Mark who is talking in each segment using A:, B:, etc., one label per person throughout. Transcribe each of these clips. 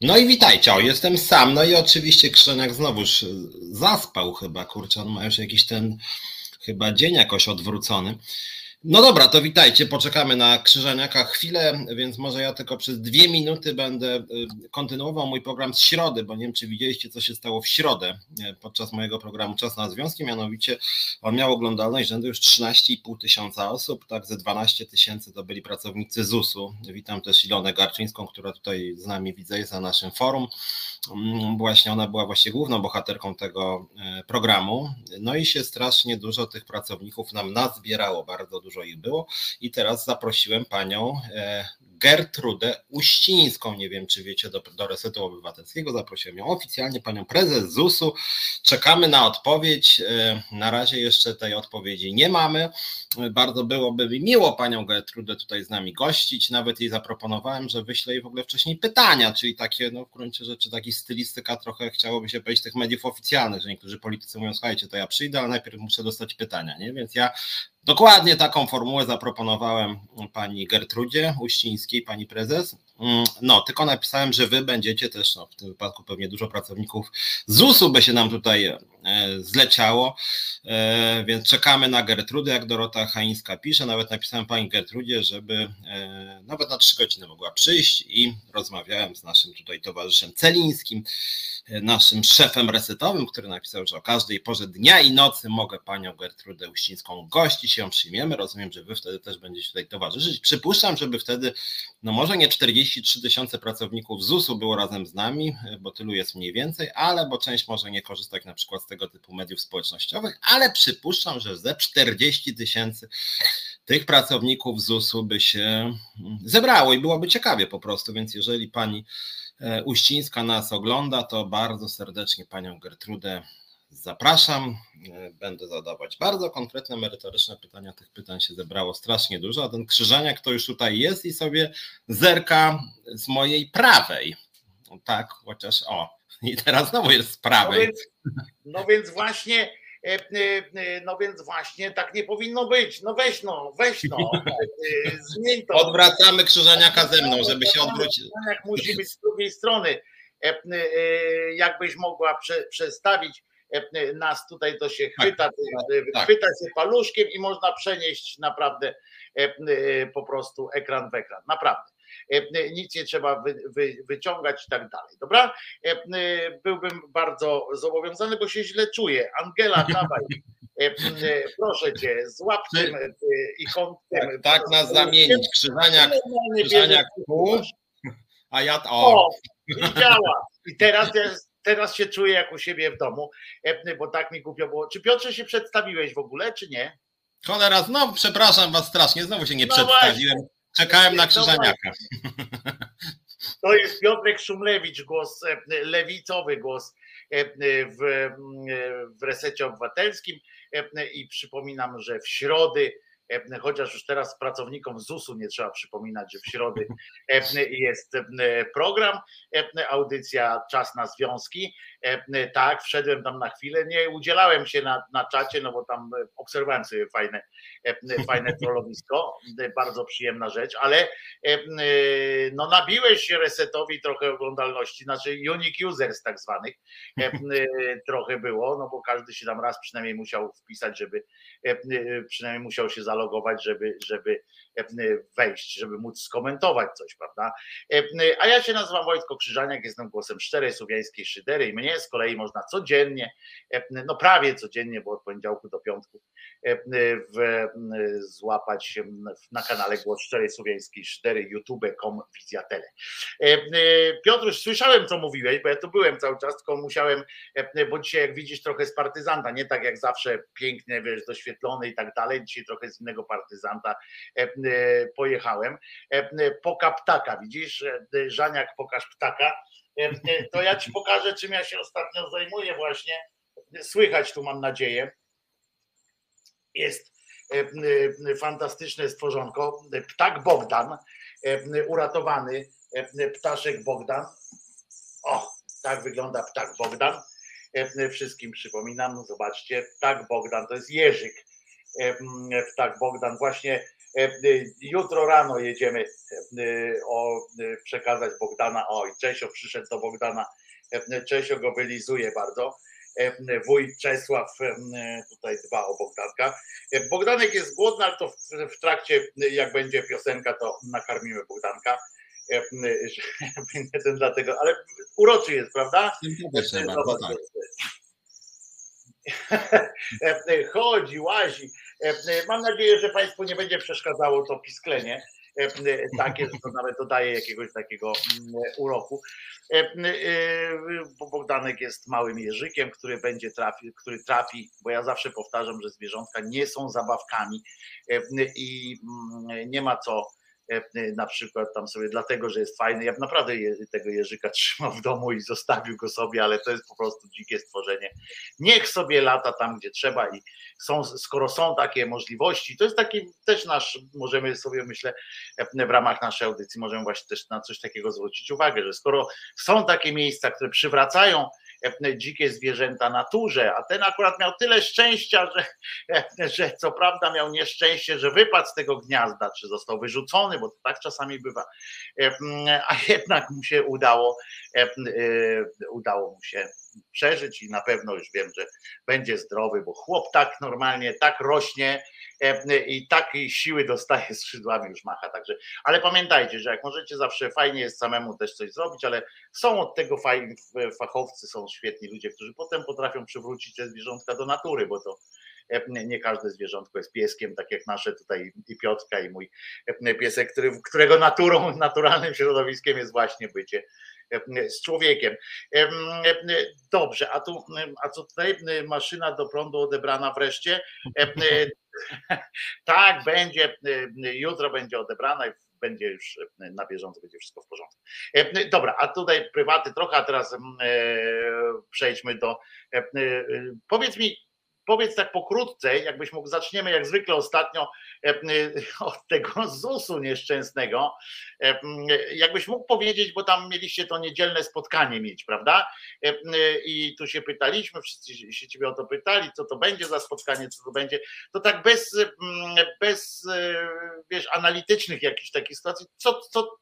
A: No i witajcie, o, jestem sam, no i oczywiście Krzeniak znowuż zaspał chyba, kurczę, on ma już jakiś ten chyba dzień jakoś odwrócony. No dobra, to witajcie. Poczekamy na Krzyżaniaka chwilę, więc może ja tylko przez dwie minuty będę y, kontynuował mój program z środy, bo nie wiem, czy widzieliście, co się stało w środę y, podczas mojego programu Czas na Związki. Mianowicie on miał oglądalność rzędu już 13,5 tysiąca osób, tak ze 12 tysięcy to byli pracownicy ZUS-u. Witam też Ilonę Garczyńską, która tutaj z nami widzę jest na naszym forum. Mm, właśnie ona była właśnie główną bohaterką tego y, programu. No i się strasznie dużo tych pracowników nam nazbierało, bardzo dużo dużo ich było. I teraz zaprosiłem panią e, Gertrudę Uścińską. Nie wiem, czy wiecie, do, do Resetu Obywatelskiego. Zaprosiłem ją oficjalnie, panią prezes ZUS-u. Czekamy na odpowiedź. E, na razie jeszcze tej odpowiedzi nie mamy. Bardzo byłoby mi miło panią Gertrudę tutaj z nami gościć. Nawet jej zaproponowałem, że wyślę jej w ogóle wcześniej pytania, czyli takie, no w gruncie rzeczy, taki stylistyka trochę chciałoby się powiedzieć tych mediów oficjalnych, że niektórzy politycy mówią, słuchajcie, to ja przyjdę, ale najpierw muszę dostać pytania, nie? Więc ja Dokładnie taką formułę zaproponowałem pani Gertrudzie Uścińskiej, pani prezes. Mm, no, tylko napisałem, że wy będziecie też, no, w tym wypadku pewnie dużo pracowników ZUS-u by się nam tutaj e, zleciało, e, więc czekamy na Gertrudę, jak Dorota Haińska pisze. Nawet napisałem pani Gertrudzie, żeby e, nawet na trzy godziny mogła przyjść i rozmawiałem z naszym tutaj towarzyszem Celińskim naszym szefem resetowym, który napisał, że o każdej porze dnia i nocy mogę panią Gertrudę Uścińską gościć, ją przyjmiemy. Rozumiem, że wy wtedy też będziecie tutaj towarzyszyć. Przypuszczam, żeby wtedy, no może nie 43 tysiące pracowników ZUS-u było razem z nami, bo tylu jest mniej więcej, ale bo część może nie korzystać na przykład z tego typu mediów społecznościowych, ale przypuszczam, że ze 40 tysięcy tych pracowników ZUS-u by się zebrało i byłoby ciekawie po prostu, więc jeżeli pani Uścińska nas ogląda, to bardzo serdecznie panią Gertrudę zapraszam. E, będę zadawać bardzo konkretne, merytoryczne pytania. Tych pytań się zebrało strasznie dużo, a ten krzyżaniak to już tutaj jest i sobie zerka z mojej prawej. Tak, chociaż o, i teraz znowu jest z prawej.
B: No więc, no więc właśnie E, e, e, no więc właśnie tak nie powinno być. No weź no, weź no.
A: Zmień to. Odwracamy krzyżeniaka ze mną, żeby się odwrócić.
B: Jak musi być z drugiej strony. Jakbyś mogła prze, przestawić nas tutaj, to się tak, chwyta, tak, tak. chwyta się paluszkiem i można przenieść naprawdę po prostu ekran w ekran. Naprawdę. E, nic nie trzeba wy, wy, wyciągać i tak dalej. Dobra? E, byłbym bardzo zobowiązany, bo się źle czuję. Angela, dawaj. E, proszę cię, złap tym
A: ikątkiem. Tak, tak nas zamienić. Krzyżaniak, krzyżaniak tu, a ja o.
B: o I działa. I teraz teraz się czuję jak u siebie w domu, bo tak mi głupio było. Czy Piotrze się przedstawiłeś w ogóle, czy nie?
A: Cholera, no przepraszam was strasznie, znowu się nie no przedstawiłem. Właśnie. Czekałem na krzyżaniaka.
B: To jest Piotrek Szumlewicz, głos e, lewicowy, głos e, w, w resecie obywatelskim. E, I przypominam, że w środy E, chociaż już teraz pracownikom ZUS-u nie trzeba przypominać, że w środę jest program, audycja Czas na Związki. Tak, wszedłem tam na chwilę, nie udzielałem się na, na czacie, no bo tam obserwowałem sobie fajne, fajne trollowisko, bardzo przyjemna rzecz, ale no nabiłeś się resetowi trochę oglądalności, znaczy unique users tak zwanych trochę było, no bo każdy się tam raz przynajmniej musiał wpisać, żeby przynajmniej musiał się zalogować żeby, żeby e, wejść, żeby móc skomentować coś, prawda? E, a ja się nazywam Wojtko Krzyżaniak, jestem głosem szczerej słowiańskiej szydery i mnie z kolei można codziennie, e, no prawie codziennie, bo od poniedziałku do piątku w, złapać na kanale Głos Szczerej Słowiańskiej Szydery, youtube.com, Wizjatele. Piotruś, słyszałem co mówiłeś, bo ja tu byłem cały czas, tylko musiałem, bo dzisiaj jak widzisz trochę z partyzanta, nie tak jak zawsze pięknie, wiesz, doświetlony i tak dalej, dzisiaj trochę z innego partyzanta e, e, pojechałem. E, poka ptaka, widzisz, Żaniak pokaż ptaka. To ja ci pokażę, czym ja się ostatnio zajmuję właśnie. Słychać tu mam nadzieję. Jest fantastyczne stworzonko. Ptak Bogdan, uratowany ptaszek Bogdan. O, tak wygląda ptak Bogdan. Wszystkim przypominam, zobaczcie, ptak Bogdan to jest jeżyk ptak Bogdan właśnie Jutro rano jedziemy o, przekazać Bogdana. O, i Czesio przyszedł do Bogdana. Czesio go wylizuje bardzo. Wójt Czesław tutaj dba o Bogdanka. Bogdanek jest głodny, ale to w, trakcie, jak będzie piosenka, to nakarmimy Bogdanka. Ten dlatego, ale uroczy jest, prawda? Chodzi, łazi. Mam nadzieję, że Państwu nie będzie przeszkadzało to pisklenie takie, że to nawet dodaje jakiegoś takiego uroku. Bo Bogdanek jest małym jeżykiem, który będzie trafi, który trafi, bo ja zawsze powtarzam, że zwierzątka nie są zabawkami i nie ma co E, na przykład tam sobie dlatego, że jest fajny. Ja naprawdę tego jeżyka trzymał w domu i zostawił go sobie, ale to jest po prostu dzikie stworzenie. Niech sobie lata tam, gdzie trzeba i są, skoro są takie możliwości, to jest taki też nasz, możemy sobie myślę, e, w ramach naszej audycji możemy właśnie też na coś takiego zwrócić uwagę, że skoro są takie miejsca, które przywracają E, dzikie zwierzęta naturze, a ten akurat miał tyle szczęścia, że, że co prawda miał nieszczęście, że wypadł z tego gniazda, czy został wyrzucony, bo to tak czasami bywa, a jednak mu się udało, udało mu się przeżyć i na pewno już wiem, że będzie zdrowy, bo chłop tak normalnie, tak rośnie, i takiej siły dostaje skrzydłami już macha. Także, ale pamiętajcie, że jak możecie, zawsze fajnie jest samemu też coś zrobić, ale są od tego fajni fachowcy, są świetni ludzie, którzy potem potrafią przywrócić te zwierzątka do natury, bo to nie każde zwierzątko jest pieskiem, tak jak nasze tutaj i Piotrka i mój piesek, który, którego naturą, naturalnym środowiskiem jest właśnie bycie z człowiekiem. Dobrze, a tu, a co tutaj maszyna do prądu odebrana wreszcie? Tak, będzie, jutro będzie odebrana i będzie już na bieżąco, będzie wszystko w porządku. Dobra, a tutaj prywaty trochę, a teraz przejdźmy do. Powiedz mi, powiedz tak pokrótce, jakbyś mógł, zaczniemy jak zwykle ostatnio e, od tego ZUS-u nieszczęsnego. E, jakbyś mógł powiedzieć, bo tam mieliście to niedzielne spotkanie mieć, prawda? E, I tu się pytaliśmy, wszyscy się ciebie o to pytali, co to będzie za spotkanie, co to będzie. To tak bez, bez wiesz, analitycznych jakichś takich sytuacji, co, co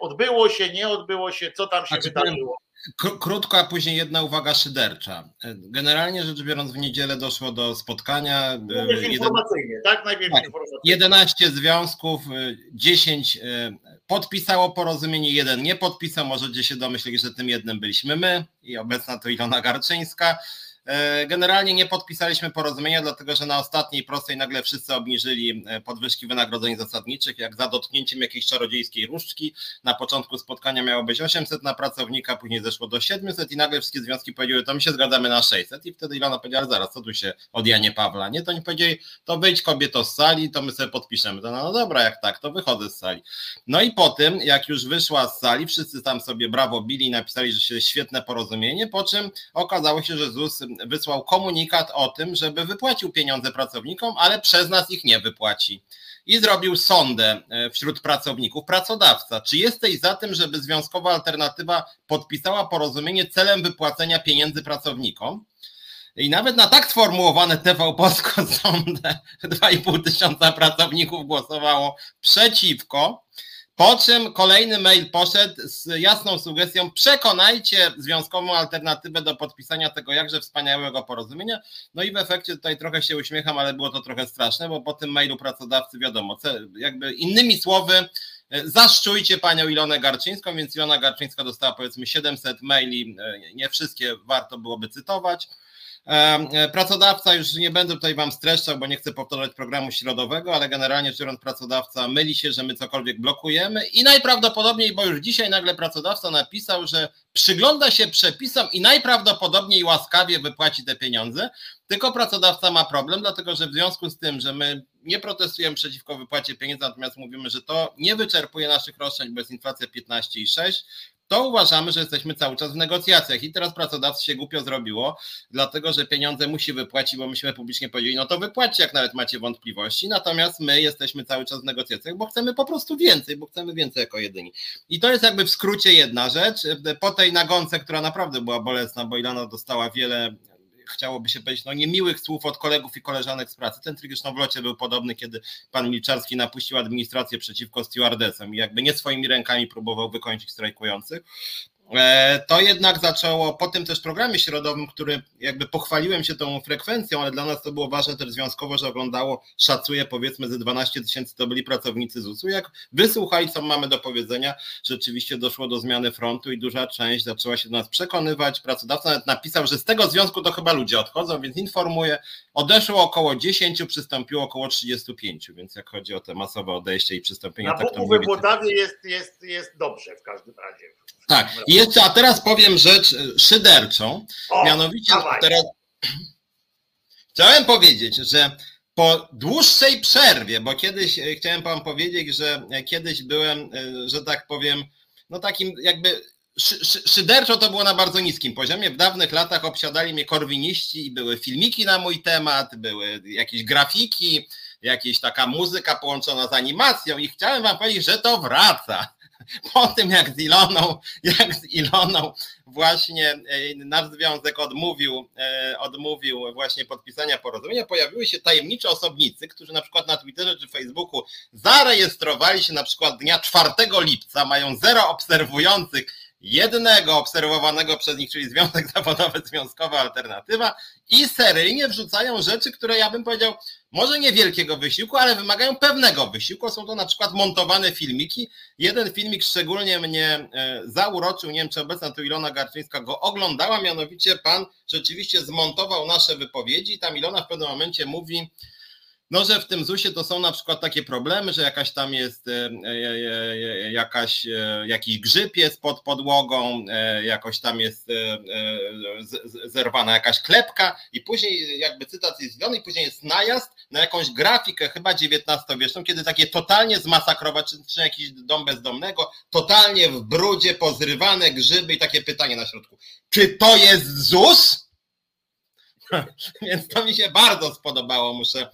B: odbyło się, nie odbyło się, co tam się znaczy, wydarzyło?
A: Krótko, a później jedna uwaga szydercza. Generalnie rzecz biorąc, w niedzielę doszło do spotkania.
B: Najpierw informacyjnie, tak? Najpierw tak,
A: informacyjnie. 11 związków, 10 e, podpisało porozumienie, jeden nie podpisał. Możecie się domyślić, że tym jednym byliśmy my i obecna to Ilona Garczyńska. E, generalnie nie podpisaliśmy porozumienia, dlatego że na ostatniej prostej nagle wszyscy obniżyli e, podwyżki wynagrodzeń zasadniczych, jak za dotknięciem jakiejś czarodziejskiej różdżki. Na początku spotkania miało być 800 na pracownika, później zeszło do 700 i nagle wszystkie związki powiedziały, to my się zgadzamy na 600 i wtedy Ilona powiedziała, zaraz, co tu się od Janie Pawła, nie? To oni powiedzieli, to wyjdź kobieto z sali, to my sobie podpiszemy. To no, no dobra, jak tak, to wychodzę z sali. No i po tym, jak już wyszła z sali, wszyscy tam sobie brawo bili i napisali, że się świetne porozumienie, po czym okazało się, że ZUS wysłał komunikat o tym, żeby wypłacił pieniądze pracownikom, ale przez nas ich nie wypłaci. I zrobił sondę e, wśród pracowników. Pracodawca, czy jesteś za tym, żeby Związkowa Alternatywa podpisała porozumienie celem wypłacenia pieniędzy pracownikom? I nawet na tak sformułowane TV Polsko sondę 2,5 tysiąca pracowników głosowało przeciwko. Po czym kolejny mail poszedł z jasną sugestią: przekonajcie związkową alternatywę do podpisania tego jakże wspaniałego porozumienia. No i w efekcie tutaj trochę się uśmiecham, ale było to trochę straszne, bo po tym mailu pracodawcy wiadomo, jakby innymi słowy, e, zaszczujcie panią Ilonę Garczyńską, więc Ilona Garczyńska dostała powiedzmy 700 maili, e, nie wszystkie warto byłoby cytować. E, pracodawca, już nie będę tutaj Wam streszczał, bo nie chcę powtarzać programu środowego, ale generalnie rzecz biorąc, pracodawca myli się, że my cokolwiek blokujemy i najprawdopodobniej, bo już dzisiaj nagle pracodawca napisał, że przygląda się przepisom i najprawdopodobniej łaskawie wypłaci te pieniądze, tylko pracodawca ma problem, dlatego że w związku z tym, że my nie protestujemy przeciwko wypłacie pieniędzy, natomiast mówimy, że to nie wyczerpuje naszych roszczeń, bo jest inflacja 15,6, to uważamy, że jesteśmy cały czas w negocjacjach i teraz pracodawcy się głupio zrobiło, dlatego że pieniądze musi wypłacić, bo myśmy publicznie powiedzieli, no to wypłaćcie, jak nawet macie wątpliwości, natomiast my jesteśmy cały czas w negocjacjach, bo chcemy po prostu więcej, bo chcemy więcej jako jedyni. I to jest jakby w skrócie jedna rzecz. Po tej nagonce, która naprawdę była bolesna, bo Ilana dostała wiele chciałoby się powiedzieć, no niemiłych słów od kolegów i koleżanek z pracy. Ten trik zresztą w locie był podobny, kiedy pan Milczarski napuścił administrację przeciwko stewardessom i jakby nie swoimi rękami próbował wykończyć strajkujących. E, to jednak zaczęło po tym też programie środowym, który jakby pochwaliłem się tą frekwencją, ale dla nas to było ważne też związkowo, że oglądało, szacuję powiedzmy ze 12 tysięcy to byli pracownicy ZUS-u. Jak wysłuchali, co mamy do powiedzenia, rzeczywiście doszło do zmiany frontu i duża część zaczęła się do nas przekonywać. Pracodawca nawet napisał, że z tego związku to chyba ludzie odchodzą, więc informuję, odeszło około 10, przystąpiło około 35, więc jak chodzi o te masowe odejście i przystąpienie.
B: Na tak, Buku w jest, jest, jest dobrze w każdym razie.
A: Tak, i jeszcze, a teraz powiem rzecz e, szyderczą, o, mianowicie teraz chciałem powiedzieć, że po dłuższej przerwie, bo kiedyś e, chciałem wam powiedzieć, że e, kiedyś byłem, że tak powiem, no takim jakby szyderczo to było na bardzo niskim poziomie. W dawnych latach obsiadali mnie korwiniści i były filmiki na mój temat, były jakieś grafiki, jakaś taka muzyka połączona z animacją i chciałem wam powiedzieć, że to wraca po tym jak z Iloną, jak z Iloną właśnie e, nasz związek odmówił, e, odmówił właśnie podpisania porozumienia, pojawiły się tajemnicze osobnicy, którzy na przykład na Twitterze czy Facebooku zarejestrowali się na przykład dnia 4 lipca, mają zero obserwujących, jednego obserwowanego przez nich, czyli Związek Zawodowy, Związkowa Alternatywa i seryjnie wrzucają rzeczy, które ja bym powiedział, może niewielkiego wysiłku, ale wymagają pewnego wysiłku. Są to na przykład montowane filmiki. Jeden filmik szczególnie mnie e, zauroczył, nie wiem czy obecna tu Ilona Garczyńska go oglądała, mianowicie pan rzeczywiście zmontował nasze wypowiedzi. Tam Ilona w pewnym momencie mówi, no, że w tym ZUS-ie to są na przykład takie problemy, że jakaś tam jest e, e, jakaś, jakiś grzyb jest pod podłogą, jakoś tam jest zerwana jakaś klepka i później jakby cytat jest zwolony i później jest najazd na jakąś grafikę chyba XIX-wieczną, kiedy takie totalnie zmasakrować, czy, czy jakiś dom bezdomnego, totalnie w brudzie, pozrywane grzyby i takie pytanie na środku. Czy to jest ZUS? Więc to mi się bardzo spodobało, muszę e,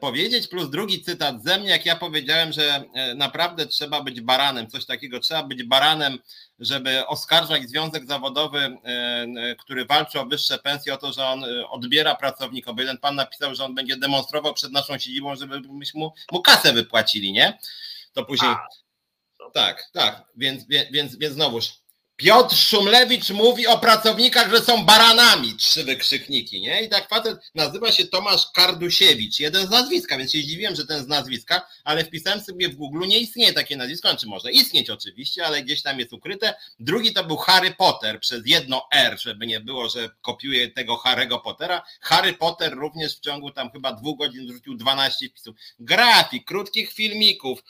A: powiedzieć, plus drugi cytat ze mnie, jak ja powiedziałem, że e, naprawdę trzeba być baranem, coś takiego, trzeba być baranem żeby oskarżać związek zawodowy, e, e, który walczy o wyższe pensje, o to, że on e, odbiera pracownikom. Bo jeden pan napisał, że on będzie demonstrował przed naszą siedzibą, żeby mu, mu kasę wypłacili, nie? To później. A, tak, tak. Więc, więc, więc znowuż Piotr Szumlewicz mówi o pracownikach, że są baranami, trzy wykrzykniki, nie? I tak facet nazywa się Tomasz Kardusiewicz, jeden z nazwiska, więc się zdziwiłem, że ten z nazwiska, ale wpisałem sobie w Google, nie istnieje takie nazwisko, czy znaczy może istnieć oczywiście, ale gdzieś tam jest ukryte. Drugi to był Harry Potter przez jedno R, żeby nie było, że kopiuje tego Harry'ego Pottera. Harry Potter również w ciągu tam chyba dwóch godzin wrzucił 12 wpisów. Grafik, krótkich filmików,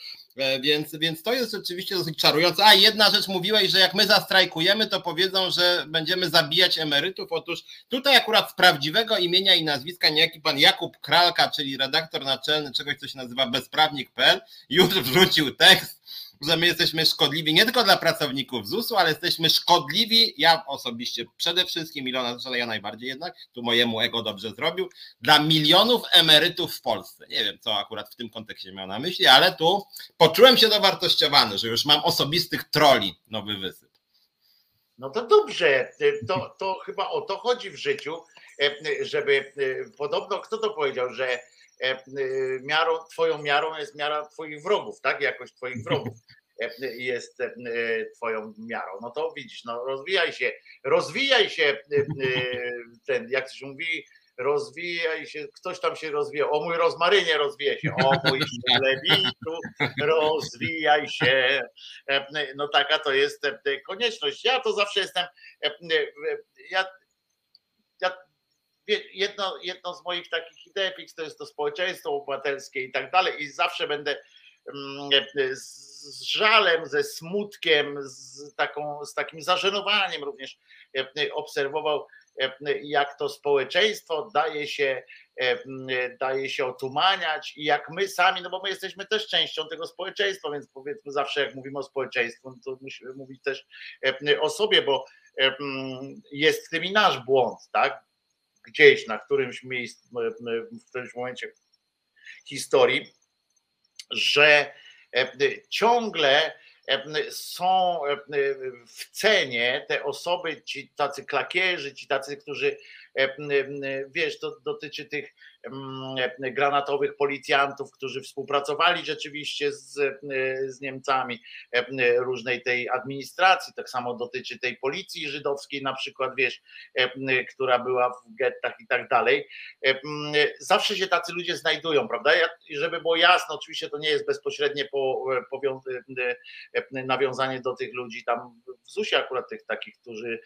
A: więc, więc to jest rzeczywiście dosyć czarujące. A jedna rzecz mówiłeś, że jak my zastrajkujemy, to powiedzą, że będziemy zabijać emerytów. Otóż tutaj akurat z prawdziwego imienia i nazwiska niejaki pan Jakub Kralka, czyli redaktor naczelny czegoś, co się nazywa bezprawnik.pl, już wrzucił tekst że my jesteśmy szkodliwi nie tylko dla pracowników ZUS-u, ale jesteśmy szkodliwi, ja osobiście przede wszystkim, Ilona ale ja najbardziej jednak, tu mojemu ego dobrze zrobił, dla milionów emerytów w Polsce. Nie wiem, co akurat w tym kontekście miał na myśli, ale tu poczułem się dowartościowany, że już mam osobistych troli nowy wysyp.
B: No to dobrze, to, to chyba o to chodzi w życiu, żeby podobno, kto to powiedział, że miarą, twoją miarą jest miara twoich wrogów, tak? Jakość twoich wrogów e, jest e, twoją miarą. No to widzisz, no rozwijaj się, rozwijaj się ten, jak się mówi, rozwijaj się, ktoś tam się rozwija, o mój rozmarynie rozwija się, o mój lewitu, rozwijaj się. No taka to jest konieczność. Ja to zawsze jestem, ja jedno, jedno z moich takich idei to jest to społeczeństwo obywatelskie i tak dalej i zawsze będę mm, z żalem, ze smutkiem, z, taką, z takim zażenowaniem również e, obserwował, e, jak to społeczeństwo daje się, e, daje się otumaniać i jak my sami, no bo my jesteśmy też częścią tego społeczeństwa, więc powiedzmy zawsze jak mówimy o społeczeństwu, to musimy mówić też o sobie, bo jest w tym i nasz błąd, tak? Gdzieś na którymś miejscu, w którymś momencie historii, że e, ciągle są w cenie te osoby, ci tacy klakierzy, ci tacy, którzy wiesz, to dotyczy tych granatowych policjantów, którzy współpracowali rzeczywiście z, z Niemcami, różnej tej administracji, tak samo dotyczy tej policji żydowskiej na przykład, wiesz, która była w gettach i tak dalej. Zawsze się tacy ludzie znajdują, prawda? I żeby było jasne, oczywiście to nie jest bezpośrednie po, nawiązanie do tych ludzi tam w ZUS-ie akurat tych takich, którzy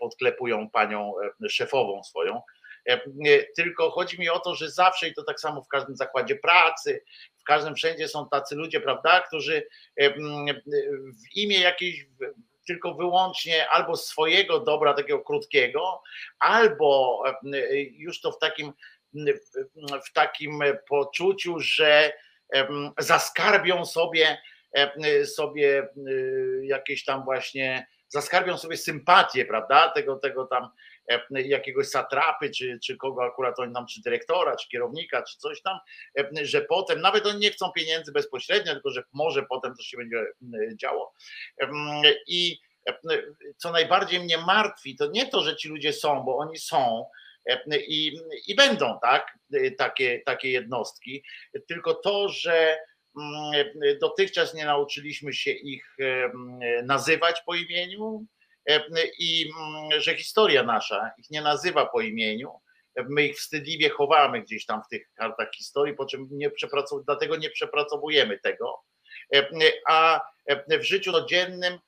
B: podklepują panią szefową swoją, E, tylko chodzi mi o to, że zawsze i to tak samo w każdym zakładzie pracy, w każdym wszędzie są tacy ludzie, prawda, którzy e, w imię jakiejś tylko wyłącznie albo swojego dobra takiego krótkiego, albo już to w takim w takim poczuciu, że zaskarbią sobie sobie jakieś tam właśnie zaskarbią sobie sympatię, prawda, tego, tego tam E, jakiegoś satrapy, czy, czy kogo akurat oni tam, czy dyrektora, czy kierownika, czy coś tam, e, że potem, nawet oni nie chcą pieniędzy bezpośrednio, tylko że może potem coś się będzie działo. I e, co najbardziej mnie martwi, to nie to, że ci ludzie są, bo oni są, i, i będą tak, takie, takie jednostki, tylko to, że dotychczas nie nauczyliśmy się ich nazywać po imieniu, E, i mm, że historia nasza ich nie nazywa po imieniu. My ich wstydliwie chowamy gdzieś tam w tych kartach historii, po czym nie przepracow- dlatego nie przepracowujemy tego. E, a e, w życiu codziennym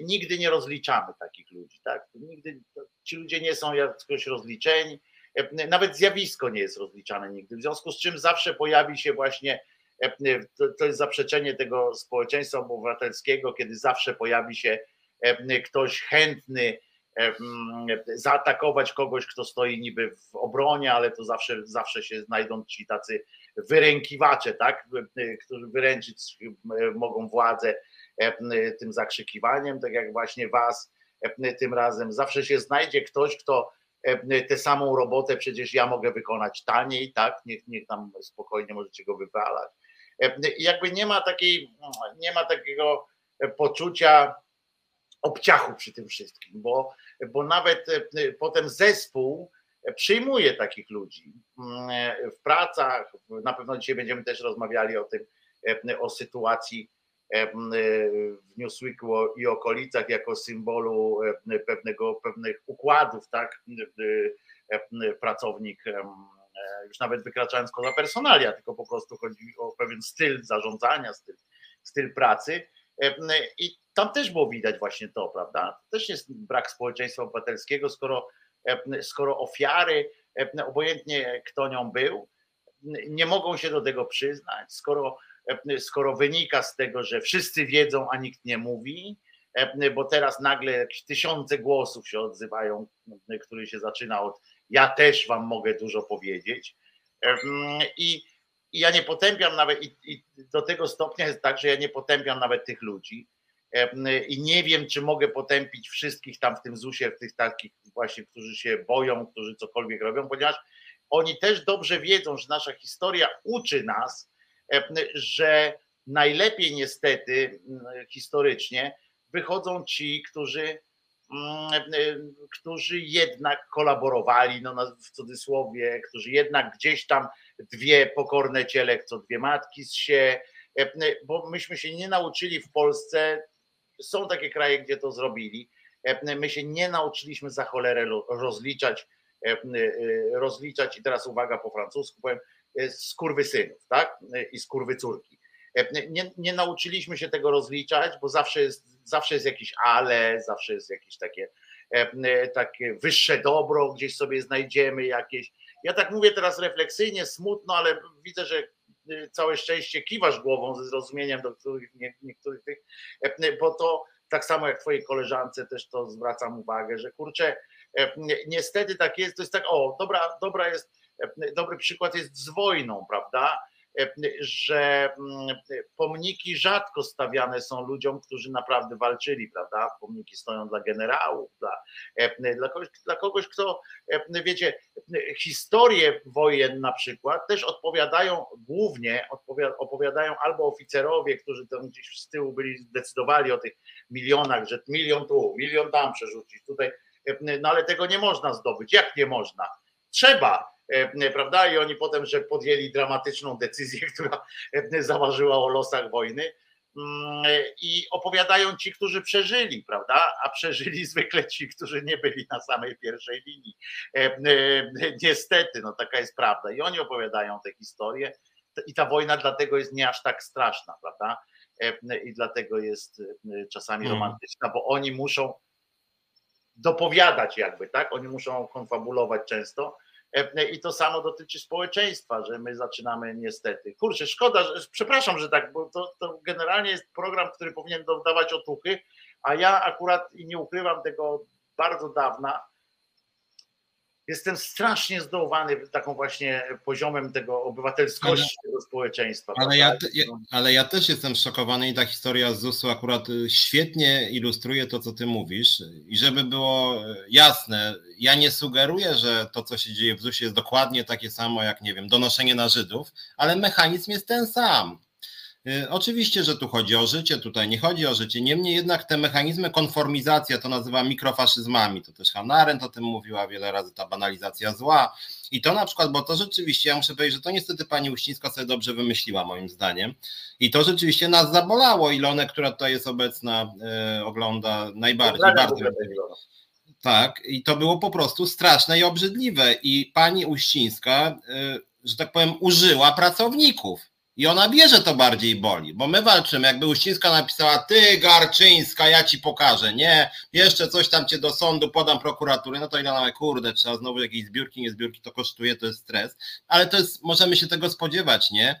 B: nigdy nie rozliczamy takich ludzi. Tak? Nigdy ci ludzie nie są jakoś rozliczeni, nawet zjawisko nie jest rozliczane nigdy. W związku z czym zawsze pojawi się właśnie to jest zaprzeczenie tego społeczeństwa obywatelskiego, kiedy zawsze pojawi się E, ktoś chętny e, zaatakować kogoś, kto stoi niby w obronie, ale to zawsze, zawsze się znajdą ci tacy wyrękiwacze, tak? E, którzy wyręczyć mogą władzę tym zakrzykiwaniem, tak jak właśnie was tym razem. Zawsze się znajdzie ktoś, kto tę samą robotę przecież ja mogę wykonać taniej, tak? Niech, niech tam spokojnie możecie go wywalać. Jakby nie ma takiej, nie ma takiego poczucia obciachu przy tym wszystkim, bo, bo nawet e, potem zespół przyjmuje takich ludzi mm, w pracach. Na pewno dzisiaj będziemy też rozmawiali o tym, e, o sytuacji e, w Newsweeku i okolicach jako symbolu pewnego, pewnych układów, tak? Pracownik już nawet wykraczając poza personalia, tylko po prostu chodzi o pewien styl zarządzania, styl, styl pracy. I tam też było widać właśnie to, prawda? Też jest brak społeczeństwa obywatelskiego, skoro, skoro ofiary, obojętnie kto nią był, nie mogą się do tego przyznać, skoro, skoro wynika z tego, że wszyscy wiedzą, a nikt nie mówi, bo teraz nagle jakieś tysiące głosów się odzywają, który się zaczyna od ja też wam mogę dużo powiedzieć. I, i ja nie potępiam nawet, i, i do tego stopnia jest tak, że ja nie potępiam nawet tych ludzi, i nie wiem, czy mogę potępić wszystkich tam w tym ZUS-ie, tych takich właśnie, którzy się boją, którzy cokolwiek robią, ponieważ oni też dobrze wiedzą, że nasza historia uczy nas, że najlepiej niestety historycznie wychodzą ci, którzy, którzy jednak kolaborowali, no w cudzysłowie, którzy jednak gdzieś tam dwie pokorne ciele co dwie matki z się, bo myśmy się nie nauczyli w Polsce są takie kraje, gdzie to zrobili. E, my się nie nauczyliśmy za cholerę rozliczać, e, e, rozliczać i teraz uwaga po francusku powiem, synów, tak? I córki. Nie, nie nauczyliśmy się tego rozliczać, bo zawsze jest, zawsze jest jakiś ale, zawsze jest jakieś takie, takie wyższe dobro, gdzieś sobie znajdziemy jakieś. Ja tak mówię teraz refleksyjnie, smutno, ale widzę, że całe szczęście kiwasz głową ze zrozumieniem do których, niektórych tych, e, bo to tak samo jak twojej koleżance też to zwracam uwagę, że kurczę, e, niestety tak jest, to jest tak, o, dobra, dobra jest, e, dobry przykład jest z wojną, prawda? Że mm, pomniki rzadko stawiane są ludziom, którzy naprawdę walczyli, prawda? Pomniki stoją dla generałów, dla, dla, kogoś, dla kogoś, kto, wiecie, historie wojen na przykład też odpowiadają głównie, opowiadają albo oficerowie, którzy tam gdzieś z tyłu byli, zdecydowali o tych milionach, że milion tu, milion tam przerzucić, tutaj, no ale tego nie można zdobyć. Jak nie można? Trzeba, E, prawda? I oni potem, że podjęli dramatyczną decyzję, która e, zaważyła o losach wojny. Mm, I opowiadają ci, którzy przeżyli, prawda? A przeżyli zwykle ci, którzy nie byli na samej pierwszej linii. E, niestety, no taka jest prawda. I oni opowiadają te historie. I ta wojna dlatego jest nie aż tak straszna, prawda? I dlatego jest czasami hmm. romantyczna, bo oni muszą dopowiadać, jakby, tak? Oni muszą konfabulować często E, I to samo dotyczy społeczeństwa, że my zaczynamy niestety. Kurczę, szkoda, że, przepraszam, że tak, bo to, to generalnie jest program, który powinien dodawać otuchy, a ja akurat i nie ukrywam tego bardzo dawna, jestem strasznie zdołowany taką właśnie poziomem tego obywatelskości ale, tego społeczeństwa.
A: Ale ja, ja, ale ja też jestem szokowany i ta historia z ZUS-u akurat y, świetnie ilustruje to, co ty mówisz. I żeby było y, jasne, ja nie sugeruję, że to, co się dzieje w ZUS-ie jest dokładnie takie samo jak, nie wiem, donoszenie na Żydów, ale mechanizm jest ten sam. Y, oczywiście, że tu chodzi o życie, tutaj nie chodzi o życie. Niemniej jednak te mechanizmy konformizacji, to nazywa mikrofaszyzmami, to też Hannah Arendt o tym mówiła wiele razy, ta banalizacja zła. I to na przykład, bo to rzeczywiście, ja muszę powiedzieć, że to niestety pani Uścińska sobie dobrze wymyśliła moim zdaniem. I to rzeczywiście nas zabolało. Ilone, która tutaj jest obecna, yy, ogląda najbardziej. Bardzo, tak, i to było po prostu straszne i obrzydliwe. I pani Uścińska, yy, że tak powiem, użyła pracowników i ona wie, że to bardziej boli, bo my walczymy. Jakby Uścińska napisała, ty Garczyńska, ja ci pokażę, nie, jeszcze coś tam cię do sądu podam prokuratury, no to ile mamy, kurde, trzeba znowu jakieś zbiórki, nie zbiórki, to kosztuje, to jest stres, ale to jest, możemy się tego spodziewać, nie?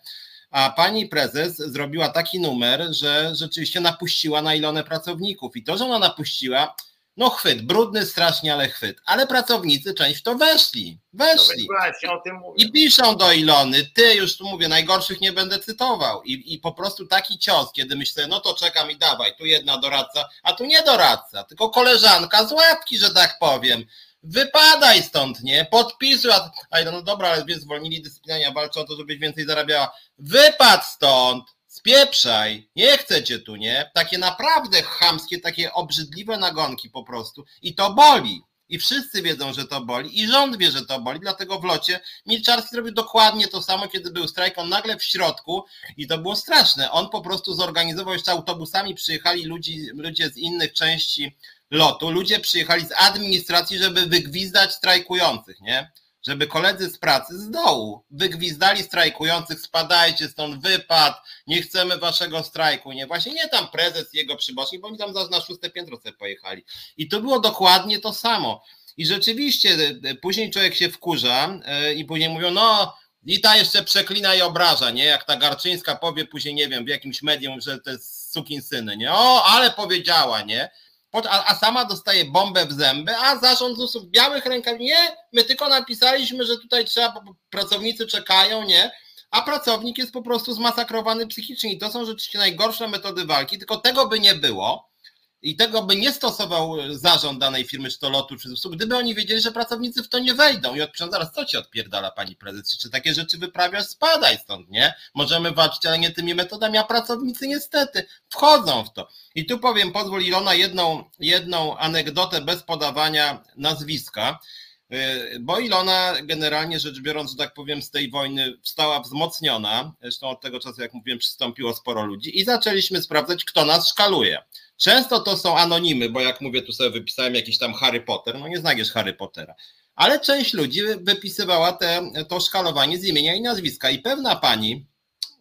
A: A pani prezes zrobiła taki numer, że rzeczywiście napuściła na ilone pracowników i to, że ona napuściła, no chwyt, brudny strasznie, ale chwyt. Ale pracownicy część w to weszli. Weszli. No właśnie, o tym mówię. I piszą do Ilony, ty już tu mówię, najgorszych nie będę cytował. I, I po prostu taki cios, kiedy myślę, no to czekam i dawaj, tu jedna doradca, a tu nie doradca, tylko koleżanka z łapki, że tak powiem. Wypadaj stąd, nie? Podpisuj, a, a no dobra, ale zwolnili dyscyplinarnie, walczą o to, żebyś więcej zarabiała. Wypad stąd! Spieprzaj, nie chcecie tu, nie? Takie naprawdę chamskie, takie obrzydliwe nagonki po prostu i to boli. I wszyscy wiedzą, że to boli, i rząd wie, że to boli, dlatego w locie Milczarski zrobił dokładnie to samo, kiedy był strajk. On nagle w środku, i to było straszne, on po prostu zorganizował jeszcze autobusami, przyjechali ludzi, ludzie z innych części lotu, ludzie przyjechali z administracji, żeby wygwizdać strajkujących, nie? Żeby koledzy z pracy z dołu wygwizdali strajkujących, spadajcie stąd, wypad, nie chcemy waszego strajku, nie, właśnie nie tam prezes jego przyboczni, bo oni tam na szóste piętro sobie pojechali. I to było dokładnie to samo. I rzeczywiście e, e, później człowiek się wkurza e, i później mówią, no i ta jeszcze przeklina i obraża, nie? Jak ta Garczyńska powie później, nie wiem, w jakimś medium, że to jest sukin syny, nie? O, ale powiedziała, nie? A, a sama dostaje bombę w zęby, a zarząd ZUS-u w białych rękach, nie, my tylko napisaliśmy, że tutaj trzeba, pracownicy czekają, nie, a pracownik jest po prostu zmasakrowany psychicznie i to są rzeczywiście najgorsze metody walki, tylko tego by nie było, i tego by nie stosował zarząd danej firmy, czy to lotu, czy ZUS-u, gdyby oni wiedzieli, że pracownicy w to nie wejdą i odpiszą, zaraz co ci odpierdala pani prezes, czy takie rzeczy wyprawiasz, spadaj stąd, nie? Możemy walczyć, ale nie tymi metodami, a pracownicy niestety wchodzą w to. I tu powiem, pozwól Ilona jedną, jedną anegdotę bez podawania nazwiska, y, bo Ilona generalnie rzecz biorąc, że tak powiem, z tej wojny wstała wzmocniona, zresztą od tego czasu, jak mówiłem, przystąpiło sporo ludzi i zaczęliśmy sprawdzać, kto nas szkaluje. Często to są anonimy, bo jak mówię, tu sobie wypisałem jakiś tam Harry Potter, no nie znajdziesz Harry Pottera. Ale część ludzi wypisywała te, to szkalowanie z imienia i nazwiska. I pewna pani,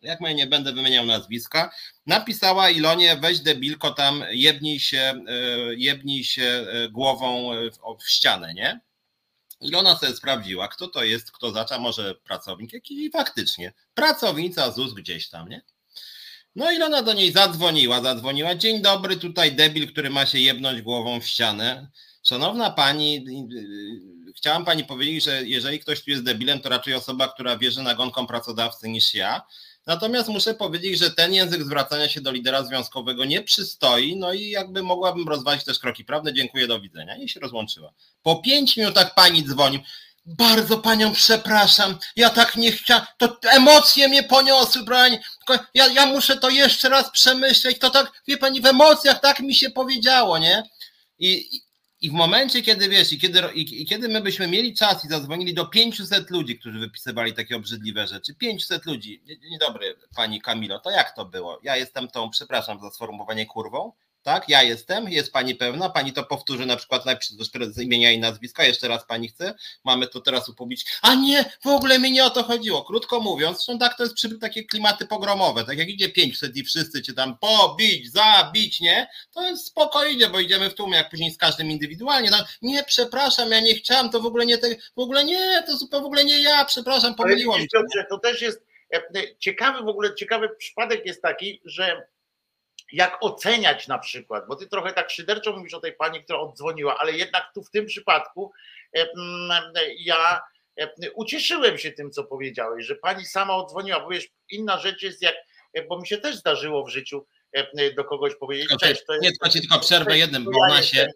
A: jak mówię, nie będę wymieniał nazwiska, napisała Ilonie, weź debilko tam, jebnij się, e, jebnij się e, głową w, w ścianę, nie? Ilona sobie sprawdziła, kto to jest, kto zaczął, może pracownik jakiś i faktycznie pracownica ZUS gdzieś tam, nie? No i ona do niej zadzwoniła, zadzwoniła. Dzień dobry, tutaj debil, który ma się jebnąć głową w ścianę. Szanowna pani, chciałam pani powiedzieć, że jeżeli ktoś tu jest debilem, to raczej osoba, która wierzy nagonkom pracodawcy niż ja. Natomiast muszę powiedzieć, że ten język zwracania się do lidera związkowego nie przystoi, no i jakby mogłabym rozważyć też kroki prawne. Dziękuję, do widzenia. I się rozłączyła. Po pięć minutach pani dzwoni. Bardzo panią przepraszam, ja tak nie chciałam, to emocje mnie poniosły, pani. Ja, ja muszę to jeszcze raz przemyśleć, to tak, wie pani, w emocjach tak mi się powiedziało, nie? I, i w momencie, kiedy wiesz, i kiedy, i, kiedy my byśmy mieli czas i zadzwonili do 500 ludzi, którzy wypisywali takie obrzydliwe rzeczy, 500 ludzi, dzień dobry pani Kamilo, to jak to było? Ja jestem tą, przepraszam za sformułowanie kurwą, tak, ja jestem, jest pani pewna, pani to powtórzy na przykład najpierw z imienia i nazwiska, jeszcze raz pani chce, mamy to teraz upublicznić, a nie, w ogóle mi nie o to chodziło, krótko mówiąc, zresztą tak to jest przy takie klimaty pogromowe, tak jak idzie 500 i wszyscy cię tam pobić, zabić, nie, to jest spokojnie, bo idziemy w tłumie, jak później z każdym indywidualnie, tam, nie, przepraszam, ja nie chciałam, to w ogóle nie, te, w ogóle nie, to zupełnie w ogóle nie ja, przepraszam, pomyliło mi się.
B: To też jest e, ciekawy w ogóle, ciekawy przypadek jest taki, że jak oceniać na przykład, bo ty trochę tak szyderczo mówisz o tej pani, która oddzwoniła, ale jednak tu w tym przypadku e, ja e, ucieszyłem się tym, co powiedziałeś, że pani sama oddzwoniła, bo wiesz, inna rzecz jest jak, e, bo mi się też zdarzyło w życiu do kogoś powiedzieć,
A: cześć, to jest, nie, to ci tylko przerwę jednym, bo ona się,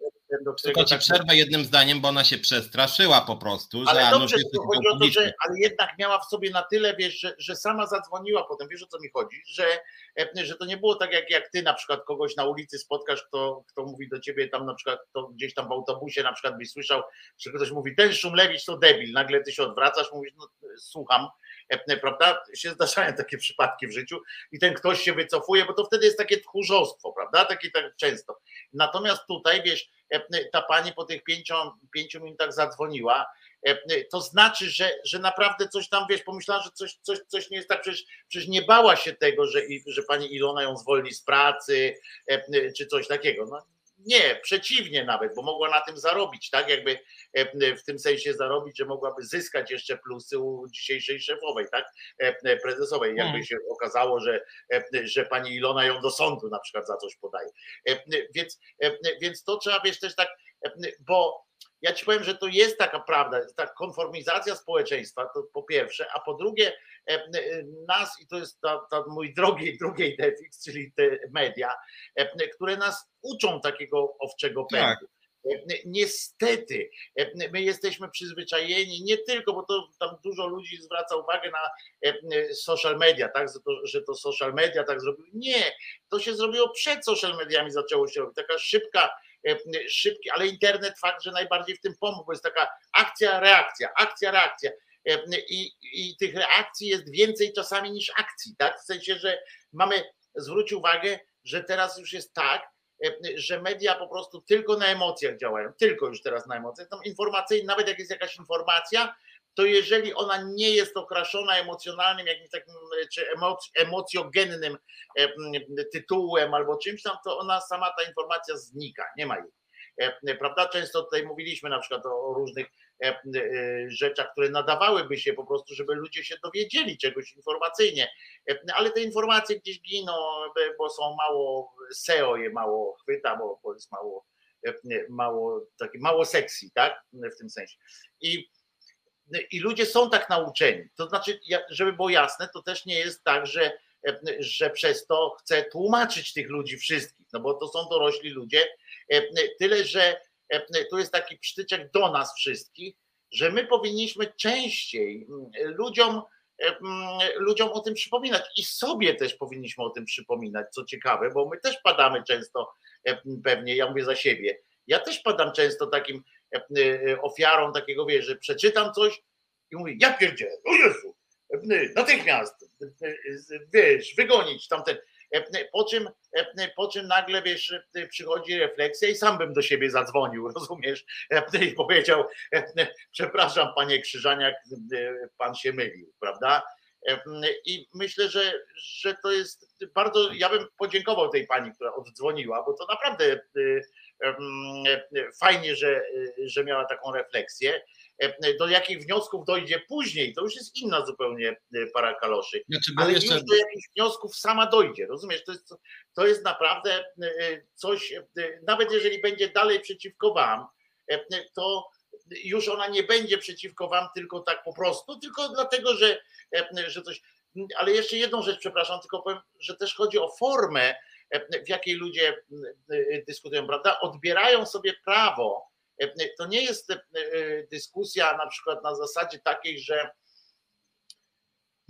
A: tylko ci tak przerwę jednym zdaniem, bo ona się przestraszyła po prostu.
B: Ale dobrze, to chodzi o to, że ale jednak miała w sobie na tyle, wiesz, że, że sama zadzwoniła potem, wiesz o co mi chodzi, że, e, że to nie było tak jak, jak ty na przykład kogoś na ulicy spotkasz, kto, kto mówi do ciebie tam na przykład, to gdzieś tam w autobusie na przykład byś słyszał, że ktoś mówi, ten Szumlewicz to debil, nagle ty się odwracasz, mówisz, no słucham, e, prawda, się zdarzają takie przypadki w życiu i ten ktoś się wycofuje, bo to wtedy jest takie tchórzostwo, prawda, takie tak często. Natomiast tutaj, wiesz, E, ta pani po tych pięciu, pięciu minutach zadzwoniła, to znaczy, że, że naprawdę coś tam, wiesz, pomyślała, że coś, coś, coś nie jest tak, przecież, przecież nie bała się tego, że, że pani Ilona ją zwolni z pracy, czy coś takiego. No, nie, przeciwnie nawet, bo mogła na tym zarobić, tak? Jakby e, w tym sensie zarobić, że mogłaby zyskać jeszcze plusy u dzisiejszej szefowej, tak? E, prezesowej. Jakby hmm. się okazało, że, e, że pani Ilona ją do sądu na przykład za coś podaje. Więc, więc to trzeba wiesz też tak, bo ja ci powiem, że to jest taka prawda, ta konformizacja społeczeństwa, to po pierwsze, a po drugie, e, e, nas, i to jest ta, ta mój drogi, drugiej defiks, czyli te media, e, które nas uczą takiego owczego pędu. Tak. Niestety, my jesteśmy przyzwyczajeni, nie tylko, bo to tam dużo ludzi zwraca uwagę na social media, tak, że to, że to social media tak zrobiło. Nie, to się zrobiło przed social mediami, zaczęło się robić. Taka szybka E, szybki, ale internet fakt, że najbardziej w tym pomógł, bo jest taka akcja, reakcja, akcja, reakcja. E, I, I tych reakcji jest więcej czasami niż akcji, tak? W sensie, że mamy, zwróć uwagę, że teraz już jest tak, e, że media po prostu tylko na emocjach działają, tylko już teraz na emocjach. Tam informacyjnie, nawet jak jest jakaś informacja, to jeżeli ona nie jest okraszona emocjonalnym, jakimś takim czy emocjogennym e, tytułem albo czymś tam, to ona sama ta informacja znika, nie ma jej. E, prawda? Często tutaj mówiliśmy na przykład o różnych e, rzeczach, które nadawałyby się po prostu, żeby ludzie się dowiedzieli czegoś informacyjnie, ale te informacje gdzieś giną, bo są mało SEO je mało chwyta, bo jest mało, mało, takie, mało seksji, tak? W tym sensie. I i ludzie są tak nauczeni. To znaczy, żeby było jasne, to też nie jest tak, że, że przez to chcę tłumaczyć tych ludzi wszystkich, no bo to są dorośli ludzie. Tyle, że tu jest taki przytyczek do nas wszystkich, że my powinniśmy częściej ludziom, ludziom o tym przypominać i sobie też powinniśmy o tym przypominać, co ciekawe, bo my też padamy często, pewnie, ja mówię za siebie, ja też padam często takim E, e, ofiarą takiego, wiesz, że przeczytam coś i mówię, ja pierdzielę, o Jezu, e, natychmiast, wiesz, wygonić tamten. Po czym, po czym nagle, wiesz, przychodzi refleksja i sam bym do siebie zadzwonił, rozumiesz? I powiedział, przepraszam, panie Krzyżaniak, pan się mylił, prawda? I myślę, że, że to jest bardzo. Ja bym podziękował tej pani, która oddzwoniła, bo to naprawdę fajnie, że, że miała taką refleksję. Do jakich wniosków dojdzie później, to już jest inna zupełnie para kaloszy. Znaczy, Ale jeszcze... już do jakich wniosków sama dojdzie, rozumiesz? To jest, to jest naprawdę coś, nawet jeżeli będzie dalej przeciwko wam, to już ona nie będzie przeciwko wam tylko tak po prostu, tylko dlatego, że, że coś. Ale jeszcze jedną rzecz, przepraszam, tylko powiem, że też chodzi o formę, w jakiej ludzie dyskutują, prawda? Odbierają sobie prawo. To nie jest dyskusja na przykład na zasadzie takiej, że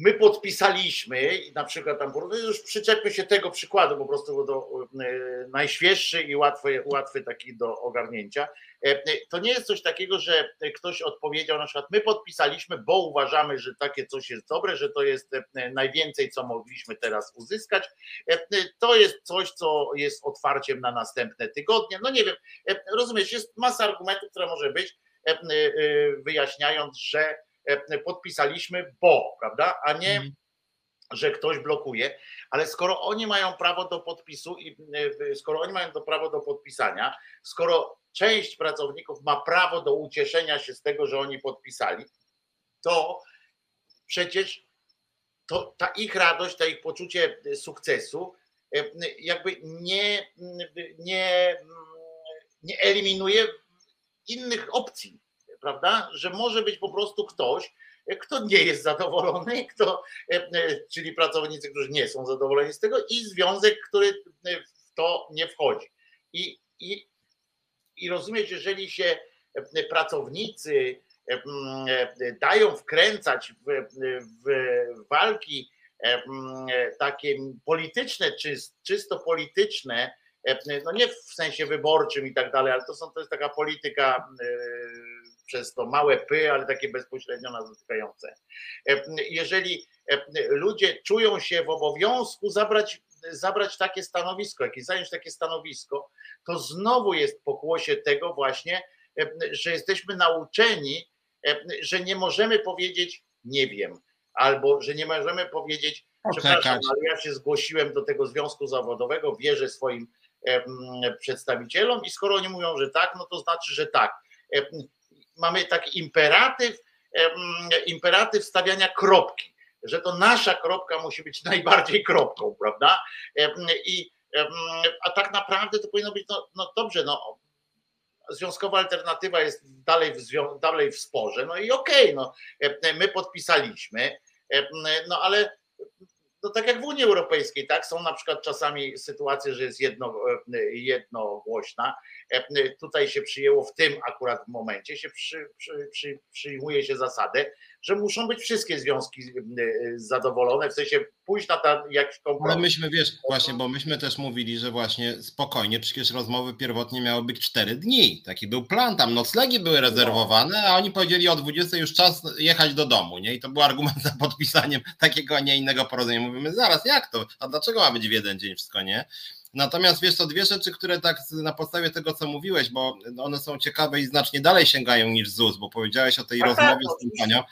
B: my podpisaliśmy, na przykład tam, już przyczepmy się tego przykładu po prostu do e, najświeższy i łatwy, łatwy taki do ogarnięcia. E, to nie jest coś takiego, że ktoś odpowiedział na przykład, my podpisaliśmy, bo uważamy, że takie coś jest dobre, że to jest e, najwięcej, co mogliśmy teraz uzyskać. To jest coś, co jest otwarciem na następne tygodnie. No nie wiem, rozumiesz, jest masa argumentów, która może być, wyjaśniając, że E, podpisaliśmy, bo, prawda, a nie, mhm. Że ktoś blokuje, ale skoro oni mają prawo do podpisu i e, skoro oni mają to prawo do podpisania, skoro część pracowników ma prawo do ucieszenia się z tego, że oni podpisali, to przecież to ta ich radość, ta ich poczucie sukcesu e, jakby nie, nie, nie eliminuje innych opcji prawda? Że może być po prostu ktoś, kto nie jest zadowolony, kto, e, e, czyli pracownicy, którzy nie są zadowoleni z tego, i związek, który w to nie wchodzi. I, i, i rozumieć, jeżeli się e, pracownicy dają wkręcać w, w walki takie polityczne, czysto polityczne, no nie w sensie wyborczym i tak dalej, ale to, są, to jest taka polityka przez to małe py, ale takie bezpośrednio nas dotykające. E, jeżeli e, ludzie czują się w obowiązku zabrać, zabrać takie stanowisko, jakieś zająć takie stanowisko, to znowu jest pokłosie tego właśnie, e, że jesteśmy nauczeni, że nie możemy powiedzieć nie wiem, albo że nie możemy powiedzieć, przepraszam, ale ja się zgłosiłem do tego związku zawodowego, wierzę swoim przedstawicielom i skoro oni mówią, że tak, no to znaczy, że tak mamy taki imperatyw, imperatyw stawiania kropki, że to nasza kropka musi być najbardziej kropką, prawda? I, a tak naprawdę to powinno być, no, no dobrze, no, związkowa alternatywa jest dalej w, dalej w sporze, no i okej, okay, no, my podpisaliśmy, no ale no tak jak w Unii Europejskiej, tak? Są na przykład czasami sytuacje, że jest jedno, jednogłośna. Tutaj się przyjęło w tym akurat momencie, się przy, przy, przy, przyjmuje się zasadę, że muszą być wszystkie związki zadowolone, w sensie pójść na ten jakiś kompromis.
A: Ale myśmy, wiesz, właśnie, bo myśmy też mówili, że właśnie spokojnie, przecież rozmowy pierwotnie miały być cztery dni. Taki był plan, tam noclegi były rezerwowane, a oni powiedzieli o 20 już czas jechać do domu, nie? I to był argument za podpisaniem takiego, a nie innego porozumienia. Mówimy, zaraz, jak to? A dlaczego ma być w jeden dzień wszystko, nie? Natomiast wiesz, to dwie rzeczy, które tak na podstawie tego, co mówiłeś, bo one są ciekawe i znacznie dalej sięgają niż ZUS, bo powiedziałeś o tej tak, rozmowie tak, z tym panią.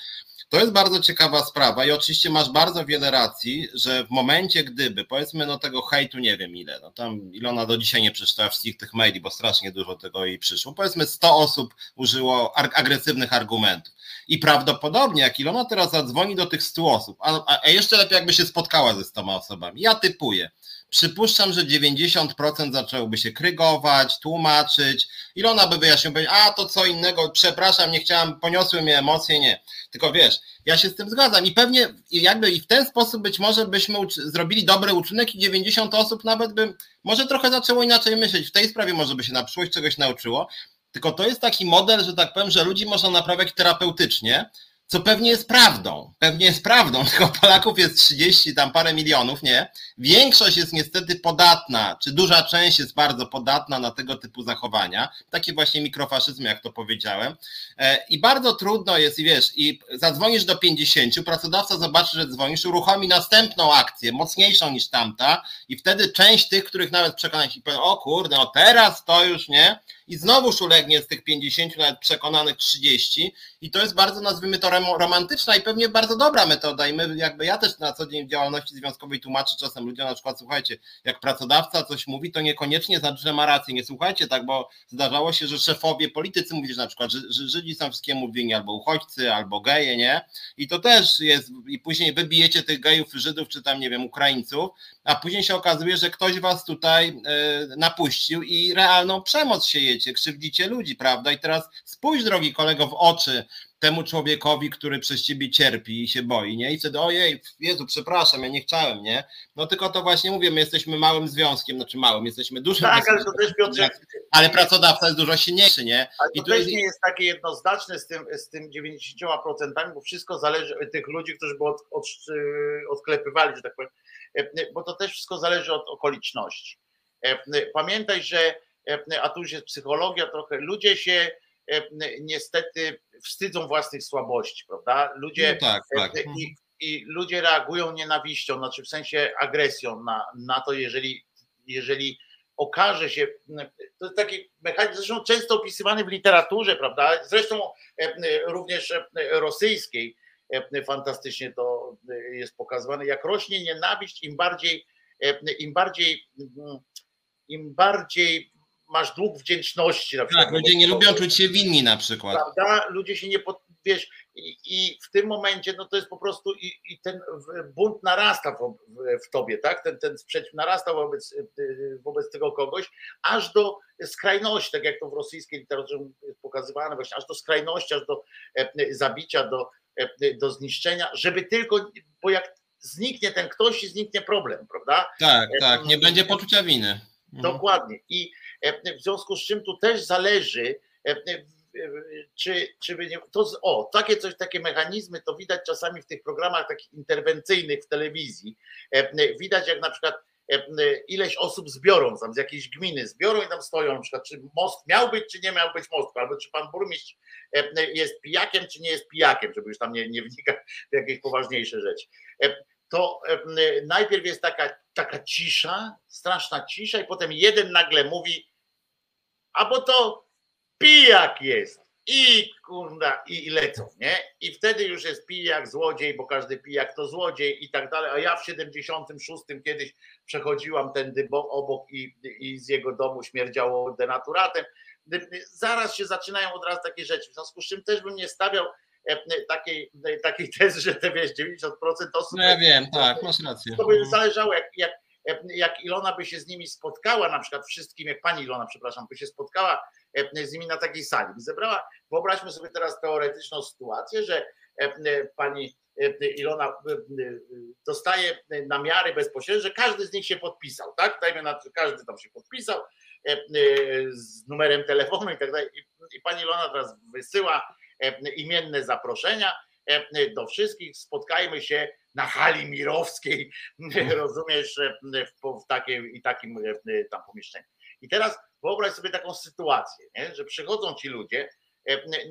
A: To jest bardzo ciekawa sprawa i oczywiście masz bardzo wiele racji, że w momencie, gdyby, powiedzmy, no tego hejtu nie wiem ile, no tam Ilona do dzisiaj nie przeczytała wszystkich tych maili, bo strasznie dużo tego jej przyszło. Powiedzmy 100 osób użyło agresywnych argumentów. I prawdopodobnie, jak Ilona teraz zadzwoni do tych 100 osób, a, a jeszcze lepiej jakby się spotkała ze 100 osobami, ja typuję, Przypuszczam, że 90% zaczęłoby się krygować, tłumaczyć. Ilona by wyjaśnił, a to co innego, przepraszam, nie chciałam, poniosły mnie emocje, nie. Tylko wiesz, ja się z tym zgadzam i pewnie jakby i w ten sposób być może byśmy zrobili dobry uczynek i 90 osób nawet by może trochę zaczęło inaczej myśleć. W tej sprawie może by się na przyszłość czegoś nauczyło. Tylko to jest taki model, że tak powiem, że ludzi można naprawiać terapeutycznie, co pewnie jest prawdą. Pewnie jest prawdą, tylko Polaków jest 30 tam parę milionów, nie? Większość jest niestety podatna, czy duża część jest bardzo podatna na tego typu zachowania, takie właśnie mikrofaszyzmy, jak to powiedziałem. E, I bardzo trudno jest, i wiesz, i zadzwonisz do 50, pracodawca zobaczy, że dzwonisz, uruchomi następną akcję, mocniejszą niż tamta, i wtedy część tych, których nawet przekonać i powie, o kurde, no teraz to już nie, i znowuż ulegnie z tych 50, nawet przekonanych 30 i to jest bardzo, nazwijmy to romantyczna i pewnie bardzo dobra metoda i my jakby ja też na co dzień w działalności związkowej tłumaczę czasem ludziom na przykład, słuchajcie, jak pracodawca coś mówi, to niekoniecznie znaczy, że ma rację, nie słuchajcie tak, bo zdarzało się, że szefowie, politycy mówili, że na przykład, że, że Żydzi są wszystkiemu winni, albo uchodźcy, albo geje, nie? I to też jest, i później wybijecie tych gejów, Żydów, czy tam, nie wiem, Ukraińców, a później się okazuje, że ktoś was tutaj y, napuścił i realną przemoc siejecie, krzywdzicie ludzi, prawda? I teraz spójrz, drogi kolego, w oczy temu człowiekowi, który przez ciebie cierpi i się boi, nie? I wtedy, ojej, Jezu, przepraszam, ja nie chciałem, nie? No tylko to właśnie mówię, my jesteśmy małym związkiem, znaczy małym, jesteśmy dużym
B: Tak, ale to też Piotrze...
A: Ale pracodawca jest dużo silniejszy, nie?
B: Ale to I też nie jest takie jednoznaczne z tym, z tym 90%, bo wszystko zależy od tych ludzi, którzy by od, od, odklepywali, że tak powiem, e, bo to też wszystko zależy od okoliczności. E, pamiętaj, że, e, a tu już jest psychologia trochę, ludzie się niestety wstydzą własnych słabości, prawda? Ludzie
A: no tak, tak.
B: I, i, ludzie reagują nienawiścią, znaczy w sensie agresją na, na to, jeżeli, jeżeli okaże się, to jest taki mechanizm, zresztą często opisywany w literaturze, prawda? Zresztą również rosyjskiej, fantastycznie to jest pokazywane, jak rośnie nienawiść, im bardziej, im bardziej, im bardziej masz dług wdzięczności. Na
A: przykład, tak, ludzie nie lubią czuć się winni na przykład.
B: Prawda? Ludzie się nie, pod, wiesz, i, i w tym momencie no to jest po prostu i, i ten bunt narasta w, w, tobie, tak? Ten, ten sprzeciw narasta wobec, wobec tego kogoś, aż do skrajności, tak jak to w rosyjskiej literaturze jest pokazywane, właśnie aż do skrajności, aż do e, zabicia, do, e, do zniszczenia, żeby tylko, bo jak zniknie ten ktoś i zniknie problem, prawda?
A: Tak, tak, nie będzie poczucia winy.
B: Mhm. Dokładnie. I e, w związku z czym tu też zależy, e, e, czy, czy by nie. To, o, takie coś, takie mechanizmy to widać czasami w tych programach takich interwencyjnych w telewizji. Widać, jak na przykład ileś osób zbiorą tam z jakiejś gminy, zbiorą i tam stoją, na przykład, czy most miał być, czy nie miał być most, albo czy pan burmistrz jest pijakiem, czy nie jest pijakiem, żeby już tam nie, nie wnikać w jakieś poważniejsze rzeczy to najpierw jest taka, taka cisza, straszna cisza, i potem jeden nagle mówi, a bo to pijak jest. I kurna, i lecą, nie? I wtedy już jest pijak, złodziej, bo każdy pijak to złodziej i tak dalej. A ja w 76 kiedyś przechodziłam tędy obok i, i z jego domu śmierdziało denaturatem. Zaraz się zaczynają od razu takie rzeczy. W związku z czym też bym nie stawiał E, takiej, takiej tezy, że te wiesz, 90% osób.
A: No ja wiem, tak, masz rację.
B: To by zależało, jak, jak, jak Ilona by się z nimi spotkała, na przykład wszystkim, jak pani Ilona, przepraszam, by się spotkała e, z nimi na takiej sali, zebrała, wyobraźmy sobie teraz teoretyczną sytuację, że e, pani Ilona dostaje namiary bezpośrednio, że każdy z nich się podpisał, tak? Dajmy na to, każdy tam się podpisał z numerem telefonu i tak dalej. I pani Ilona teraz wysyła E, imienne zaproszenia e, do wszystkich. Spotkajmy się na hali mirowskiej, rozumiesz, e, w, takim i takim tam pomieszczeniu. I teraz wyobraź sobie taką sytuację, nie? że przychodzą ci ludzie,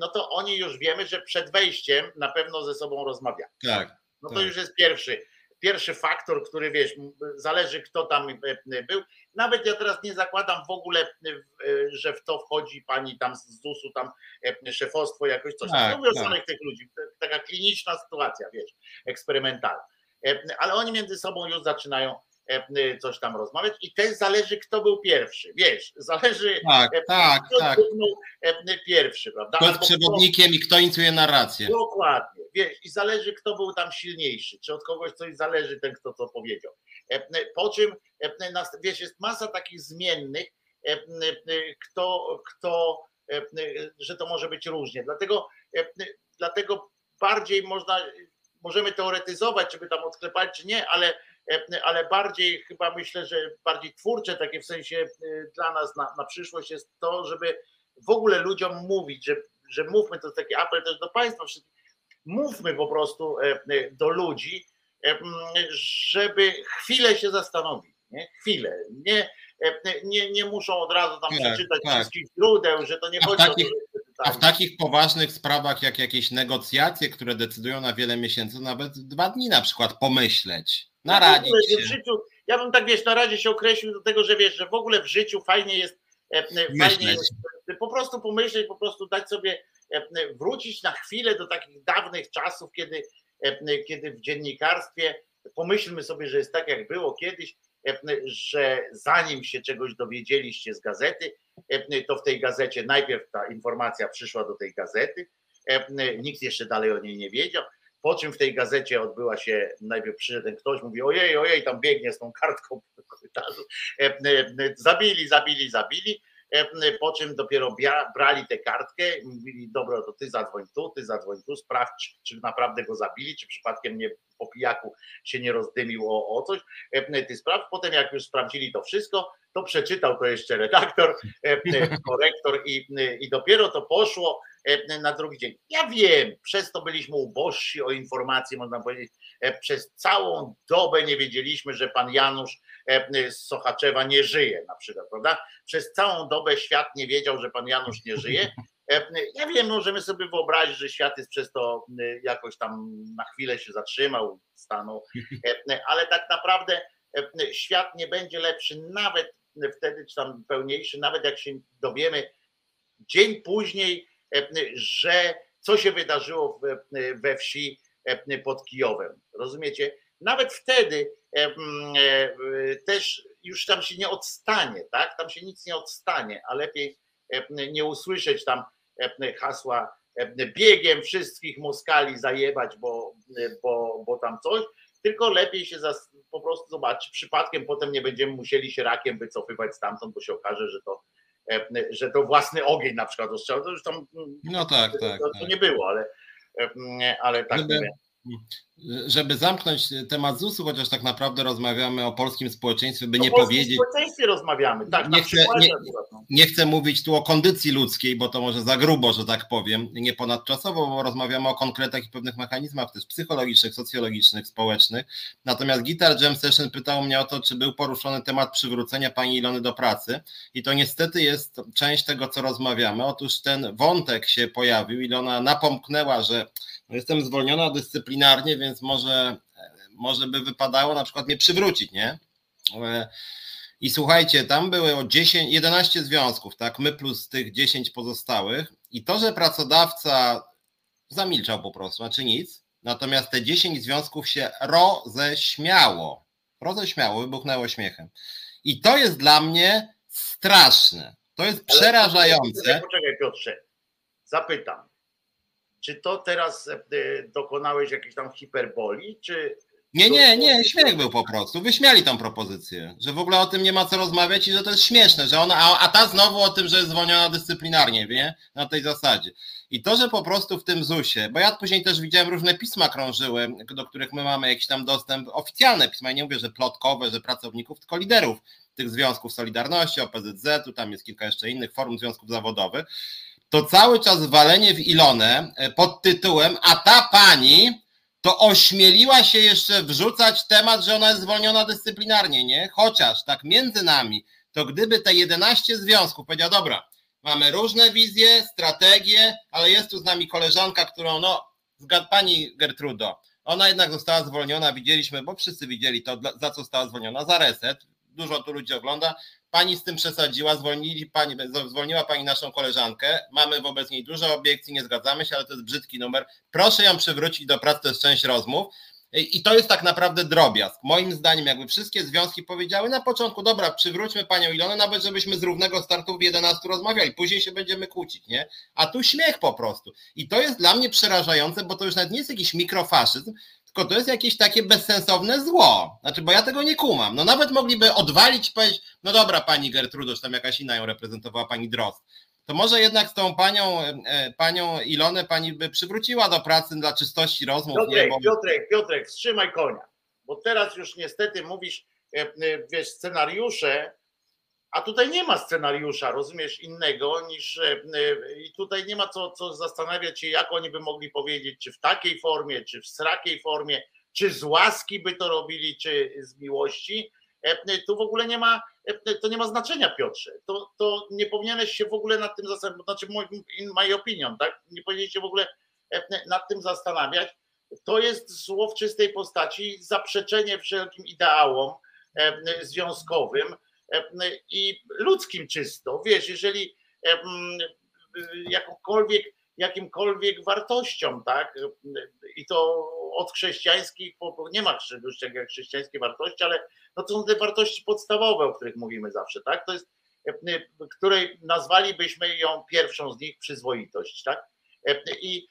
B: no to oni już wiemy, że przed wejściem na pewno ze sobą rozmawiają.
A: Tak.
B: No to
A: tak.
B: już jest pierwszy pierwszy faktor, który wiesz, zależy kto tam e, był. Nawet ja teraz nie zakładam w ogóle, e, że w to wchodzi pani tam z ZUS-u, tam e, szefostwo jakoś coś. Tak, Mówię tak. o samych tych ludzi. Taka kliniczna sytuacja, wiesz, eksperymentalna. Ale oni między sobą już zaczynają E, coś tam rozmawiać i też zależy, kto był pierwszy. Wiesz, zależy,
A: tak, e, tak, kto tak. był
B: e, pierwszy, prawda?
A: Kto jest przewodnikiem i kto inicjuje narrację.
B: Dokładnie. Wiesz, i zależy, kto był tam silniejszy, czy od kogoś coś zależy, ten, kto to powiedział. Po czym, wiesz, jest masa takich zmiennych, kto, kto że to może być różnie. Dlatego, dlatego bardziej można, możemy teoretyzować, czy by tam odklepać, czy nie, ale E, ale bardziej chyba myślę, że bardziej twórcze, takie w sensie e, dla nas na, na przyszłość jest to, żeby w ogóle ludziom mówić, że, że mówmy, to jest taki apel też do Państwa wszystkich, mówmy po prostu e, do ludzi, żeby chwilę się zastanowić, nie? chwilę, nie, nie, nie muszą od razu tam tak, przeczytać tak. wszystkich źródeł, że to nie chodzi takich, o to,
A: a w takich poważnych sprawach, jak jakieś negocjacje, które decydują na wiele miesięcy, nawet dwa dni na przykład pomyśleć, naradzić
B: się. W życiu, ja bym tak, wiesz, na razie się określił do tego, że wiesz, że w ogóle w życiu fajnie jest fajnie jest po prostu pomyśleć, po prostu dać sobie, wrócić na chwilę do takich dawnych czasów, kiedy, kiedy w dziennikarstwie pomyślmy sobie, że jest tak, jak było kiedyś, że zanim się czegoś dowiedzieliście z gazety, to w tej gazecie najpierw ta informacja przyszła do tej gazety, nikt jeszcze dalej o niej nie wiedział, po czym w tej gazecie odbyła się, najpierw przyszedł ten ktoś, mówi ojej, ojej, tam biegnie z tą kartką korytarzu, zabili, zabili, zabili, po czym dopiero brali tę kartkę mówili, dobra, to ty zadzwoń tu, ty zadzwoń tu, sprawdź, czy naprawdę go zabili, czy przypadkiem nie po pijaku się nie rozdymił o, o coś, ty sprawdź, potem jak już sprawdzili to wszystko, to przeczytał to jeszcze redaktor, korektor i, i dopiero to poszło na drugi dzień. Ja wiem, przez to byliśmy ubożsi o informacje, można powiedzieć, przez całą dobę nie wiedzieliśmy, że pan Janusz z Sochaczewa nie żyje na przykład, prawda? Przez całą dobę świat nie wiedział, że pan Janusz nie żyje. Ja wiem, możemy sobie wyobrazić, że świat jest przez to jakoś tam na chwilę się zatrzymał, stanął, ale tak naprawdę świat nie będzie lepszy nawet wtedy, czy tam pełniejszy, nawet jak się dowiemy dzień później, że co się wydarzyło we wsi pod Kijowem. Rozumiecie? Nawet wtedy też już tam się nie odstanie, tak? Tam się nic nie odstanie, a lepiej nie usłyszeć tam hasła biegiem wszystkich Moskali zajebać, bo, bo, bo tam coś, tylko lepiej się po prostu zobaczyć, przypadkiem potem nie będziemy musieli się rakiem wycofywać stamtąd, bo się okaże, że to, że to własny ogień na przykład ostrzał, to już tam
A: no tak, tak,
B: to, to
A: tak.
B: nie było, ale, ale tak
A: Żeby, żeby zamknąć temat ZUS-u, chociaż tak naprawdę rozmawiamy o polskim społeczeństwie, by
B: o
A: nie
B: polskim
A: powiedzieć.
B: społeczeństwie rozmawiamy, tak,
A: nie, chcę, nie, nie chcę mówić tu o kondycji ludzkiej, bo to może za grubo, że tak powiem, nie ponadczasowo, bo rozmawiamy o konkretach i pewnych mechanizmach też psychologicznych, socjologicznych, społecznych. Natomiast Guitar Jam Session pytał mnie o to, czy był poruszony temat przywrócenia pani Ilony do pracy i to niestety jest część tego, co rozmawiamy. Otóż ten wątek się pojawił, Ilona napomknęła, że jestem zwolniona dyscyplinarnie, więc może, może by wypadało na przykład mnie przywrócić, nie? I słuchajcie, tam były o 10, 11 związków, tak? My plus tych 10 pozostałych. I to, że pracodawca zamilczał po prostu, znaczy nic. Natomiast te 10 związków się roześmiało. Roześmiało, wybuchnęło śmiechem. I to jest dla mnie straszne. To jest przerażające.
B: Poczekaj, poczekaj Piotrze, zapytam czy to teraz e, dokonałeś jakiejś tam hiperboli, czy...
A: Nie, nie, nie, śmiech był po prostu. Wyśmiali tą propozycję, że w ogóle o tym nie ma co rozmawiać i że to jest śmieszne, że ona, a, a ta znowu o tym, że jest zwolniona dyscyplinarnie, wie, na tej zasadzie. I to, że po prostu w tym ZUS-ie, bo ja później też widziałem różne pisma krążyły, do których my mamy jakiś tam dostęp, oficjalne pisma, ja nie mówię, że plotkowe, że pracowników, tylko liderów tych związków Solidarności, OPZZ, tu tam jest kilka jeszcze innych forum związków zawodowych, to cały czas walenie w Ilonę e, pod tytułem, a ta pani to ośmieliła się jeszcze wrzucać temat, że ona jest zwolniona dyscyplinarnie, nie? Chociaż tak między nami, to gdyby te 11 związków powiedział, dobra, mamy różne wizje, strategie, ale jest tu z nami koleżanka, którą, no, pani Gertrudo, ona jednak została zwolniona, widzieliśmy, bo wszyscy widzieli to, za co została zwolniona, za reset, dużo tu ludzi ogląda, Pani z tym przesadziła, zwolnili pani, zwolniła pani naszą koleżankę. Mamy wobec niej dużo obiekcji, nie zgadzamy się, ale to jest brzydki numer. Proszę ją przywrócić do pracy, to jest część rozmów. I to jest tak naprawdę drobiazg. Moim zdaniem, jakby wszystkie związki powiedziały na początku, dobra, przywróćmy panią Ilonę, nawet żebyśmy z równego startu w 11 rozmawiali, później się będziemy kłócić, nie? A tu śmiech po prostu. I to jest dla mnie przerażające, bo to już nawet nie jest jakiś mikrofaszyzm, tylko to jest jakieś takie bezsensowne zło. Znaczy, bo ja tego nie kumam. No nawet mogliby odwalić i powiedzieć, no dobra, pani Gertrudo, czy tam jakaś inna ją reprezentowała, pani Drost. To może jednak z tą panią, e, panią Ilonę pani by przywróciła do pracy dla czystości rozmów.
B: Piotrek,
A: nie, bo...
B: Piotrek, Piotrek, wstrzymaj konia. Bo teraz już niestety mówisz, e, e, wiesz, scenariusze a tutaj nie ma scenariusza, rozumiesz, innego niż e, e, i tutaj nie ma co, co zastanawiać się, jak oni by mogli powiedzieć, czy w takiej formie, czy w srakiej formie, czy z łaski by to robili, czy z miłości. E, tu w ogóle nie ma, to nie ma znaczenia, Piotrze. To, to nie powinieneś się w ogóle nad tym zastanawiać, znaczy in my opinion, tak? Nie powinieneś się w ogóle nad tym zastanawiać. To jest zło w postaci, zaprzeczenie wszelkim ideałom związkowym i ludzkim czysto. Wiesz, jeżeli jakąkolwiek, jakimkolwiek wartością, tak? I to od chrześcijańskich, nie ma czegoś jak chrześcijańskie wartości, ale no to są te wartości podstawowe, o których mówimy zawsze, tak? To jest, której nazwalibyśmy ją pierwszą z nich przyzwoitość, tak? I,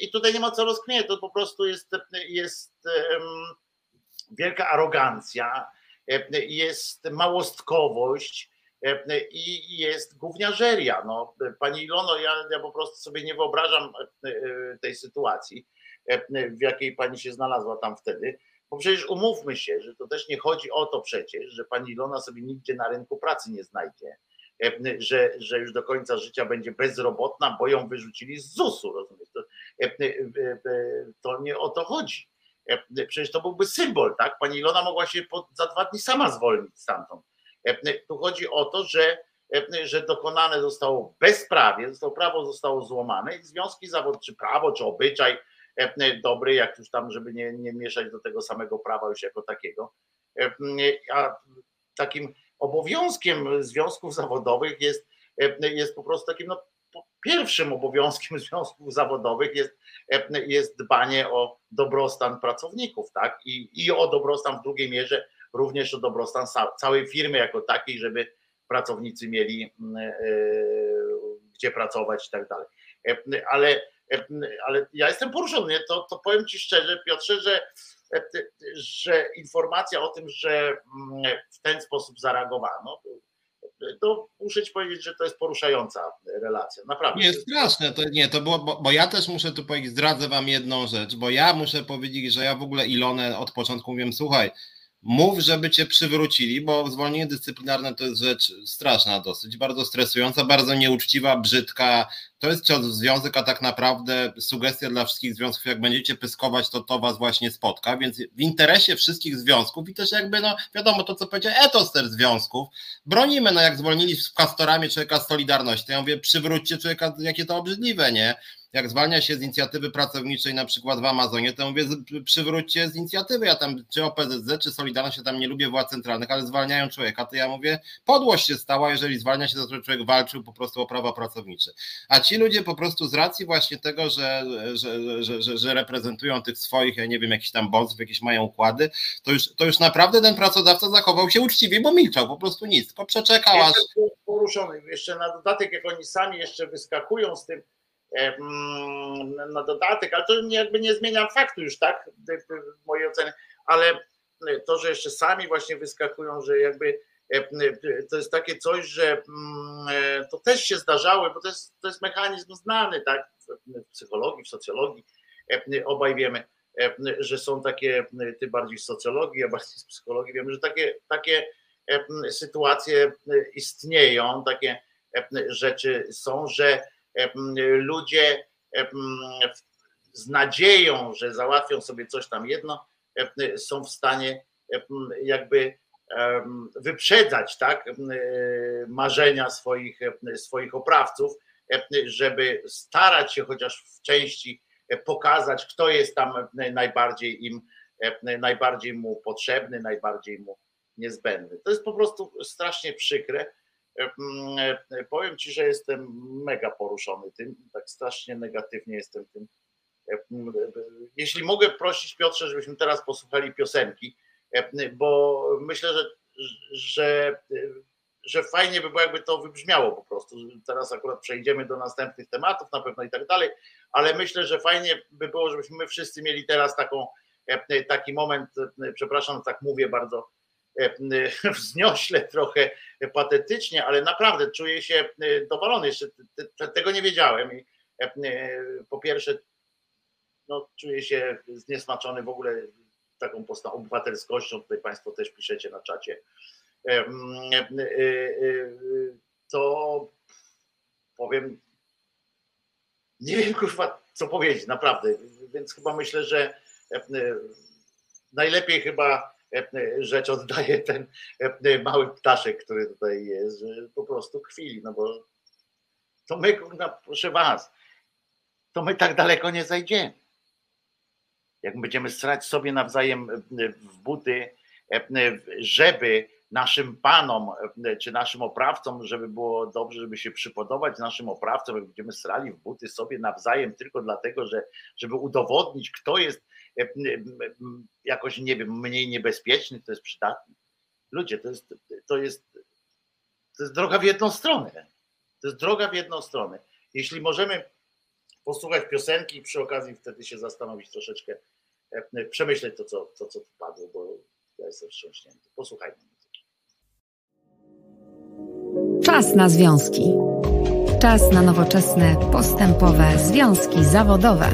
B: i tutaj nie ma co rozkminiać, to po prostu jest, jest wielka arogancja, jest małostkowość, i jest gówniarzeria. No, pani Ilono, ja, ja po prostu sobie nie wyobrażam tej sytuacji, w jakiej pani się znalazła tam wtedy. Bo przecież umówmy się, że to też nie chodzi o to przecież, że pani Ilona sobie nigdzie na rynku pracy nie znajdzie, że, że już do końca życia będzie bezrobotna, bo ją wyrzucili z ZUS-u, rozumiesz? To, to nie o to chodzi. Przecież to byłby symbol, tak? Pani Ilona mogła się po, za dwa dni sama zwolnić stamtąd. Tu chodzi o to, że, że dokonane zostało bezprawie, zostało, prawo zostało złamane i związki zawodowce, czy prawo, czy obyczaj dobry, jak już tam, żeby nie, nie mieszać do tego samego prawa już jako takiego. A takim obowiązkiem związków zawodowych jest, jest po prostu takim no, pierwszym obowiązkiem związków zawodowych jest, jest dbanie o dobrostan pracowników, tak? I, I o dobrostan w drugiej mierze również o dobrostan całej firmy jako takiej, żeby pracownicy mieli gdzie pracować i tak dalej. Ale, ale ja jestem poruszony, to, to powiem Ci szczerze, Piotrze, że, że informacja o tym, że w ten sposób zareagowano, to muszę ci powiedzieć, że to jest poruszająca relacja, naprawdę.
A: Nie, straszne, to nie, to było, bo, bo, ja też muszę tu powiedzieć, zdradzę wam jedną rzecz, bo ja muszę powiedzieć, że ja w ogóle Ilonę od początku mówiłem, słuchaj, mów, żeby cię przywrócili, bo zwolnienie dyscyplinarne to jest rzecz straszna dosyć, bardzo stresująca, bardzo nieuczciwa, brzydka. To jest cios w związek, a tak naprawdę sugestia dla wszystkich związków, jak będziecie pyskować, to to was właśnie spotka, więc w interesie wszystkich związków i też jakby, no wiadomo, to co powiedział etos też związków, bronimy, no jak zwolnili z kastorami człowieka z Solidarności, to ja mówię, przywróćcie człowieka, jakie to obrzydliwe, nie? Jak zwalnia się z inicjatywy pracowniczej na przykład w Amazonie, to mówię, przywróćcie z inicjatywy, ja tam czy OPZZ, czy Solidarność, ja tam nie lubię władz centralnych, ale zwalniają człowieka, to ja mówię, podłość się stała, jeżeli zwalnia się to, człowiek walczył po prostu o prawa pracownicze. A ci ludzie po prostu z racji właśnie tego, że, że, że, że, że reprezentują tych swoich, ja nie wiem, jakichś tam bossów, jakieś mają układy, to już, to już naprawdę ten pracodawca zachował się uczciwie, bo milczał, po prostu nic, tylko przeczekał aż...
B: Poruszony, jeszcze na dodatek, jak oni sami jeszcze wyskakują z tym, na dodatek, ale to jakby nie zmienia faktu już, tak, mojej ocenie, ale to, że jeszcze sami właśnie wyskakują, że jakby to jest takie coś, że mm, to też się zdarzało, bo to jest, to jest mechanizm znany, tak, w psychologii, w socjologii, obaj wiemy, że są takie, ty bardziej z socjologii, ja bardziej z psychologii, wiemy, że takie, takie sytuacje istnieją, takie rzeczy są, że ludzie z nadzieją, że załatwią sobie coś tam jedno, są w stanie jakby wyprzedzać tak, marzenia swoich, swoich oprawców, żeby starać się chociaż w części pokazać, kto jest tam najbardziej im, najbardziej mu potrzebny, najbardziej mu niezbędny. To jest po prostu strasznie przykre Powiem Ci, że jestem mega poruszony tym, tak strasznie negatywnie jestem tym. Jeśli mogę prosić Piotrze, żebyśmy teraz posłuchali piosenki, bo myślę, że, że, że fajnie by było, jakby to wybrzmiało po prostu. Teraz akurat przejdziemy do następnych tematów na pewno i tak dalej, ale myślę, że fajnie by było, żebyśmy my wszyscy mieli teraz taką, taki moment, przepraszam, tak mówię bardzo E, wzniośle, trochę patetycznie, ale naprawdę czuję się e, dowalony. Jeszcze tego nie wiedziałem. I e, po pierwsze, no, czuję się zniesmaczony w ogóle taką postawą obywatelskością. Tutaj Państwo też piszecie na czacie. To powiem, nie wiem kurwa co powiedzieć, naprawdę. Więc chyba myślę, że najlepiej chyba rzecz oddaje ten mały ptaszek, który tutaj jest, że po prostu chwili, no bo to my, proszę was, to my tak daleko nie zajdziemy. Jak będziemy strać sobie nawzajem w buty, żeby naszym panom, czy naszym oprawcom, żeby było dobrze, żeby się przypodobać naszym oprawcom, jak będziemy srali w buty sobie nawzajem tylko dlatego, że żeby udowodnić, kto jest jakoś, nie wiem, mniej niebezpieczny, to jest przydatny. Ludzie, to jest, to jest, to jest droga w jedną stronę. To jest droga w jedną stronę. Jeśli możemy posłuchać piosenki przy okazji wtedy się zastanowić troszeczkę, e, przemyśleć to, co, to, co tu padło, bo ja jestem wstrząśnięty. Posłuchajmy.
C: Czas na związki. Czas na nowoczesne, postępowe związki zawodowe.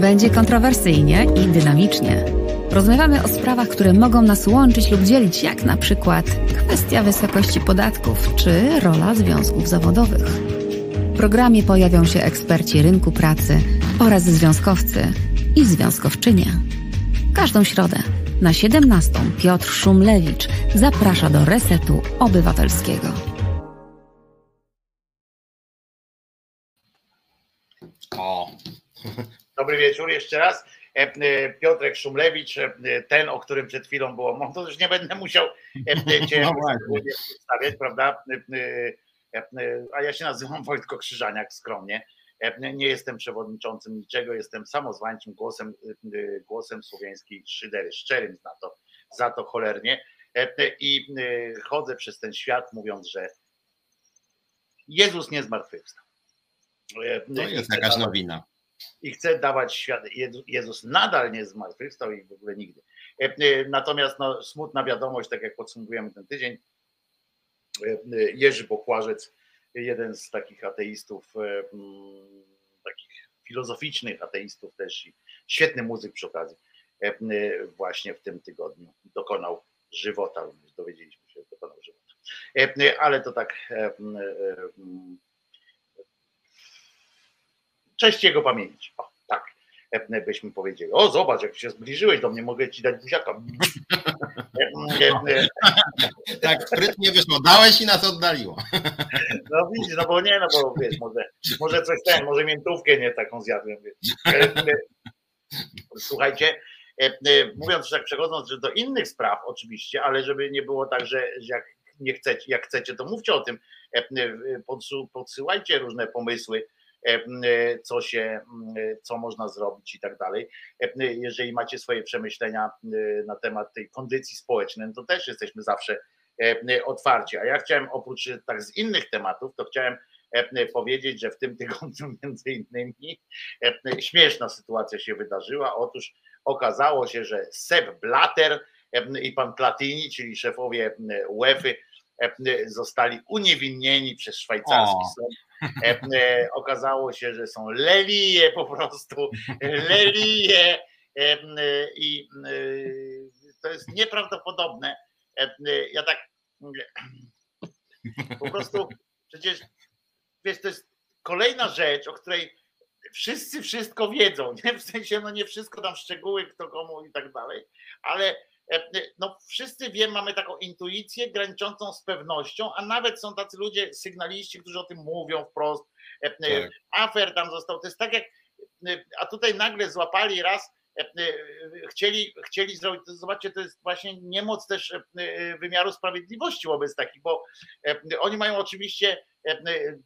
C: Będzie kontrowersyjnie i dynamicznie. Rozmawiamy o sprawach, które mogą nas łączyć lub dzielić, jak na przykład kwestia wysokości podatków czy rola związków zawodowych. W programie pojawią się eksperci rynku pracy oraz związkowcy i związkowczynie. Każdą środę na 17 Piotr Szumlewicz zaprasza do Resetu Obywatelskiego.
B: O. Dobry wieczór jeszcze raz. E, e, Piotrek Szumlewicz, e, ten, o którym przed chwilą było, no to już nie będę musiał cię no przedstawiać, prawda? A ja się nazywam Wojtko Krzyżaniak skromnie. Nie jestem przewodniczącym niczego, jestem samozwańczym głosem, głosem słowiańskiej szydery, szczerym za to, za to cholernie. I chodzę przez ten świat mówiąc, że Jezus nie zmartwychwstał.
A: To jest jakaś nowina
B: i chce dawać świat. Jezus nadal nie zmartwychwstał i w ogóle nigdy. E, e, natomiast no, smutna wiadomość, tak jak podsumowujemy ten tydzień, e, Jerzy Bokłażec, jeden z takich ateistów, takich filozoficznych ateistów też i świetny muzyk przy okazji, właśnie w tym tygodniu dokonał żywota, dowiedzieliśmy się, że dokonał żywota. Ale to tak Cześć jego pamięci. O, tak byśmy powiedzieli. O, zobacz, jak się zbliżyłeś do mnie, mogę ci dać buziaka.
A: tak sprytnie wyszło, dałeś i nas oddaliło.
B: no widzisz, no bo nie, no bo wiesz, może, może coś ten, może miętówkę nie taką zjadłem. Słuchajcie, mówiąc tak, przechodząc do innych spraw oczywiście, ale żeby nie było tak, że jak nie chcecie, jak chcecie, to mówcie o tym, podsyłajcie różne pomysły, co się, co można zrobić i tak dalej. E, jeżeli macie swoje przemyślenia na temat tej kondycji społecznej, to też jesteśmy zawsze otwarci. A ja chciałem oprócz tak z innych tematów, to chciałem powiedzieć, że w tym tygodniu między innymi śmieszna sytuacja się wydarzyła. Otóż okazało się, że Seb Blatter i pan Platini, czyli szefowie UEFA, zostali uniewinnieni przez szwajcarski sąd E, e, okazało się, że są lelije po prostu, lelije i to jest nieprawdopodobne. Ja tak po prostu przecież wiesz, to jest kolejna rzecz, o której wszyscy wszystko wiedzą, nie? W sensie, no nie wszystko tam szczegóły, kto komu i tak dalej, ale no wszyscy wiemy, mamy taką intuicję graniczącą z pewnością, a nawet są tacy ludzie, sygnaliści, którzy o tym mówią wprost. E, tak. Afer tam został, to jest tak jak, a tutaj nagle złapali raz, chcieli, chcieli zrobić, zobaczcie, to jest właśnie niemoc też wymiaru sprawiedliwości wobec takich, bo oni mają oczywiście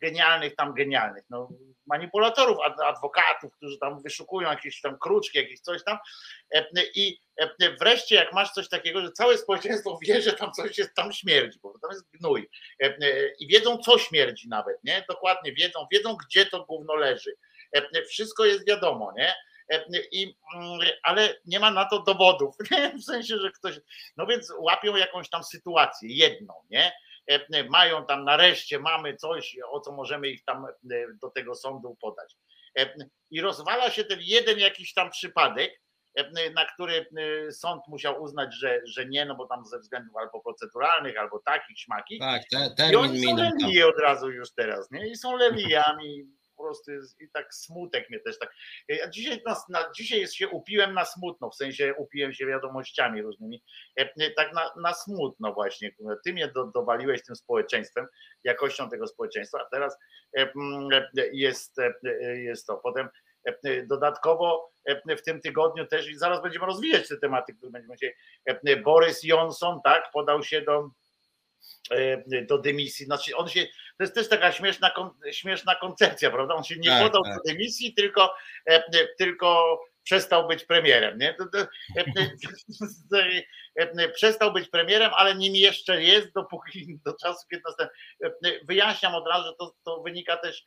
B: genialnych tam genialnych, no, manipulatorów, adwokatów, którzy tam wyszukują jakieś tam kruczki, jakieś coś tam i wreszcie jak masz coś takiego, że całe społeczeństwo wie, że tam coś jest, tam śmierdzi, bo tam jest gnój i wiedzą co śmierdzi nawet, nie? Dokładnie wiedzą, wiedzą gdzie to gówno leży. Wszystko jest wiadomo, nie? I, ale nie ma na to dowodów, nie? w sensie, że ktoś, no więc łapią jakąś tam sytuację, jedną, nie? Mają tam nareszcie, mamy coś, o co możemy ich tam do tego sądu podać. I rozwala się ten jeden jakiś tam przypadek, na który sąd musiał uznać, że, że nie, no bo tam ze względów albo proceduralnych, albo takich, śmakich. Tak,
A: te,
B: I oni są lewije od razu już teraz, nie? I są lewijami, po prostu jest, i tak smutek mnie też tak. Ja dzisiaj, na, na, dzisiaj jest się upiłem na smutno, w sensie upiłem się wiadomościami różnymi, e, tak na, na smutno właśnie. Ty mnie do, dowaliłeś tym społeczeństwem, jakością tego społeczeństwa, a teraz e, jest, e, jest to. Potem dodatkowo w tym tygodniu też i zaraz będziemy rozwijać te tematy, które będziemy dzisiaj. Borys Johnson, tak, podał się do do dymisji. Znaczy on się, to jest też taka śmieszna, śmieszna koncepcja, prawda? On się nie tak, podał tak. do dymisji, tylko, tylko przestał być premierem. Nie? Przestał być premierem, ale nim jeszcze jest, dopóki do czasu, kiedy następny. Wyjaśniam od razu, że to, to wynika też,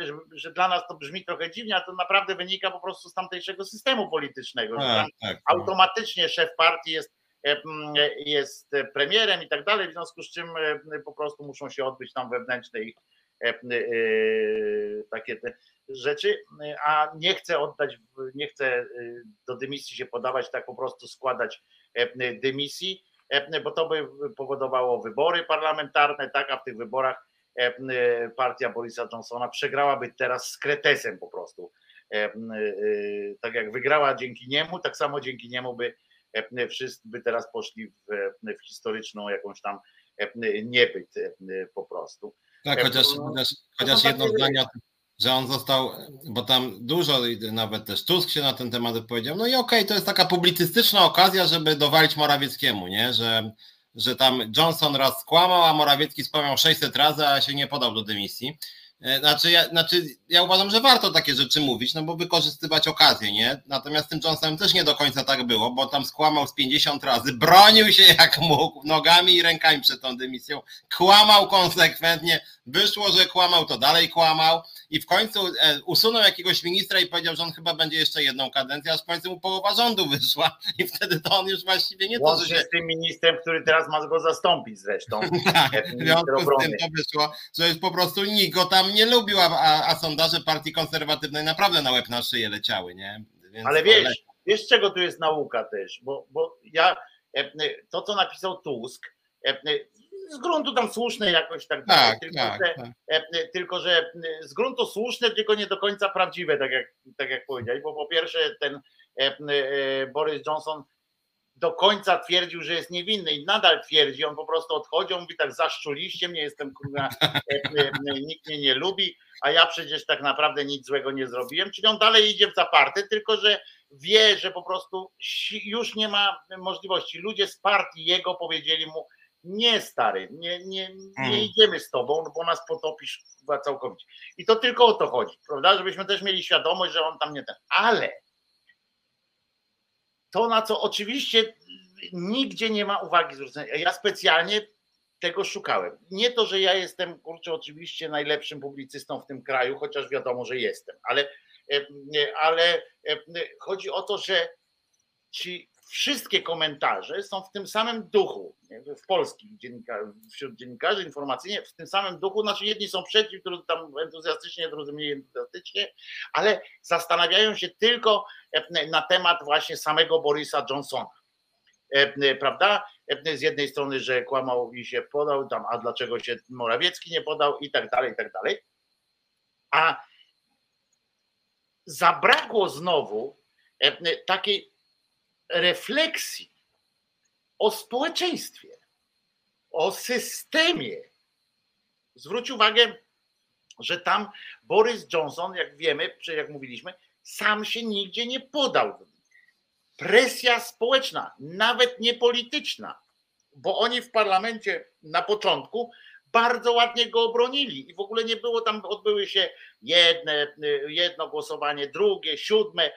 B: że, że, dla nas to brzmi trochę dziwnie, a to naprawdę wynika po prostu z tamtejszego systemu politycznego. Tak, tak, tak. automatycznie szef partii jest jest premierem i tak dalej, w związku z czym po prostu muszą się odbyć tam wewnętrzne takie te rzeczy, a nie chcę oddać, nie chcę do dymisji się podawać, tak po prostu składać dymisji, bo to by powodowało wybory parlamentarne, tak, a w tych wyborach partia Borisa Johnsona przegrałaby teraz z kretesem po prostu. Tak jak wygrała dzięki niemu, tak samo dzięki niemu by wszyscy by teraz poszli w, w historyczną jakąś tam niebyt po prostu.
A: Tak, chociaż, chociaż, chociaż jedno zdanie że on został, bo tam dużo, nawet też Tusk się na ten temat powiedział, no i okej, okay, to jest taka publicystyczna okazja, żeby dowalić Morawieckiemu, nie, że, że tam Johnson raz skłamał, a Morawiecki skłamał 600 razy, a się nie podał do dymisji. E, znaczy ja, znaczy, ja uważam, że warto takie rzeczy mówić, no bo wykorzystywać okazję, nie? Natomiast tym Johnsonem też nie do końca tak było, bo tam skłamał z 50 razy, bronił się jak mógł, nogami i rękami przed tą dymisją, kłamał konsekwentnie, wyszło, że kłamał, to dalej kłamał i w końcu e, usunął jakiegoś ministra i powiedział, że on chyba będzie jeszcze jedną kadencję, aż w końcu mu połowa rządu wyszła i wtedy to on już właściwie nie
B: to, że się... z tym ministrem, który teraz ma go zastąpić zresztą.
A: tak, w związku z tym to wyszło, że już po prostu nikt go tam nie lubił, a, a, a sondaże partii konserwatywnej naprawdę na łeb na szyję leciały, nie?
B: Więc Ale wiesz, ale... wiesz czego tu jest nauka też, bo, bo ja e, to, co napisał Tusk, e, z gruntu tam słuszne jakoś tak dalej. Tak, tylko, tak, że, tak. E, tylko, że z gruntu słuszne, tylko nie do końca prawdziwe, tak jak, tak jak powiedziałeś, bo po pierwsze ten Boris Johnson do końca twierdził, że jest niewinny i nadal twierdzi, on po prostu odchodzi, on mówi tak zaszczuliście mnie, jestem kurwa, nikt mnie nie lubi, a ja przecież tak naprawdę nic złego nie zrobiłem, czyli on dalej idzie w zaparte, tylko że wie, że po prostu już nie ma możliwości. Ludzie z partii jego powiedzieli mu, nie stary, nie, nie, nie hmm. idziemy z tobą, bo nas potopisz chyba całkowicie. I to tylko o to chodzi, prawda? Żebyśmy też mieli świadomość, że on tam nie ten. Ale to, na co oczywiście nigdzie nie ma uwagi zwrócenia. Ja specjalnie tego szukałem. Nie to, że ja jestem, kurczę, oczywiście najlepszym publicystą w tym kraju, chociaż wiadomo, że jestem, ale, ale chodzi o to, że ci wszystkie komentarze są w tym samym duchu, w polskich dziennikarzach, wśród dziennikarzy informacyjnie, w tym samym duchu, znaczy jedni są przeciw, drudzy tam entuzjastycznie, drudzy mniej entuzjastycznie, ale zastanawiają się tylko e, na temat właśnie samego Borisa Johnsona. E, e, prawda? Z jednej strony, że kłamał i się podał, tam, a dlaczego się Morawiecki nie podał i tak dalej, i tak dalej. A zabrakło znowu takiej refleksji o społeczeństwie, o systemie. Zwróć uwagę, że tam Boris Johnson, jak wiemy, jak mówiliśmy, sam się nigdzie nie podał. Presja społeczna, nawet nie polityczna, bo oni w parlamencie na początku bardzo ładnie go obronili i w ogóle nie było tam, odbyły się jedne, jedno głosowanie, drugie, siódme,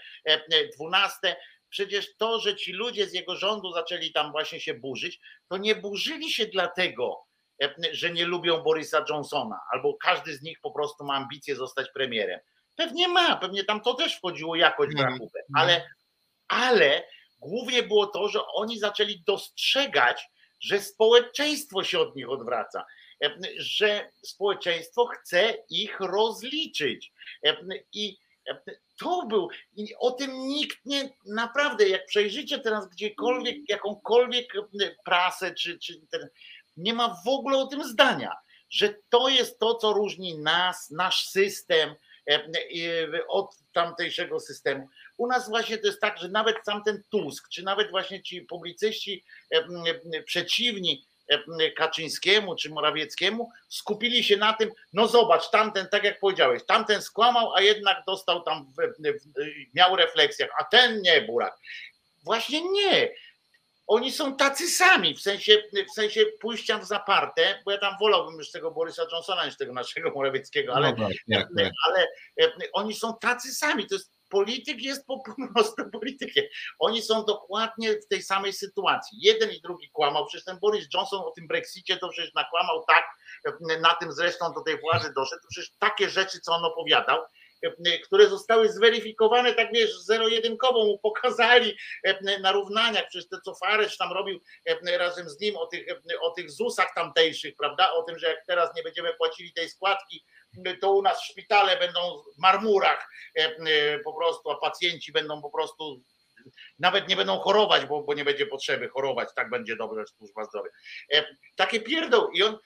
B: dwunaste przecież to, że ci ludzie z jego rządu zaczęli tam właśnie się burzyć, to nie burzyli się dlatego, e, że nie lubią Borisa Johnsona, albo każdy z nich po prostu ma ambicje zostać premierem. Pewnie ma, pewnie tam to też wchodziło jakoś w rachubę, ale, ale głównie było to, że oni zaczęli dostrzegać, że społeczeństwo się od nich odwraca, e, że społeczeństwo chce ich rozliczyć. E, I to był, i o tym nikt nie, naprawdę, jak przejrzycie teraz gdziekolwiek, jakąkolwiek prasę, czy, czy ten, nie ma w ogóle o tym zdania, że to jest to, co różni nas, nasz system od tamtejszego systemu. U nas właśnie to jest tak, że nawet sam ten Tusk, czy nawet właśnie ci publicyści przeciwni Kaczyńskiemu czy Morawieckiemu skupili się na tym, no zobacz, tamten, tak jak powiedziałeś, tamten skłamał, a jednak dostał tam, miał refleksjach, a ten nie, Burak. Właśnie nie. oni są tacy sami, w sensie, w sensie pójścia w zaparte, bo ja tam wolałbym już tego Borysa Johnsona niż tego naszego Morawieckiego, ale, no tak, tak, tak. ale oni są tacy sami, to jest polityk jest po prostu politykiem. Oni są dokładnie w tej samej sytuacji. Jeden i drugi kłamał. Przecież ten Boris Johnson o tym Brexicie to przecież nakłamał tak, na tym zresztą do tej władzy doszedł. Przecież takie rzeczy, co on opowiadał, które zostały zweryfikowane, tak wiesz, zero-jedynkowo mu pokazali na równaniach, przecież to co Faresz tam robił razem z nim o tych, o tych ZUS-ach tamtejszych, prawda, o tym, że jak teraz nie będziemy płacili tej składki, to u nas szpitale będą w marmurach po prostu, a pacjenci będą po prostu nawet nie będą chorować, bo, bo nie będzie potrzeby chorować, tak będzie dobrze służba zdrowia. Takie pierdoł i on,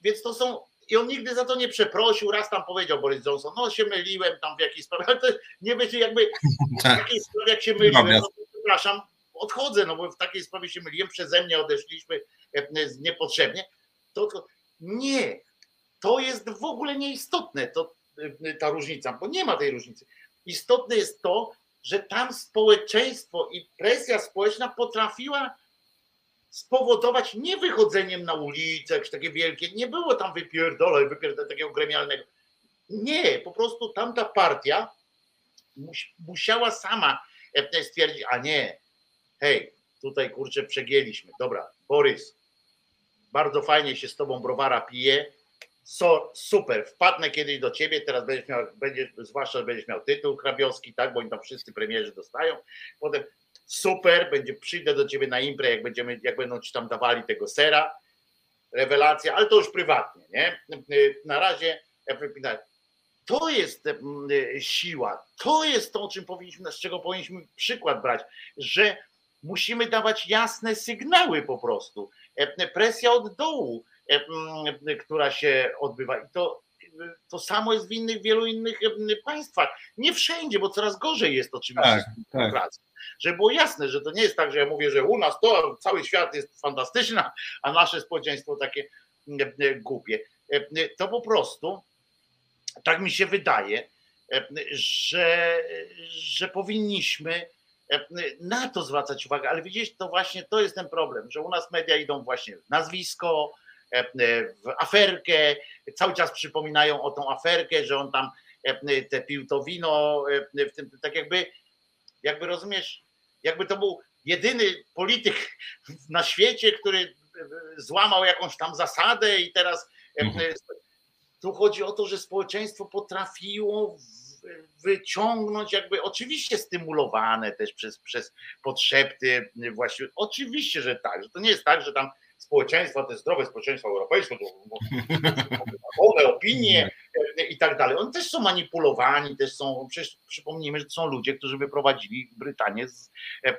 B: więc to są i on nigdy za to nie przeprosił, raz tam powiedział Boris Johnson, no się myliłem tam w jakiejś sprawie, ale to nie będzie jakby w tak. takiej sprawie jak się myliłem, no, przepraszam, odchodzę, no bo w takiej sprawie się myliłem, przeze mnie odeszliśmy e, niepotrzebnie, to, to nie, to jest w ogóle nieistotne, to, e, ta różnica, bo nie ma tej różnicy. Istotne jest to, że tam społeczeństwo i presja społeczna potrafiła spowodować nie wychodzeniem na ulicę, jakieś takie wielkie, nie było tam wypierdolę, wypierdolę takiego gremialnego. Nie, po prostu tamta partia musiała sama e, stwierdzić, a nie, hej, tutaj kurczę przegięliśmy, dobra, Borys, bardzo fajnie się z tobą browara pije, so, super, wpadnę kiedyś do ciebie, teraz będziesz miał, będziesz, zwłaszcza będziesz miał tytuł hrabiowski, tak, bo oni tam wszyscy premierzy dostają, potem super, będzie, przyjdę do ciebie na imprę, jak, będziemy, jak będą ci tam dawali tego sera, rewelacja, ale to już prywatnie, nie? Na razie to jest mm, siła, to jest to, czym powinniśmy, z czego powinniśmy przykład brać, że musimy dawać jasne sygnały po prostu. Presja od dołu, która się odbywa i to to samo jest w innych, wielu innych państwach. Nie wszędzie, bo coraz gorzej jest oczywiście tak, tak. Żeby było jasne, że to nie jest tak, że ja mówię, że u nas to cały świat jest fantastyczny, a nasze społeczeństwo takie głupie. To po prostu tak mi się wydaje, że, że powinniśmy na to zwracać uwagę, ale widzisz, to właśnie to jest ten problem, że u nas media idą właśnie w nazwisko, w aferkę, cały czas przypominają o tą aferkę, że on tam e, te pił to wino, e, w tym, tak jakby, jakby rozumiesz, jakby to był jedyny polityk na świecie, który złamał jakąś tam zasadę i teraz mhm. tu chodzi o to, że społeczeństwo potrafiło wyciągnąć, jakby oczywiście stymulowane też przez, przez podszepty właśnie, oczywiście, że tak, że to nie jest tak, że tam społeczeństwa, te zdrowe społeczeństwo europejskie, to opinie i tak dalej. Oni też są manipulowani, też są, przecież przypomnijmy, że to są ludzie, którzy wyprowadzili Brytanię z,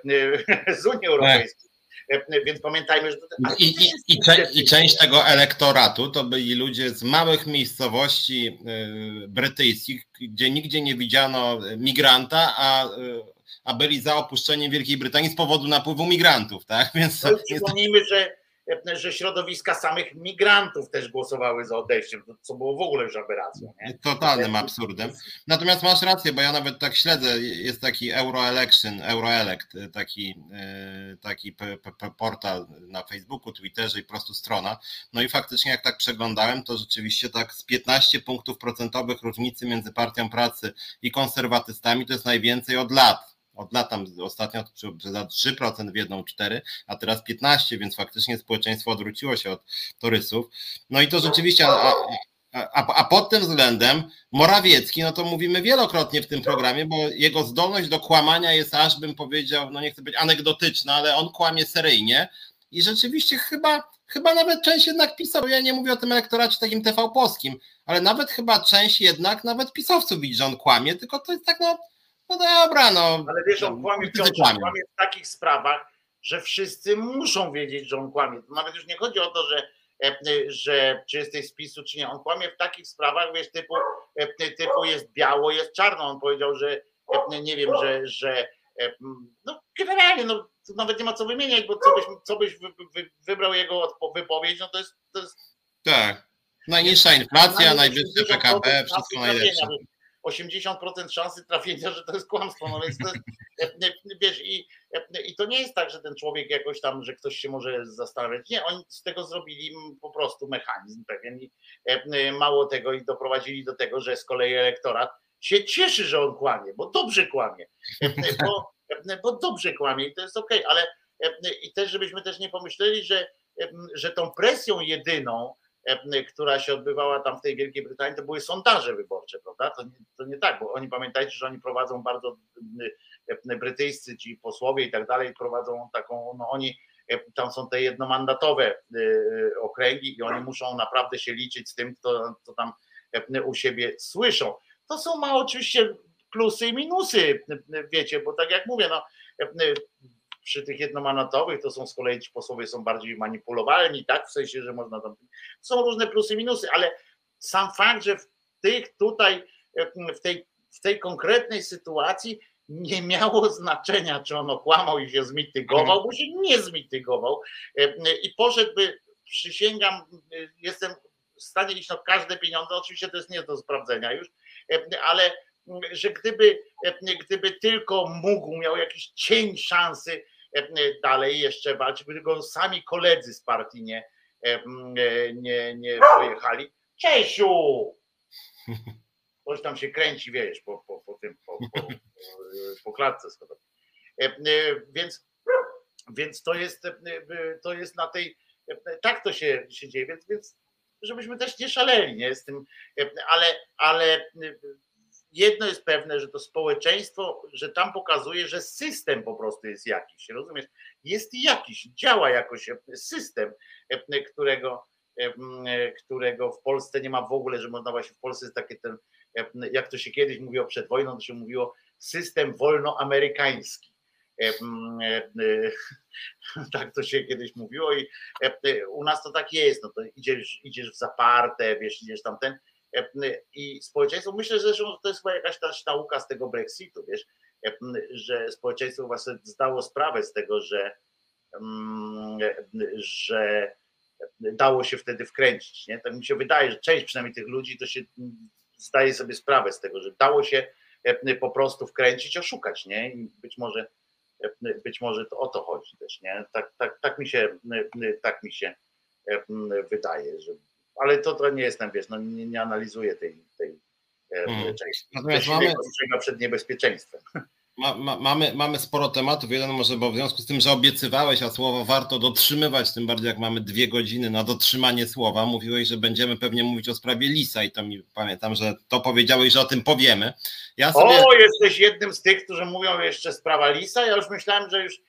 B: z Unii Europejskiej. Więc pamiętajmy, że.
A: I, i, i, I, część tego elektoratu to byli ludzie z małych miejscowości y, brytyjskich, gdzie nigdzie nie widziano migranta, a a byli za opuszczeniem Wielkiej Brytanii z powodu napływu migrantów, tak?
B: Więc no, przypomnijmy, że że środowiska samych migrantów też głosowały za odejściem, co było w ogóle już aberracją.
A: Totalnym absurdem. Natomiast masz rację, bo ja nawet tak śledzę, jest taki Euroelection, Euroelect, taki, e, taki portal na Facebooku, Twitterze i po prostu strona. No i faktycznie jak tak przeglądałem, to rzeczywiście tak z 15 punktów procentowych różnicy między Partią Pracy i konserwatystami to jest najwięcej od lat od lat tam ostatnio za 3% w jedną 4, a teraz 15, więc faktycznie społeczeństwo odwróciło się od torysów. No i to rzeczywiście, a, a, a pod tym względem Morawiecki, no to mówimy wielokrotnie w tym programie, bo jego zdolność do kłamania jest aż bym powiedział, no nie chcę być anegdotyczna, ale on kłamie seryjnie i rzeczywiście chyba, chyba nawet część jednak pisał, ja nie mówię o tym elektoracie takim TV polskim, ale nawet chyba część jednak, nawet pisowców widzi, że on kłamie, tylko to jest tak no no dobra, no.
B: Ale wiesz, on kłamie, wciąż, kłamie. kłamie w takich sprawach, że wszyscy muszą wiedzieć, że on kłamie. To nawet już nie chodzi o to, że, e, że czy jesteś z PiSu, czy nie. On kłamie w takich sprawach, wiesz, typu, e, typu jest biało, jest czarno. On powiedział, że e, nie wiem, że, że no generalnie, no nawet nie ma co wymieniać, bo co byś, co byś wy, wy, wybrał jego wypowiedź, no to jest, to jest
A: tak. Najniższa inflacja, najwyższe PKB, wszystko najlepsze.
B: 80% szansy trafienia, że to jest kłamstwo. No więc to jest, wiesz, i, i to nie jest tak, że ten człowiek jakoś tam, że ktoś się może zastanawiać. Nie, oni z tego zrobili po prostu mechanizm pewien i mało tego i doprowadzili do tego, że z kolei elektorat się cieszy, że on kłamie, bo dobrze kłamie, bo, bo dobrze kłamie i to jest okej, okay, ale i też żebyśmy też nie pomyśleli, że, że tą presją jedyną, która się odbywała tam w tej Wielkiej Brytanii, to były sondaże wyborcze, prawda? To nie, to nie tak, bo oni pamiętajcie, że oni prowadzą bardzo brytyjscy ci posłowie i tak dalej, prowadzą taką, no oni tam są te jednomandatowe okręgi i oni muszą naprawdę się liczyć z tym, kto tam u siebie słyszą. To są ma oczywiście plusy i minusy, wiecie, bo tak jak mówię, no przy tych jednomandatowych to są z kolei ci posłowie są bardziej manipulowalni, tak? W sensie, że można tam. Są różne plusy i minusy, ale sam fakt, że w tych tutaj, w tej, w tej konkretnej sytuacji nie miało znaczenia, czy on okłamał i się zmitygował, bo się nie zmitygował i poszedłby, przysięgam, jestem w stanie iść na każde pieniądze, oczywiście to jest nie do sprawdzenia już, ale że gdyby, gdyby tylko mógł, miał jakiś cień szansy dalej jeszcze walczyć, by tylko sami koledzy z partii nie, nie, nie pojechali. Czesiu! Ktoś tam się kręci, wiesz, po, po, po tym, po, po, po klatce schodowej. Więc, więc to jest, to jest na tej, tak to się, się dzieje, więc, więc żebyśmy też nie szaleli, nie, z tym, ale, ale jedno jest pewne, że to społeczeństwo, że tam pokazuje, że system po prostu jest jakiś, rozumiesz? Jest jakiś, działa jakoś system, którego, którego w Polsce nie ma w ogóle, że można właśnie w Polsce jest takie ten, jak to się kiedyś mówiło przed wojną, to się mówiło system wolnoamerykański. Tak to się kiedyś mówiło i u nas to tak jest, no to idziesz, idziesz w zaparte, wiesz, idziesz tam ten, i społeczeństwo, myślę, że to jest chyba jakaś też nauka z tego Brexitu, wiesz, że społeczeństwo właśnie zdało sprawę z tego, że, że dało się wtedy wkręcić. Nie? Tak mi się wydaje, że część przynajmniej tych ludzi to się zdaje sobie sprawę z tego, że dało się po prostu wkręcić, oszukać, nie? I być może być może to o to chodzi też, nie? Tak, tak, tak mi się tak mi się wydaje, że ale to, to nie jestem, wiesz, no nie, nie analizuję tej, tej hmm. części. Natomiast mamy przed niebezpieczeństwem.
A: Ma, ma, mamy, mamy sporo tematów. Jeden może, bo w związku z tym, że obiecywałeś, a słowo warto dotrzymywać, tym bardziej jak mamy dwie godziny na dotrzymanie słowa. Mówiłeś, że będziemy pewnie mówić o sprawie Lisa i to mi pamiętam, że to powiedziałeś, że o tym powiemy.
B: Ja sobie... O, jesteś jednym z tych, którzy mówią jeszcze sprawa Lisa. Ja już myślałem, że już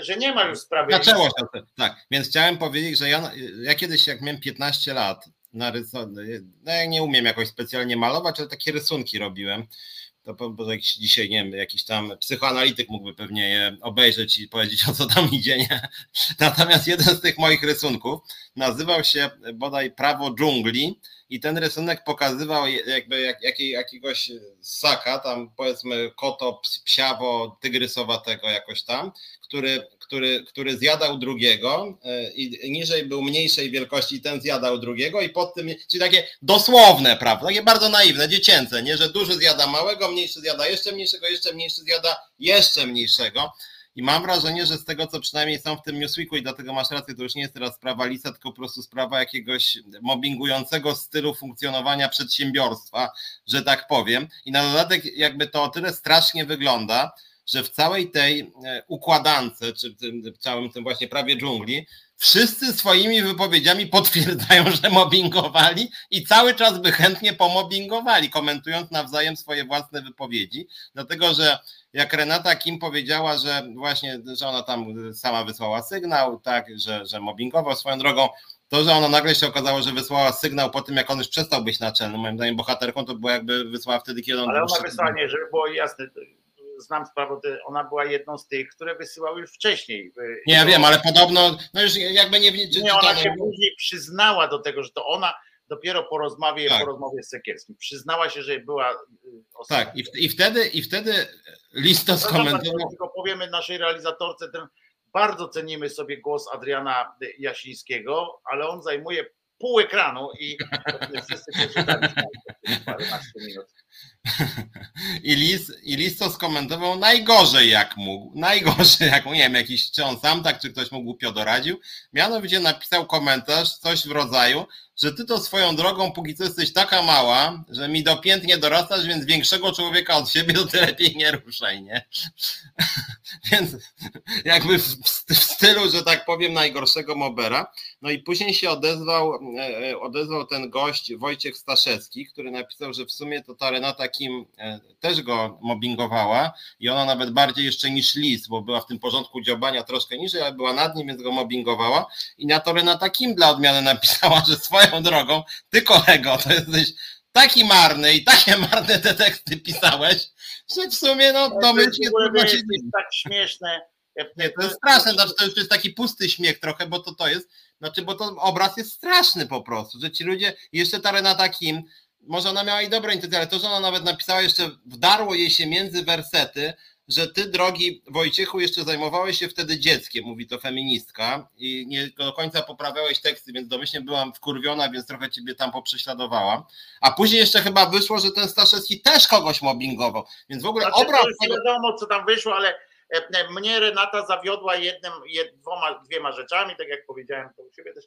B: że nie ma już sprawy.
A: Zaczęło się, tak. Więc chciałem powiedzieć, że ja, ja kiedyś, jak miałem 15 lat, narysowałem, no ja nie umiem jakoś specjalnie malować, ale takie rysunki robiłem. To bo jakiś dzisiaj, nie wiem, jakiś tam psychoanalityk mógłby pewnie je obejrzeć i powiedzieć, o co tam idzie, nie? Natomiast jeden z tych moich rysunków nazywał się bodaj Prawo dżungli i ten rysunek pokazywał jakby jak, jakiej, jakiegoś ssaka, tam powiedzmy koto, psiawo, tygrysowatego jakoś tam, który, który, który zjadał drugiego e, i niżej był mniejszej wielkości, ten zjadał drugiego i pod tym, czyli takie dosłowne, prawda, takie bardzo naiwne, dziecięce, nie, że duży zjada małego, mniejszy zjada jeszcze mniejszego, jeszcze mniejszy zjada jeszcze mniejszego. I mam wrażenie, że z tego, co przynajmniej są w tym Newsweeku, i dlatego masz rację, to już nie jest teraz sprawa Lisa, tylko po prostu sprawa jakiegoś mobbingującego stylu funkcjonowania przedsiębiorstwa, że tak powiem. I na dodatek jakby to o tyle strasznie wygląda, że w całej tej e, układance, czy w całym tym właśnie prawie dżungli, wszyscy swoimi wypowiedziami potwierdzają, że mobbingowali i cały czas by chętnie pomobbingowali, komentując nawzajem swoje własne wypowiedzi, dlatego że jak Renata Kim powiedziała, że właśnie, że ona tam sama wysłała sygnał, tak, że, że mobbingował swoją drogą, to, że ona nagle się okazało, że wysłała sygnał po tym, jak on już przestał być naczelnym, moim zdaniem bohaterką, to było jakby wysłała wtedy, kiedy on...
B: Ale ona wysłała, nie, żeby było jasne, znam sprawę, ona była jedną z tych, które wysyłały już wcześniej.
A: Nie, ja wiem, ale podobno, no już jakby nie...
B: Czy, nie, ona się później przyznała do tego, że to ona dopiero po rozmowie, tak. po rozmowie z Sekierskim. Przyznała się, że była y,
A: ostatnia. Tak, i, w, i wtedy i wtedy lista no skomentował.
B: Tylko powiemy naszej realizatorce, ten, bardzo cenimy sobie głos Adriana Jasińskiego, ale on zajmuje pół ekranu i wszyscy przeczytaliśmy minut.
A: I Lis, to skomentował najgorzej jak mógł. Najgorzej jak. Nie wiem, jakiś, czy on sam tak, czy ktoś mu głupio doradził. Mianowicie napisał komentarz, coś w rodzaju, że ty to swoją drogą póki co jesteś taka mała, że mi dopiętnie dorastasz, więc większego człowieka od siebie to ty lepiej nie ruszaj, nie? więc jakby w, w stylu, że tak powiem, najgorszego mobera. No i później się odezwał, e, e, odezwał ten gość Wojciech Staszewski, który napisał, że w sumie to ta Renata Kim e, też go mobbingowała i ona nawet bardziej jeszcze niż Lis, bo była w tym porządku dziobania troszkę niżej, ale była nad nim, więc go mobbingowała i na to Renata Kim dla odmiany napisała, że swoją drogą, ty kolego, to jesteś taki marny i takie marne te teksty pisałeś, że w sumie no domyślnie
B: to jest tak śmieszne.
A: To jest straszne, znaczy to jest taki pusty śmiech trochę, bo to to jest, znaczy bo to obraz jest straszny po prostu, że ci ludzie, jeszcze ta Renata Kim, może ona miała i dobre intencje, ale to, że ona nawet napisała jeszcze, wdarło jej się między wersety, że ty, drogi Wojciechu, jeszcze zajmowałeś się wtedy dzieckiem, mówi to feministka, i nie do końca poprawiałeś teksty, więc domyślnie byłam wkurwiona, więc trochę ciebie tam poprześladowałam. A później jeszcze chyba wyszło, że ten Staszewski też kogoś mobbingował, więc w ogóle
B: znaczy, obraz... Nie wiadomo, co tam wyszło, ale mnie Renata zawiodła jednym, jed, dwoma, dwiema rzeczami, tak jak powiedziałem to u siebie też,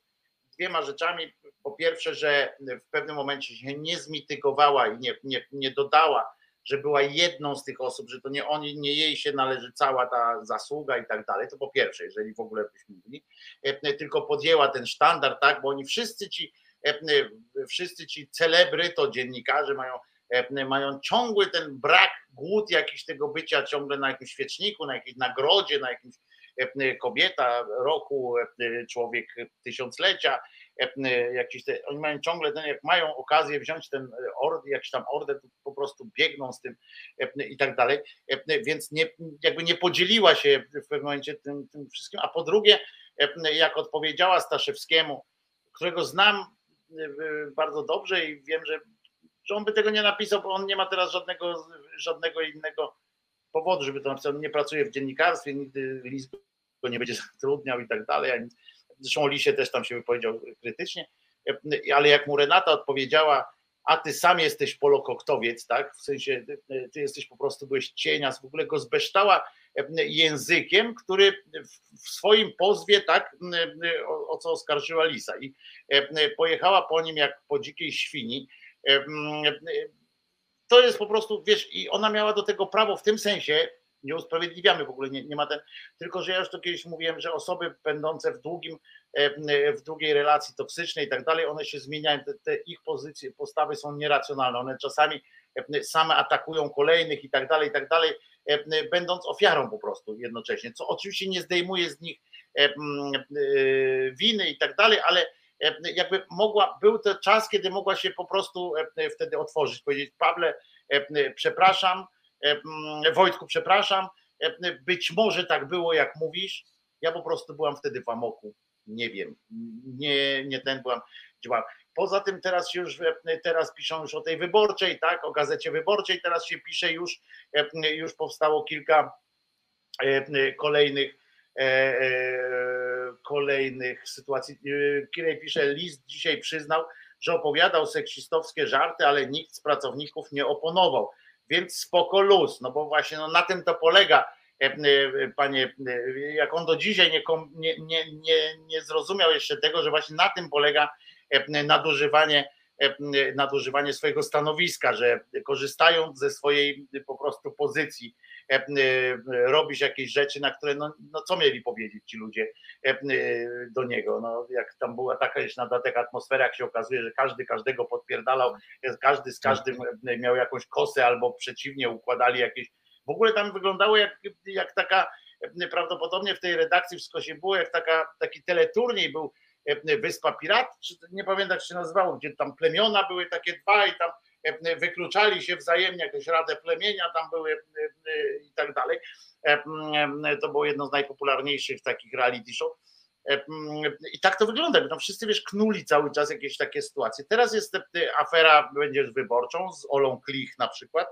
B: dwiema rzeczami. Po pierwsze, że w pewnym momencie się nie zmitygowała i nie, nie, nie dodała że była jedną z tych osób, że to nie oni, nie jej się należy cała ta zasługa i tak dalej, to po pierwsze, jeżeli w ogóle byśmy mówili, e, tylko podjęła ten sztandard, tak, bo oni wszyscy ci, e, wszyscy ci celebry, to dziennikarze mają, e, mają ciągły ten brak, głód jakiś tego bycia ciągle na jakimś świeczniku, na jakiejś nagrodzie, na jakimś kobieta roku, człowiek tysiąclecia, E, jakiś te, oni mają ciągle ten, jak mają okazję wziąć ten order, jakiś tam order, to po prostu biegną z tym e, i tak dalej, e, więc nie, jakby nie podzieliła się w pewnym momencie tym, tym wszystkim, a po drugie, jak odpowiedziała Staszewskiemu, którego znam bardzo dobrze i wiem, że, że on by tego nie napisał, bo on nie ma teraz żadnego, żadnego innego powodu, żeby to napisał. On nie pracuje w dziennikarstwie, nigdy list go nie będzie zatrudniał i tak dalej, Zresztą Lisie też tam się wypowiedział krytycznie, ale jak mu Renata odpowiedziała, a ty sam jesteś polokoktowiec, tak? W sensie ty jesteś po prostu, byłeś cienias, w ogóle go zbeształa językiem, który w swoim pozwie, tak, o co oskarżyła Lisa i pojechała po nim jak po dzikiej świni. To jest po prostu, wiesz, i ona miała do tego prawo w tym sensie, nie usprawiedliwiamy w ogóle, nie, nie ma ten, tylko że ja już to kiedyś mówiłem, że osoby będące w długim, e, w długiej relacji toksycznej i tak dalej, one się zmieniają, te, te ich pozycje, postawy są nieracjonalne, one czasami e, same atakują kolejnych i tak dalej, i tak dalej, e, będąc ofiarą po prostu jednocześnie, co oczywiście nie zdejmuje z nich winy i tak dalej, ale jakby mogła, był to czas, kiedy mogła się po prostu wtedy otworzyć, powiedzieć, Pawle, przepraszam, E, Wojtku, przepraszam, e, być może tak było, jak mówisz. Ja po prostu byłam wtedy w amoku. Nie wiem, nie, nie ten byłam, działałam. Poza tym teraz już e, teraz piszą już o tej wyborczej, tak, o gazecie wyborczej, teraz się pisze już, już powstało kilka kolejnych kolejnych sytuacji. Kirej pisze, list dzisiaj przyznał, że opowiadał seksistowskie żarty, ale nikt z pracowników nie oponował. Więc spoko luz, no bo właśnie no na tym to polega, e, e, panie, e, jak on do dzisiaj nie, nie, nie, nie zrozumiał jeszcze tego, że właśnie na tym polega nadużywanie nadużywanie swojego stanowiska, że korzystając ze swojej po prostu pozycji, robisz jakieś rzeczy, na które, no, no co mieli powiedzieć ci ludzie do niego, no jak tam była taka jeszcze na dodatek atmosfera, jak się okazuje, że każdy każdego podpierdalał, każdy z każdym miał jakąś kosę albo przeciwnie układali jakieś, w ogóle tam wyglądało jak, jak taka, prawdopodobnie w tej redakcji wszystko się było, jak taka, taki teleturniej był E, Wyspa Pirat, czy nie pamiętam jak się nazywało, gdzie tam plemiona były takie dwa i tam e, wykluczali się wzajemnie, jakieś radę plemienia tam były e, i tak dalej. To było jedno z najpopularniejszych takich reality show. I tak to wygląda, tam wszyscy wiesz, knuli cały czas jakieś takie sytuacje. Teraz jest afera, będziesz wyborczą z Olą Klich na przykład,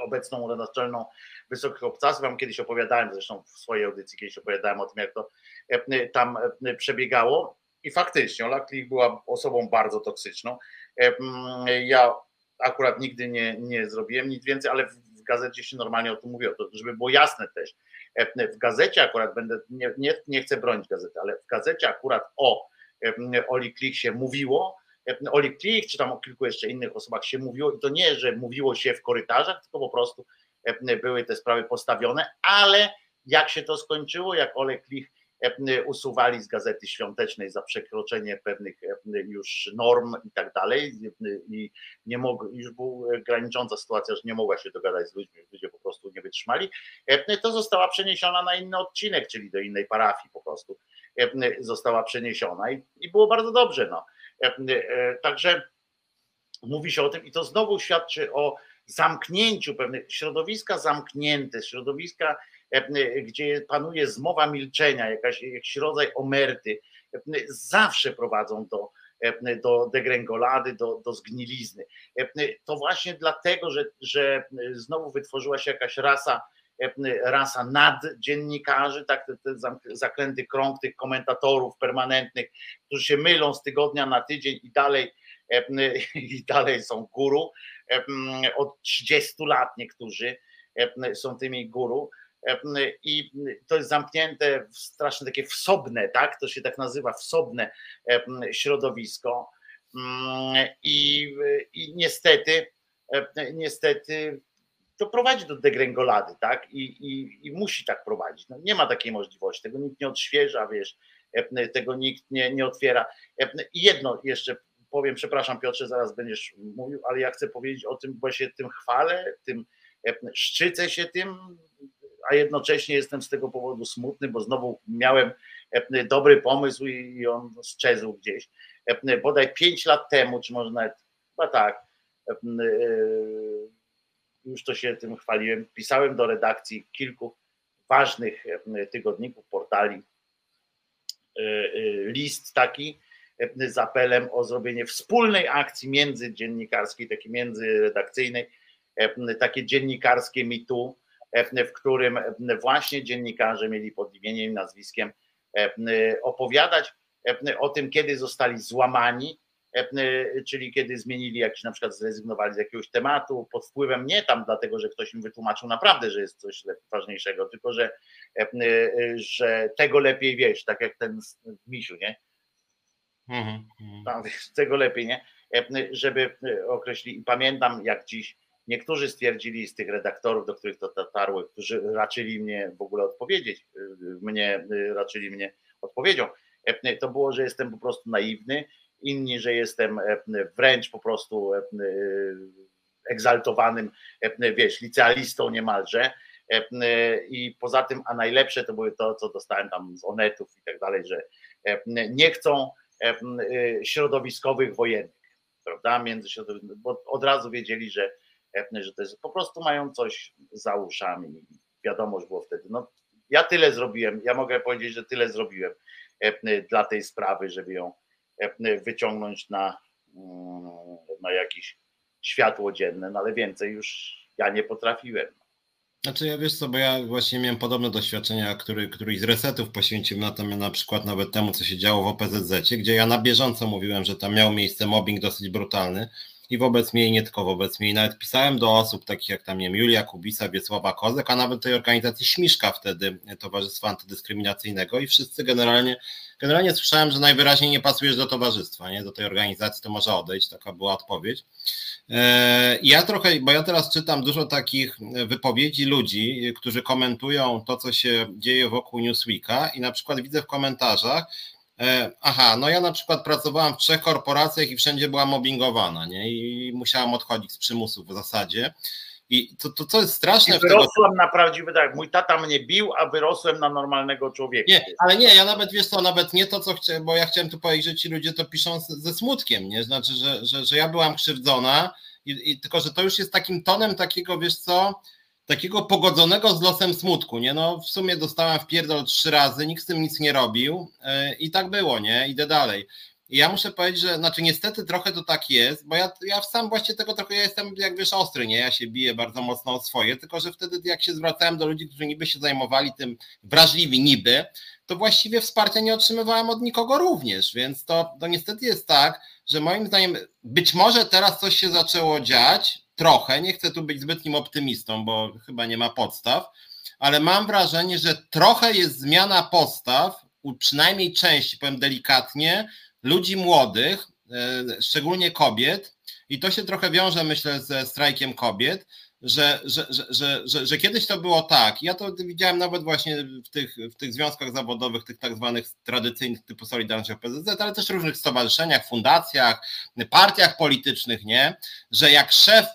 B: obecną naczelną Wysokich Obcasów. Wam kiedyś opowiadałem, zresztą w swojej audycji kiedyś opowiadałem o tym, jak to E, tam e, przebiegało. I faktycznie Ola Klich była osobą bardzo toksyczną. E, ja akurat nigdy nie, nie zrobiłem nic więcej, ale w gazecie się normalnie o tym mówiło, to żeby było jasne też. W gazecie akurat będę, nie, nie, nie chcę bronić gazety, ale w gazecie akurat o Oli Klich się mówiło, Oli Klich, czy tam o kilku jeszcze innych osobach się mówiło i to nie, że mówiło się w korytarzach, tylko po prostu były te sprawy postawione, ale jak się to skończyło, jak Olek Klich usuwali z gazety świątecznej za przekroczenie pewnych już norm i tak dalej i nie mog, już była granicząca sytuacja, że nie mogła się dogadać z ludźmi, ludzie po prostu nie wytrzymali, to została przeniesiona na inny odcinek, czyli do innej parafii po prostu została przeniesiona i, było bardzo dobrze. No. Także mówi się o tym i to znowu świadczy o zamknięciu pewnych środowiska zamknięte, środowiska E, gdzie panuje zmowa milczenia, jakaś, jakiś rodzaj omerty, e, zawsze prowadzą do, e, do degrengolady, do, do zgnilizny. To właśnie dlatego, że, że znowu wytworzyła się jakaś rasa, rasa naddziennikarzy, tak, ten zaklęty krąg tych komentatorów permanentnych, którzy się mylą z tygodnia na tydzień i dalej, i dalej są guru. Od 30 lat niektórzy są tymi guru i to jest zamknięte w strasznie takie wsobne, tak? To się tak nazywa wsobne środowisko. Mm, I, i niestety, niestety to prowadzi do degrengolady, tak? I, i, I, musi tak prowadzić. No, nie ma takiej możliwości, tego nikt nie odświeża, wiesz, tego nikt nie, nie otwiera. I jedno jeszcze powiem, przepraszam Piotrze, zaraz będziesz mówił, ale ja chcę powiedzieć o tym, bo się tym chwalę, tym szczycę się tym, a jednocześnie jestem z tego powodu smutny, bo znowu miałem e, dobry pomysł i on sczezł gdzieś. E, bodaj pięć lat temu, czy może nawet chyba tak, e, już to się tym chwaliłem, pisałem do redakcji kilku ważnych tygodników, portali, list taki z apelem o zrobienie wspólnej akcji międzydziennikarskiej, takiej międzyredakcyjnej, takie dziennikarskie mitu, w którym właśnie dziennikarze mieli pod imieniem i nazwiskiem opowiadać o tym, kiedy zostali złamani, czyli kiedy zmienili jakiś, na przykład zrezygnowali z jakiegoś tematu pod wpływem nie tam dlatego, że ktoś im wytłumaczył naprawdę, że jest coś ważniejszego, tylko że, że tego lepiej wiesz, tak jak ten misiu, nie? Mhm, mhm. Tego lepiej, nie? Żeby określić, i pamiętam jak dziś Niektórzy stwierdzili z tych redaktorów, do których to dotarły, którzy raczyli mnie w ogóle odpowiedzieć, y, mnie y, raczyli mnie odpowiedzią, e, to było, że jestem po prostu naiwny, inni, że jestem e, wręcz po prostu e, egzaltowanym, wiesz, licealistą niemalże. I poza tym, a najlepsze to były to, co dostałem tam z onetów i tak dalej, że nie chcą środowiskowych wojennych, prawda, między bo od razu wiedzieli, że że to jest, po prostu mają coś za uszami. Wiadomość było wtedy. No, ja tyle zrobiłem, ja mogę powiedzieć, że tyle zrobiłem dla tej sprawy, żeby ją wyciągnąć na, mm, na jakieś światło dzienne, no ale więcej już ja nie potrafiłem.
A: Znaczy ja wiesz co, bo ja właśnie miałem podobne doświadczenia, który, któryś z resetów poświęciłem na, tym, na przykład nawet temu, co się działo w OPZZ, gdzie ja na bieżąco mówiłem, że tam miał miejsce mobbing dosyć brutalny i wobec mnie, i nie tylko wobec mnie. I nawet pisałem do osób takich jak tam, nie wiem, Julia Kubisa, Wiesława Kozek, a nawet tej organizacji Śmiszka wtedy, Towarzystwa Antydyskryminacyjnego i wszyscy generalnie, generalnie słyszałem, że najwyraźniej nie pasujesz do towarzystwa, nie, do tej organizacji, to może odejść, taka była odpowiedź. E, ja trochę, bo ja teraz czytam dużo takich wypowiedzi ludzi, którzy komentują to, co się dzieje wokół Newsweeka i na przykład widzę w komentarzach, aha, no ja na przykład pracowałam w trzech korporacjach i wszędzie byłam mobbingowana, nie? I musiałam odchodzić z przymusu w zasadzie. I to, to co jest straszne.
B: I wyrosłam tego... na prawdziwy, tak, mój tata mnie bił, a wyrosłem na normalnego człowieka.
A: Nie, ale nie, ja nawet wiesz co, nawet nie to, co chciałem, bo ja chciałem tu powiedzieć, że ci ludzie to piszą ze smutkiem, nie? Znaczy, że, że, że ja byłam krzywdzona, i, i tylko że to już jest takim tonem takiego, wiesz co, takiego pogodzonego z losem smutku, nie? No w sumie dostałem w pierdol trzy razy, nikt z tym nic nie robił yy, i tak było, nie? Idę dalej. I ja muszę powiedzieć, że znaczy niestety trochę to tak jest, bo ja, ja sam właśnie tego trochę ja jestem, jak wiesz, ostry, nie? Ja się biję bardzo mocno o swoje, tylko że wtedy jak się zwracałem do ludzi, którzy niby się zajmowali tym, wrażliwi niby, to właściwie wsparcia nie otrzymywałem od nikogo również, więc to, to niestety jest tak, że moim zdaniem być może teraz coś się zaczęło dziać, trochę, nie chcę tu być zbytnim optymistą, bo chyba nie ma podstaw, ale mam wrażenie, że trochę jest zmiana postaw, przynajmniej części, powiem delikatnie, ludzi młodych, e, szczególnie kobiet, i to się trochę wiąże, myślę, ze strajkiem kobiet, że, że, że, że, że, kiedyś to było tak. Ja to widziałem nawet właśnie w tych, w tych związkach zawodowych, tych tak zwanych tradycyjnych typu Solidarność PZZ, ale też różnych stowarzyszeniach, fundacjach, partiach politycznych, nie? Że jak szef,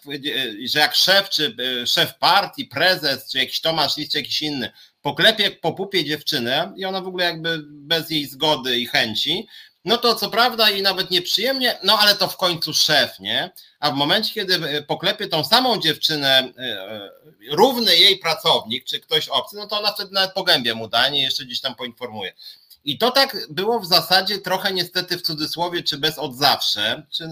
A: że jak szef, czy szef partii, prezes, czy jakiś Tomasz Lis, czy jakiś inny, poklepie po pupie dziewczynę i ona w ogóle jakby bez jej zgody i chęci, no to co prawda i nawet nieprzyjemnie, no ale to w końcu szef, nie? A w momencie, kiedy e, poklepie tą samą dziewczynę e, e, równy jej pracownik, czy ktoś obcy, no to ona wtedy nawet pogębia mu danie jeszcze gdzieś tam poinformuje. I to tak było w zasadzie trochę niestety w cudzysłowie, czy bez od zawsze, czy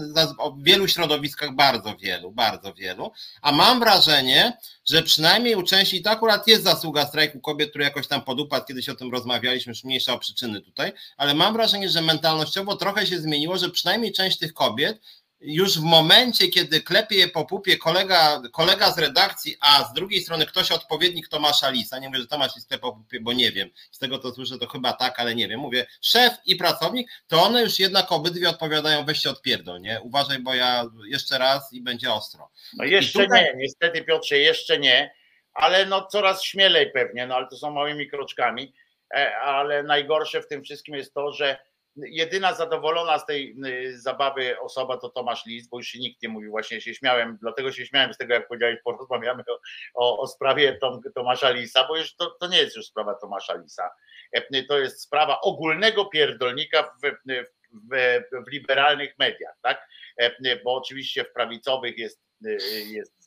A: w wielu środowiskach, bardzo wielu, bardzo wielu. A mam wrażenie, że przynajmniej u części, to akurat jest zasługa strajku kobiet, który jakoś tam podupadł, kiedyś o tym rozmawialiśmy, już mniejsza o przyczyny tutaj, ale mam wrażenie, że mentalnościowo trochę się zmieniło, że przynajmniej część tych kobiet już w momencie, kiedy klepie je po pupie kolega, kolega z redakcji, a z drugiej strony ktoś odpowiednik Tomasza Lisa, nie mówię, że Tomasz Lis klepie po pupie, bo nie wiem, z tego co słyszę to chyba tak, ale nie wiem, mówię, szef i pracownik, to one już jednak obydwie odpowiadają, weź się odpierdol, nie? Uważaj, bo ja jeszcze raz i będzie ostro.
B: No jeszcze tutaj... nie, niestety Piotrze, jeszcze nie, ale no coraz śmielej pewnie, no ale to są małymi kroczkami, e, ale najgorsze w tym wszystkim jest to, że jedyna zadowolona z tej y, zabawy osoba to Tomasz Lis, bo już się nikt nie mówił, właśnie się śmiałem, dlatego się śmiałem z tego, jak powiedziałeś, porozmawiamy o, o, o sprawie Tom, Tomasza Lisa, bo już to, to nie jest już sprawa Tomasza Lisa, e, to jest sprawa ogólnego pierdolnika w, w, w, w liberalnych mediach, tak, e, bo oczywiście w prawicowych jest, y, jest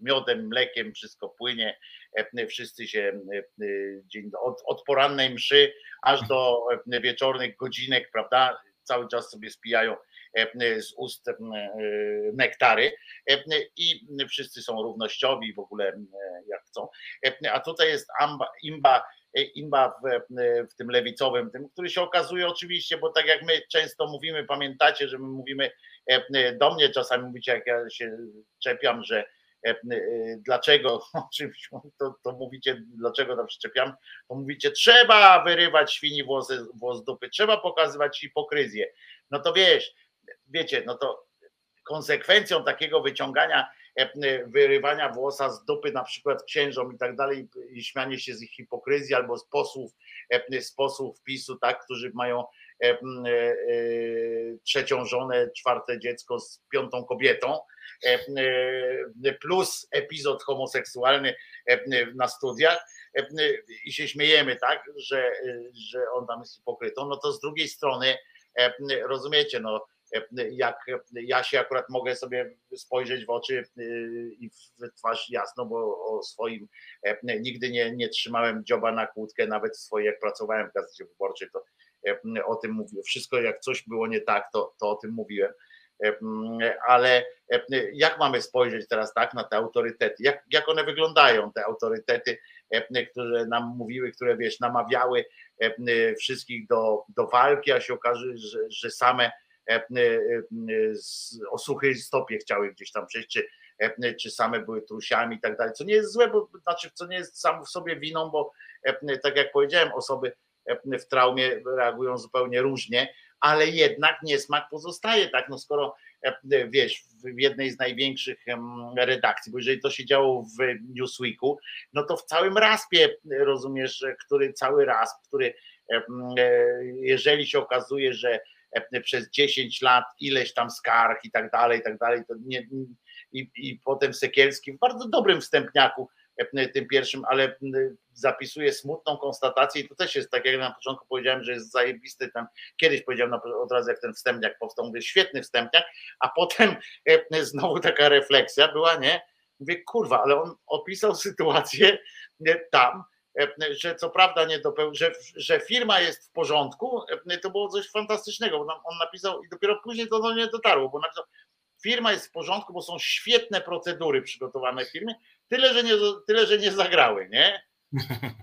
B: miodem, mlekiem, wszystko płynie, wszyscy się od, od porannej mszy aż do e, wieczornych godzinek, prawda? Cały czas sobie spijają e, z ust e, nektary i wszyscy są równościowi w ogóle jak chcą. A tutaj jest amba, imba, imba w, w tym lewicowym, tym, który się okazuje oczywiście, bo tak jak my często mówimy, pamiętacie, że my mówimy do mnie czasami mówicie, jak ja się czepiam, że E, e, dlaczego, to, to mówicie, dlaczego tam przyczepiam, to mówicie, trzeba wyrywać świni włosy, włos dupy, trzeba pokazywać hipokryzję. No to wiesz, wiecie, no to konsekwencją takiego wyciągania, e, wyrywania włosa z dupy na przykład księżom i tak dalej i śmianie się z ich hipokryzji albo z posłów, z posłów PiSu, tak, którzy mają trzecią żonę, czwarte dziecko z piątą kobietą, plus epizod homoseksualny e, na studiach. I się śmiejemy, tak, że, że on tam jest hipokrytą, no to z drugiej strony rozumiecie, no jak ja się akurat mogę sobie spojrzeć w oczy i w twarz jasno, bo o swoim nigdy nie, nie trzymałem dzioba na kłódkę, nawet swoje, jak pracowałem w gazecie wyborczej, to o tym mówiłem. Wszystko jak coś było nie tak, to, to o tym mówiłem ale jak mamy spojrzeć teraz tak na te autorytety? Jak, jak one wyglądają, te autorytety, które nam mówiły, które wiesz, namawiały wszystkich do, do walki, a się okaże, że, że same o suchej stopie chciały gdzieś tam przejść, czy, czy same były trusiami i tak dalej, co nie jest złe, bo znaczy, co nie jest sam w sobie winą, bo tak jak powiedziałem, osoby w traumie reagują zupełnie różnie, ale jednak niesmak pozostaje, tak, no skoro e, wiesz, w jednej z największych redakcji, bo jeżeli to się działo w Newsweeku, no to w całym raspie, rozumiesz, który cały rasp, który e, jeżeli się okazuje, że e, przez 10 lat ileś tam skarg i tak dalej, i tak dalej, to nie, i, i potem Sekielski w bardzo dobrym wstępniaku E, tym pierwszym, ale zapisuje smutną konstatację i to też jest tak jak na początku powiedziałem, że jest zajebisty ten, kiedyś powiedziałem od razu jak ten wstępniak powstał, mówię świetny wstępniak, a potem e, znowu taka refleksja była, nie, mówię kurwa, ale on opisał sytuację tam, że co prawda nie dopeł, że, że firma jest w porządku, to było coś fantastycznego, on napisał i dopiero później to do mnie dotarło, bo napisał, firma jest w porządku, bo są świetne procedury przygotowane w firmie, tyle, że nie, tyle, że nie zagrały, nie?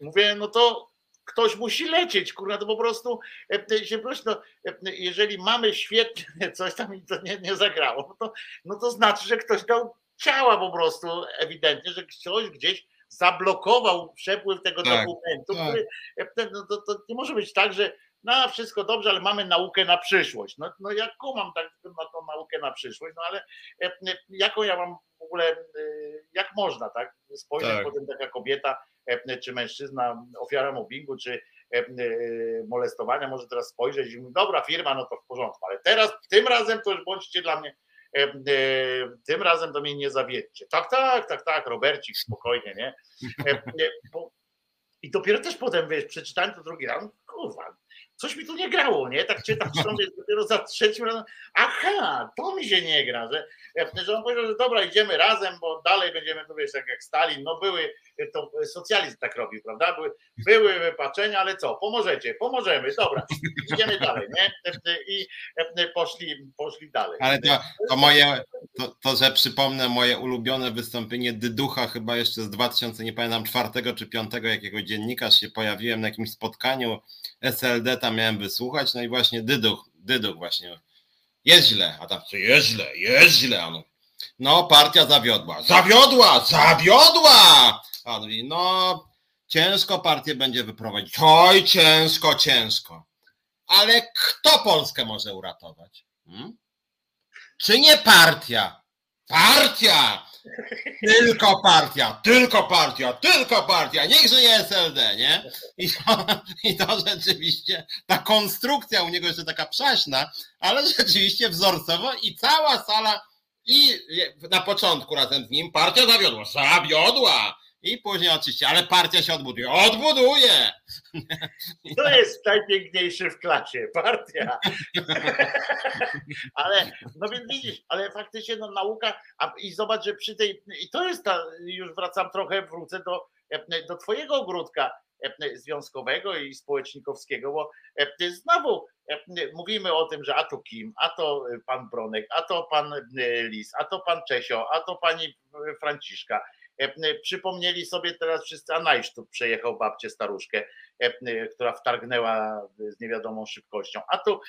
B: Mówię, no to ktoś musi lecieć, kurwa, to po prostu e, się prosi, no, e, jeżeli mamy świetnie coś tam i to nie, nie zagrało, no to, no to znaczy, że ktoś dał ciała po prostu ewidentnie, że ktoś gdzieś zablokował przepływ tego tak, dokumentu, tak. który e, no to, to nie może być tak, że no wszystko dobrze, ale mamy naukę na przyszłość. No, no ja kumam tak na tą naukę na przyszłość, no ale jaką ja mam ogóle, jak można, tak? Spojrzeć tak. potem taka kobieta, E, czy mężczyzna, ofiara mobbingu, czy e, e, molestowania może teraz spojrzeć i mówić, dobra firma, no to w porządku, ale teraz, tym razem to już bądźcie dla mnie, tym razem to mnie nie zawiedźcie. Tak, tak, tak, tak, Robercik, spokojnie, nie? I dopiero też potem, wiesz, przeczytałem to drugi raz, kurwa, coś mi tu nie grało, nie? Tak czytam sobie dopiero za trzecim razem, aha, to mi się nie gra, że, że on powiedział, że dobra, idziemy razem, bo dalej będziemy, to wiesz, tak jak Stalin, no były, to socjalizm tak robił, prawda? Były, były wypaczenia, ale co, pomożecie, pomożemy, dobra, idziemy dalej, nie? I poszli, poszli dalej.
A: Ale to, to moje, to, to, że przypomnę moje ulubione wystąpienie Dyducha, chyba jeszcze z 2000, nie pamiętam, czwartego czy piątego, jakiego dziennikarz się pojawiłem na jakimś spotkaniu SLD tam miałem wysłuchać, no i właśnie Dyduch, Dyduch właśnie, jest źle, a tam jest źle, jest źle, no, no partia zawiodła, zawiodła, zawiodła, a mówi, no ciężko partię będzie wyprowadzić, oj ciężko, ciężko, ale kto Polskę może uratować? Hmm? Czy nie partia? Partia! Tylko partia, tylko partia, tylko partia, niech żyje SLD, nie? I to, I to rzeczywiście, ta konstrukcja u niego jeszcze taka przaśna, ale rzeczywiście wzorcowo i cała sala i na początku razem z nim partia zawiodła, zawiodła, i później oczywiście, ale partia się odbuduje. Odbuduje!
B: To jest najpiękniejszy w klasie, partia. ale, no więc widzisz, ale faktycznie no, nauka, a, i zobacz, że przy tej, i to jest ta, już wracam trochę, wrócę do, do twojego ogródka związkowego i społecznikowskiego, bo znowu mówimy o tym, że a to Kim, a to pan Bronek, a to pan Lis, a to pan Czesio, a to pani Franciszka E, e, przypomnieli sobie teraz wszyscy, a Najsztub przejechał babcię staruszkę, e, która wtargnęła z niewiadomą szybkością, a tu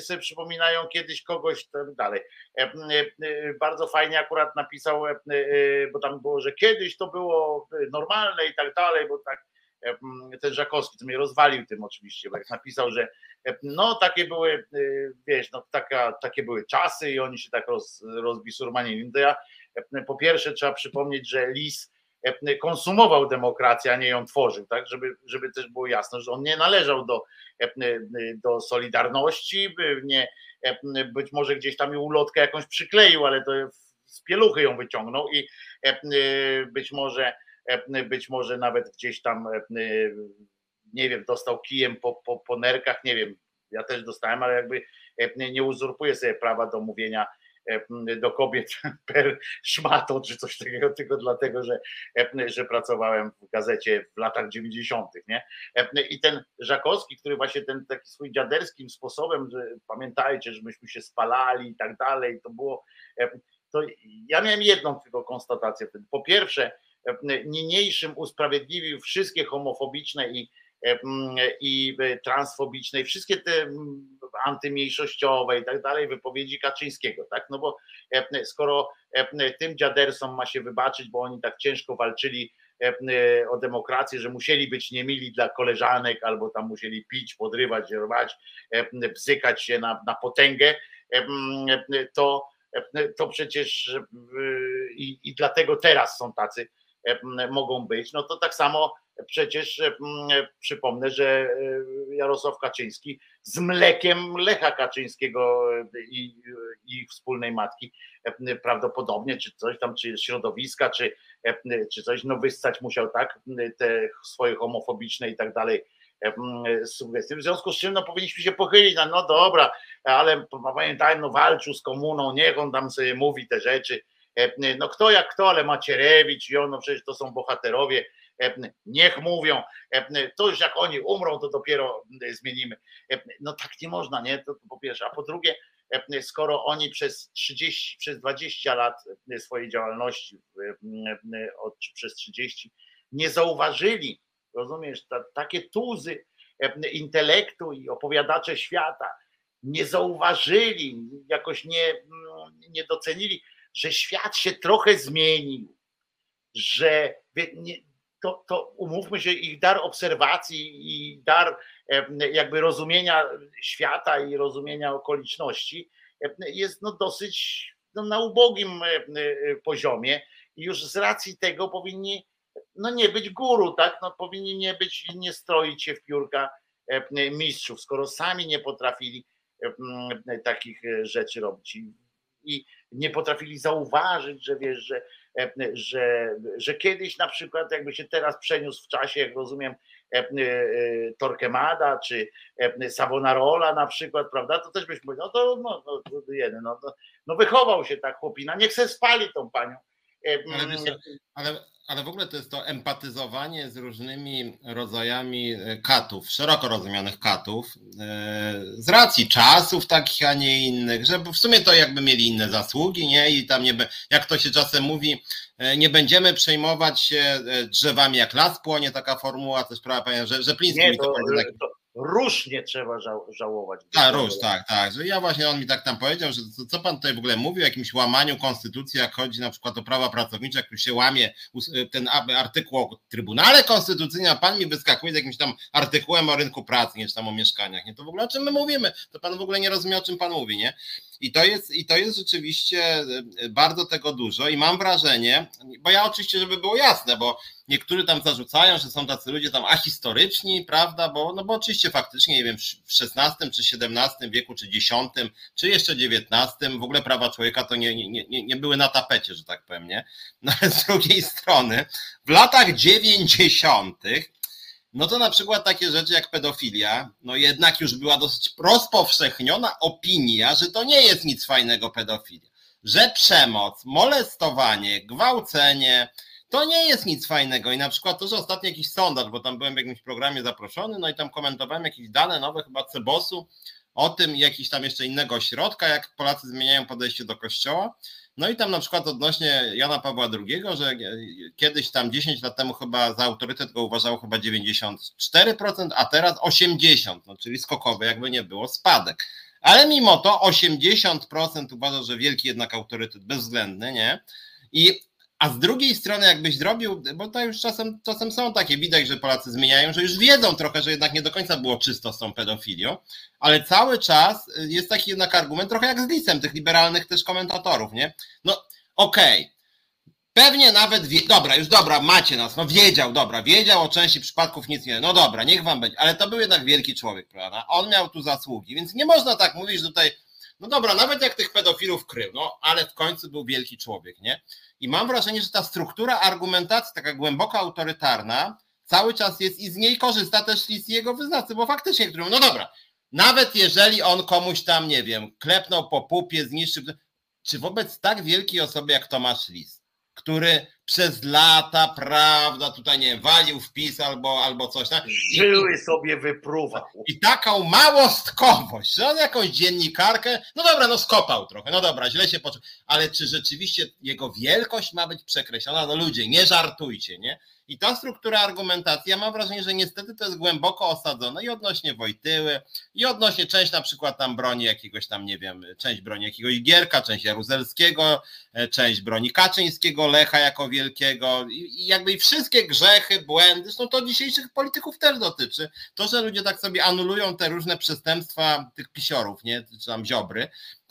B: sobie przypominają kiedyś kogoś tam dalej. Bardzo fajnie akurat napisał, bo tam było, że kiedyś to było normalne i tak dalej, bo tak ten Żakowski, to mnie rozwalił tym oczywiście, bo jak napisał, że no takie były, wiesz, no taka, takie były czasy i oni się tak roz, rozbisurmanili. To ja po pierwsze trzeba przypomnieć, że Lis konsumował demokrację, a nie ją tworzył, tak, żeby, żeby też było jasne, że on nie należał do, do Solidarności, nie, być może gdzieś tam ulotkę jakąś przykleił, ale to z pieluchy ją wyciągnął i być może być może nawet gdzieś tam nie wiem, dostał kijem po, po, po nerkach, nie wiem, ja też dostałem, ale jakby nie uzurpuje sobie prawa do mówienia E, do kobiet per szmato czy coś takiego, tylko dlatego, że, e, że pracowałem w gazecie w latach 90. Nie? E, I ten Żakowski, który właśnie ten taki swój dziaderskim sposobem, że pamiętajcie, że myśmy się spalali i tak dalej, to było. To ja miałem jedną tylko konstatację. Po pierwsze, niniejszym usprawiedliwił wszystkie homofobiczne i i transfobiczne, i wszystkie te antymniejszościowe i tak dalej wypowiedzi Kaczyńskiego, tak? No bo skoro tym dziadersom ma się wybaczyć, bo oni tak ciężko walczyli o demokrację, że musieli być niemili dla koleżanek, albo tam musieli pić, podrywać, rwać, bzykać się na, na potęgę, to, to przecież i, i dlatego teraz są tacy, mogą być, no to tak samo przecież przypomnę, że Jarosław Kaczyński z mlekiem Lecha Kaczyńskiego i, i wspólnej matki prawdopodobnie, czy coś tam, czy środowiska, czy, czy coś, no wyssać musiał tak, te swoje homofobiczne i tak dalej sugestie. W związku z czym no, powinniśmy się pochylić, no, no dobra, ale pamiętajmy, no walczył z komuną, niech on tam sobie mówi te rzeczy, no kto jak kto, ale Macierewicz i on, no przecież to są bohaterowie niech mówią, to już jak oni umrą, to dopiero zmienimy. No tak nie można, nie? To po pierwsze, a po drugie, skoro oni przez 30, przez 20 lat swojej działalności, od, przez 30, nie zauważyli, rozumiesz, ta, takie tuzy intelektu i opowiadacze świata, nie zauważyli, jakoś nie, nie docenili, że świat się trochę zmienił, że to, to umówmy się, ich dar obserwacji i dar jakby rozumienia świata i rozumienia okoliczności jest no dosyć no, na ubogim poziomie i już z racji tego powinni no nie być guru, tak? No powinni nie być, nie stroić się w piórka mistrzów, skoro sami nie potrafili takich rzeczy robić i nie potrafili zauważyć, że wiesz, że, e, że, że kiedyś na przykład jakby się teraz przeniósł w czasie, jak rozumiem, e, e, Torquemada czy Savonarola na przykład, prawda, to też byś powiedział, no to no, no, no, no, no wychował się tak chłopina, niech se spali tą panią.
A: Ale, ale, ale w ogóle to jest to empatyzowanie z różnymi rodzajami e, katów, szeroko rozumianych katów, e, z racji czasów takich, a nie innych, że w sumie to jakby mieli inne zasługi, nie? I tam nie, jak to się czasem mówi, e, nie będziemy przejmować się drzewami jak las płonie, taka formuła, też prawa, że, że Pliński
B: nie, to, to, to, róż nie trzeba żał, żałować.
A: Tak, róż, tak, tak. Ja właśnie on mi tak tam powiedział, że co, co pan tutaj w ogóle mówi o jakimś łamaniu konstytucji, jak chodzi na przykład o prawa pracownicze, jak już się łamie ten artykuł o Trybunale Konstytucyjnym, a pan mi wyskakuje z jakimś tam artykułem o rynku pracy, nie czy tam o mieszkaniach. Nie to w ogóle o czym my mówimy? To pan w ogóle nie rozumie, o czym pan mówi, nie? I to jest, i to jest rzeczywiście e, bardzo tego dużo i mam wrażenie, bo ja oczywiście, żeby było jasne, bo niektórzy tam zarzucają, że są tacy ludzie tam ahistoryczni, prawda, bo, no bo oczywiście faktycznie, nie wiem, w XVI czy XVII wieku, czy X, czy jeszcze XIX w ogóle prawa człowieka to nie, nie, nie, nie były na tapecie, że tak powiem, nie? No ale z drugiej strony w latach 90 no to na przykład takie rzeczy jak pedofilia, no jednak już była dosyć rozpowszechniona opinia, że to nie jest nic fajnego pedofilia. Że przemoc, molestowanie, gwałcenie, to nie jest nic fajnego. I na przykład to, że ostatnio jakiś sondaż, bo tam byłem w jakimś programie zaproszony, no i tam komentowałem jakieś dane nowe, chyba Cebosu, o tym jakiś tam jeszcze innego środka, jak Polacy zmieniają podejście do kościoła. No i tam na przykład odnośnie Jana Pawła II, że kiedyś tam 10 lat temu chyba za autorytet go uważało chyba 94%, a teraz 80%, no czyli skokowy jakby nie było, spadek. Ale mimo to 80% uważa, że wielki jednak autorytet bezwzględny, nie? I a z drugiej strony, jakbyś zrobił, bo to już czasem, czasem są takie, widać, że Polacy zmieniają, że już wiedzą trochę, że jednak nie do końca było czysto z tą pedofilią, ale cały czas jest taki jednak argument, trochę jak z lisem tych liberalnych też komentatorów, nie? No okej, okay. Pewnie nawet, wie, dobra, już dobra, macie nas, no wiedział, dobra, wiedział o części przypadków nic nie, no dobra, niech wam będzie, ale to był jednak wielki człowiek, prawda? On miał tu zasługi, więc nie można tak mówić, że tutaj, no dobra, nawet jak tych pedofilów krył, no ale w końcu był wielki człowiek, nie? I mam wrażenie, że ta struktura argumentacji, taka głęboko autorytarna, cały czas jest i z niej korzysta też Lis i jego wyznawcy, bo faktycznie, którym, no dobra, nawet jeżeli on komuś tam, nie wiem, klepnął po pupie, zniszczył, czy wobec tak wielkiej osoby jak Tomasz Lis, który przez lata, prawda, tutaj nie wiem, walił wpis albo, albo coś. Tak?
B: Żyły sobie wypruwa.
A: I taką małostkowość, że on jakąś dziennikarkę, no dobra, no skopał trochę, no dobra, źle się poczuł, ale czy rzeczywiście jego wielkość ma być przekreślona? No ludzie, nie żartujcie, nie? I ta struktura argumentacji, ja mam wrażenie, że niestety to jest głęboko osadzone i odnośnie Wojtyły, i odnośnie część na przykład tam broni jakiegoś tam, nie wiem, część broni jakiegoś Gierka, część Jaruzelskiego, e, część broni Kaczyńskiego, Lecha jako wielkiego i jakby i wszystkie grzechy, błędy, zresztą to dzisiejszych polityków też dotyczy. To, że ludzie tak sobie anulują te różne przestępstwa tych pisiorów, nie, czy tam ziobry,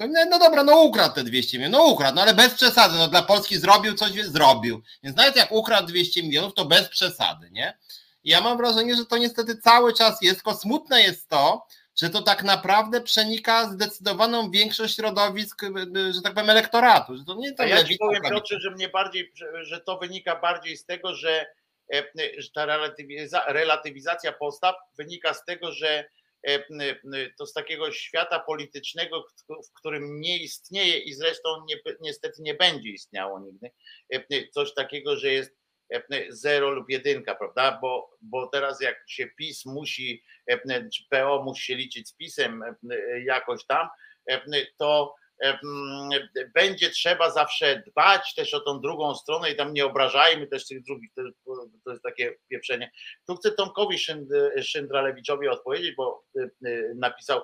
A: no, dobra, no ukradł te 200 milionów, no ukradł, no ale bez przesady, no dla Polski zrobił coś, zrobił. Więc nawet jak ukradł 200 milionów, to bez przesady, nie? I ja mam wrażenie, że to niestety cały czas jest, tylko smutne jest to, że to tak naprawdę przenika zdecydowaną większość środowisk, że tak powiem, elektoratu. Że to nie
B: to ja ci powiem, Piotrze, że mnie bardziej, że to wynika bardziej z tego, że, e, że ta relatywizacja postaw wynika z tego, że E, to z takiego świata politycznego, w którym nie istnieje i zresztą nie, niestety nie będzie istniało nigdy, e, coś takiego, że jest zero lub jedynka, prawda? Bo, bo teraz jak się PiS musi, czy PO musi się liczyć z PiSem jakoś tam, to będzie trzeba zawsze dbać też o tą drugą stronę i tam nie obrażajmy też tych drugich, to, jest takie pieprzenie. Tu chcę Tomkowi Szyndralewiczowi odpowiedzieć, bo napisał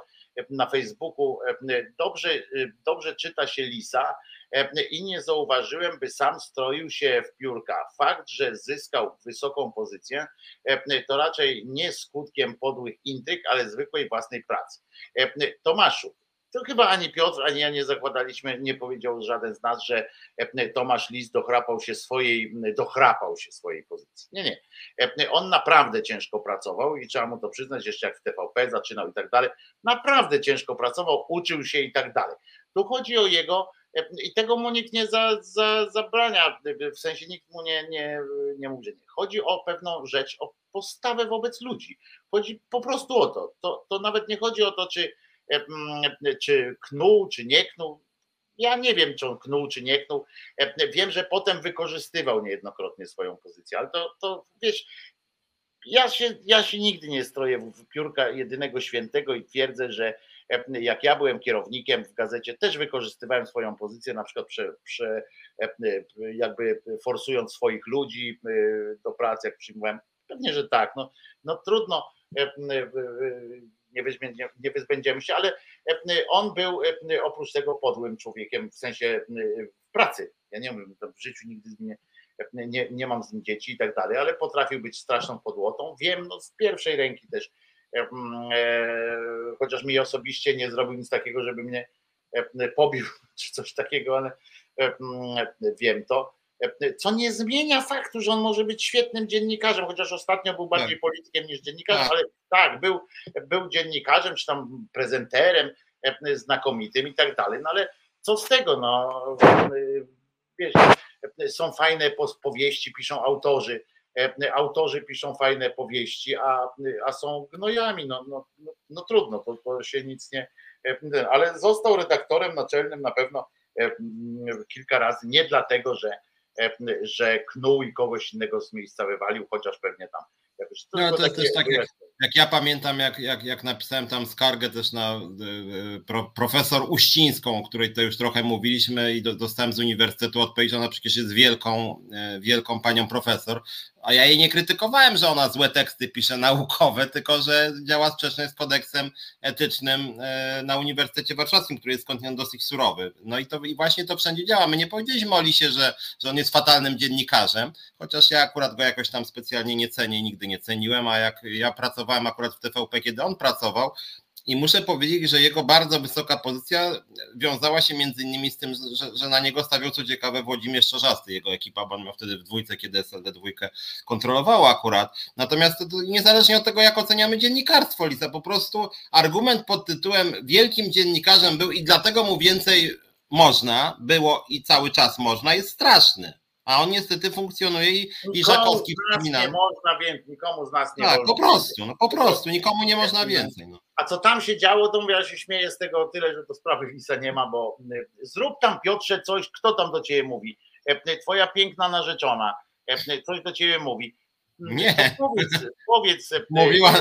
B: na Facebooku, dobrze, dobrze czyta się Lisa i nie zauważyłem, by sam stroił się w piórka. Fakt, że zyskał wysoką pozycję, to raczej nie skutkiem podłych intryg, ale zwykłej własnej pracy. Tomaszu, to chyba ani Piotr, ani ja nie zakładaliśmy, nie powiedział żaden z nas, że e, Tomasz Lis dochrapał się swojej, dochrapał się swojej pozycji. Nie, nie. E, on naprawdę ciężko pracował i trzeba mu to przyznać, jeszcze jak w TVP zaczynał i tak dalej. Naprawdę ciężko pracował, uczył się i tak dalej. Tu chodzi o jego e, i tego mu nikt nie za, za, zabrania, w sensie nikt mu nie, nie, nie mówi, że nie. Chodzi o pewną rzecz, o postawę wobec ludzi. Chodzi po prostu o to. To, to nawet nie chodzi o to, czy czy knuł, czy nie knuł. Ja nie wiem, czy on knuł, czy nie knuł. Wiem, że potem wykorzystywał niejednokrotnie swoją pozycję, ale to, to wiesz, ja się, ja się nigdy nie stroję w piórka jedynego świętego i twierdzę, że jak ja byłem kierownikiem w gazecie, też wykorzystywałem swoją pozycję, na przykład prze, prze, jakby forsując swoich ludzi do pracy, jak przyjmowałem. Pewnie, że tak. No, no trudno nie, wyzbędziemy, nie wyzbędziemy się, ale e, on był e, oprócz tego podłym człowiekiem w sensie e, pracy. Ja nie wiem, w życiu nigdy nie, nie, nie mam z nim dzieci i tak dalej, ale potrafił być straszną podłotą. Wiem no, z pierwszej ręki też, chociaż mi osobiście nie zrobił nic takiego, żeby mnie pobił czy coś takiego, ale wiem to co nie zmienia faktu, że on może być świetnym dziennikarzem, chociaż ostatnio był bardziej tak. politykiem niż dziennikarzem, tak. ale tak, był, był dziennikarzem, czy tam prezenterem e, znakomitym i tak dalej, no ale co z tego, no wiesz, są fajne powieści, piszą autorzy, e, autorzy piszą fajne powieści, a, a są gnojami, no, no, no, no trudno, to, to się nic nie, e, ale został redaktorem naczelnym na pewno kilka razy, nie dlatego, że E, że knuł i kogoś innego z miejsca wywalił, chociaż pewnie tam
A: jakoś. No, to jest też tak, jak, ja pamiętam, jak, jak, jak napisałem tam skargę też na e, pro, profesor Uścińską, o której to już trochę mówiliśmy i do, dostałem z uniwersytetu odpowiedź, ona przecież jest wielką, e, wielką panią profesor, a ja jej nie krytykowałem, że ona złe teksty pisze naukowe, tylko że działa sprzecznie z kodeksem etycznym e, na Uniwersytecie Warszawskim, który jest skądinąd dosyć surowy. No i to i właśnie to wszędzie działa. My nie powiedzieliśmy o Lisie, że, że on jest fatalnym dziennikarzem, chociaż ja akurat go jakoś tam specjalnie nie cenię nigdy nie ceniłem, a jak ja pracowałem akurat w TVP, kiedy on pracował, i muszę powiedzieć, że jego bardzo wysoka pozycja wiązała się między innymi z tym, że, że na niego stawiał co ciekawe Włodzimierz Czarzasty, jego ekipa, bo on miał wtedy w dwójce, kiedy SLD dwójkę kontrolowała akurat. Natomiast to, to niezależnie od tego, jak oceniamy dziennikarstwo, Lisa, po prostu argument pod tytułem wielkim dziennikarzem był i dlatego mu więcej można, było i cały czas można, jest straszny. A on niestety funkcjonuje i, i Żakowski
B: przypomina. Nie można więcej, nikomu z nas nie
A: Tak, po prostu, no po prostu, nikomu nie można więcej. No.
B: A co tam się działo, to mówię, ja się śmieję z tego tyle, że to sprawy Lisa nie ma, bo y, zrób tam Piotrze coś, kto tam do ciebie mówi? E, y, twoja piękna narzeczona, e, y, coś do ciebie mówi.
A: Mm, nie.
B: Powiedz, powiedz
A: Mówiła,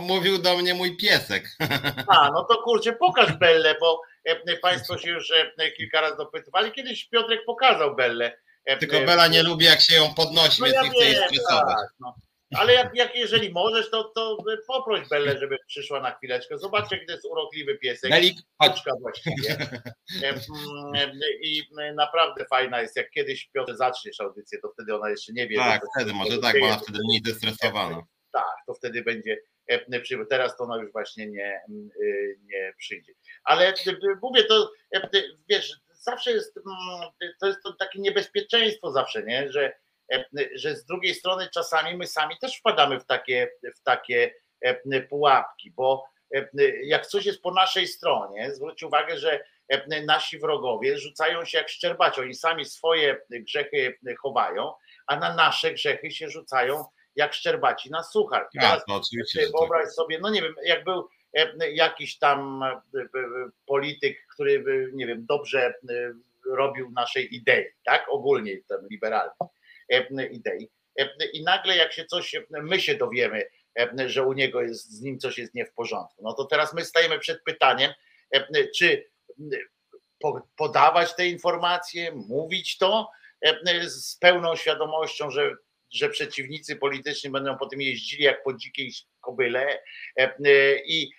A: mówił do mnie mój piesek.
B: A, no to kurczę, pokaż Bellę, bo e, Państwo się już kilka razy dopytywali. Kiedyś Piotrek pokazał Bellę
A: Tylko e, Bela nie lubi, jak się ją podnosi, no więc ja nie chce jej stresować. Tak, no.
B: Ale jak, jak jeżeli możesz, to, to poproś Bellę, żeby przyszła na chwileczkę. Zobaczcie, gdy jest urokliwy piesek.
A: Belik,
B: chodźka właściwie. E, I naprawdę fajna jest, jak kiedyś Piotr zaczniesz audycję, to wtedy ona jeszcze nie wie.
A: Tak, wtedy, może tak, bo ona wtedy mniej zestresowana.
B: Tak, to wtedy będzie Teraz to ona już właśnie nie, nie przyjdzie. Ale mówię to, wiesz, zawsze jest, mm, to jest to takie niebezpieczeństwo zawsze, nie? Że, e, że z drugiej strony czasami my sami też wpadamy w takie, w takie e, pułapki, bo e, jak coś jest po naszej stronie, zwróć uwagę, że nasi wrogowie rzucają się jak szczerbaci, oni sami swoje grzechy chowają, a na nasze grzechy się rzucają jak szczerbaci na suchar.
A: Tak, no, oczywiście.
B: Wyobraź sobie, no nie wiem, jak był jakiś tam e, e, polityk, który, nie wiem, dobrze robił naszej idei, tak? Ogólnie ten liberalny. idei. I nagle jak się coś, my się dowiemy, że u niego jest, z nim coś jest nie w porządku, no to teraz my stajemy przed pytaniem, czy podawać te informacje, mówić to z pełną świadomością, że, że przeciwnicy polityczni będą po tym jeździli jak po dzikiej kobyle i,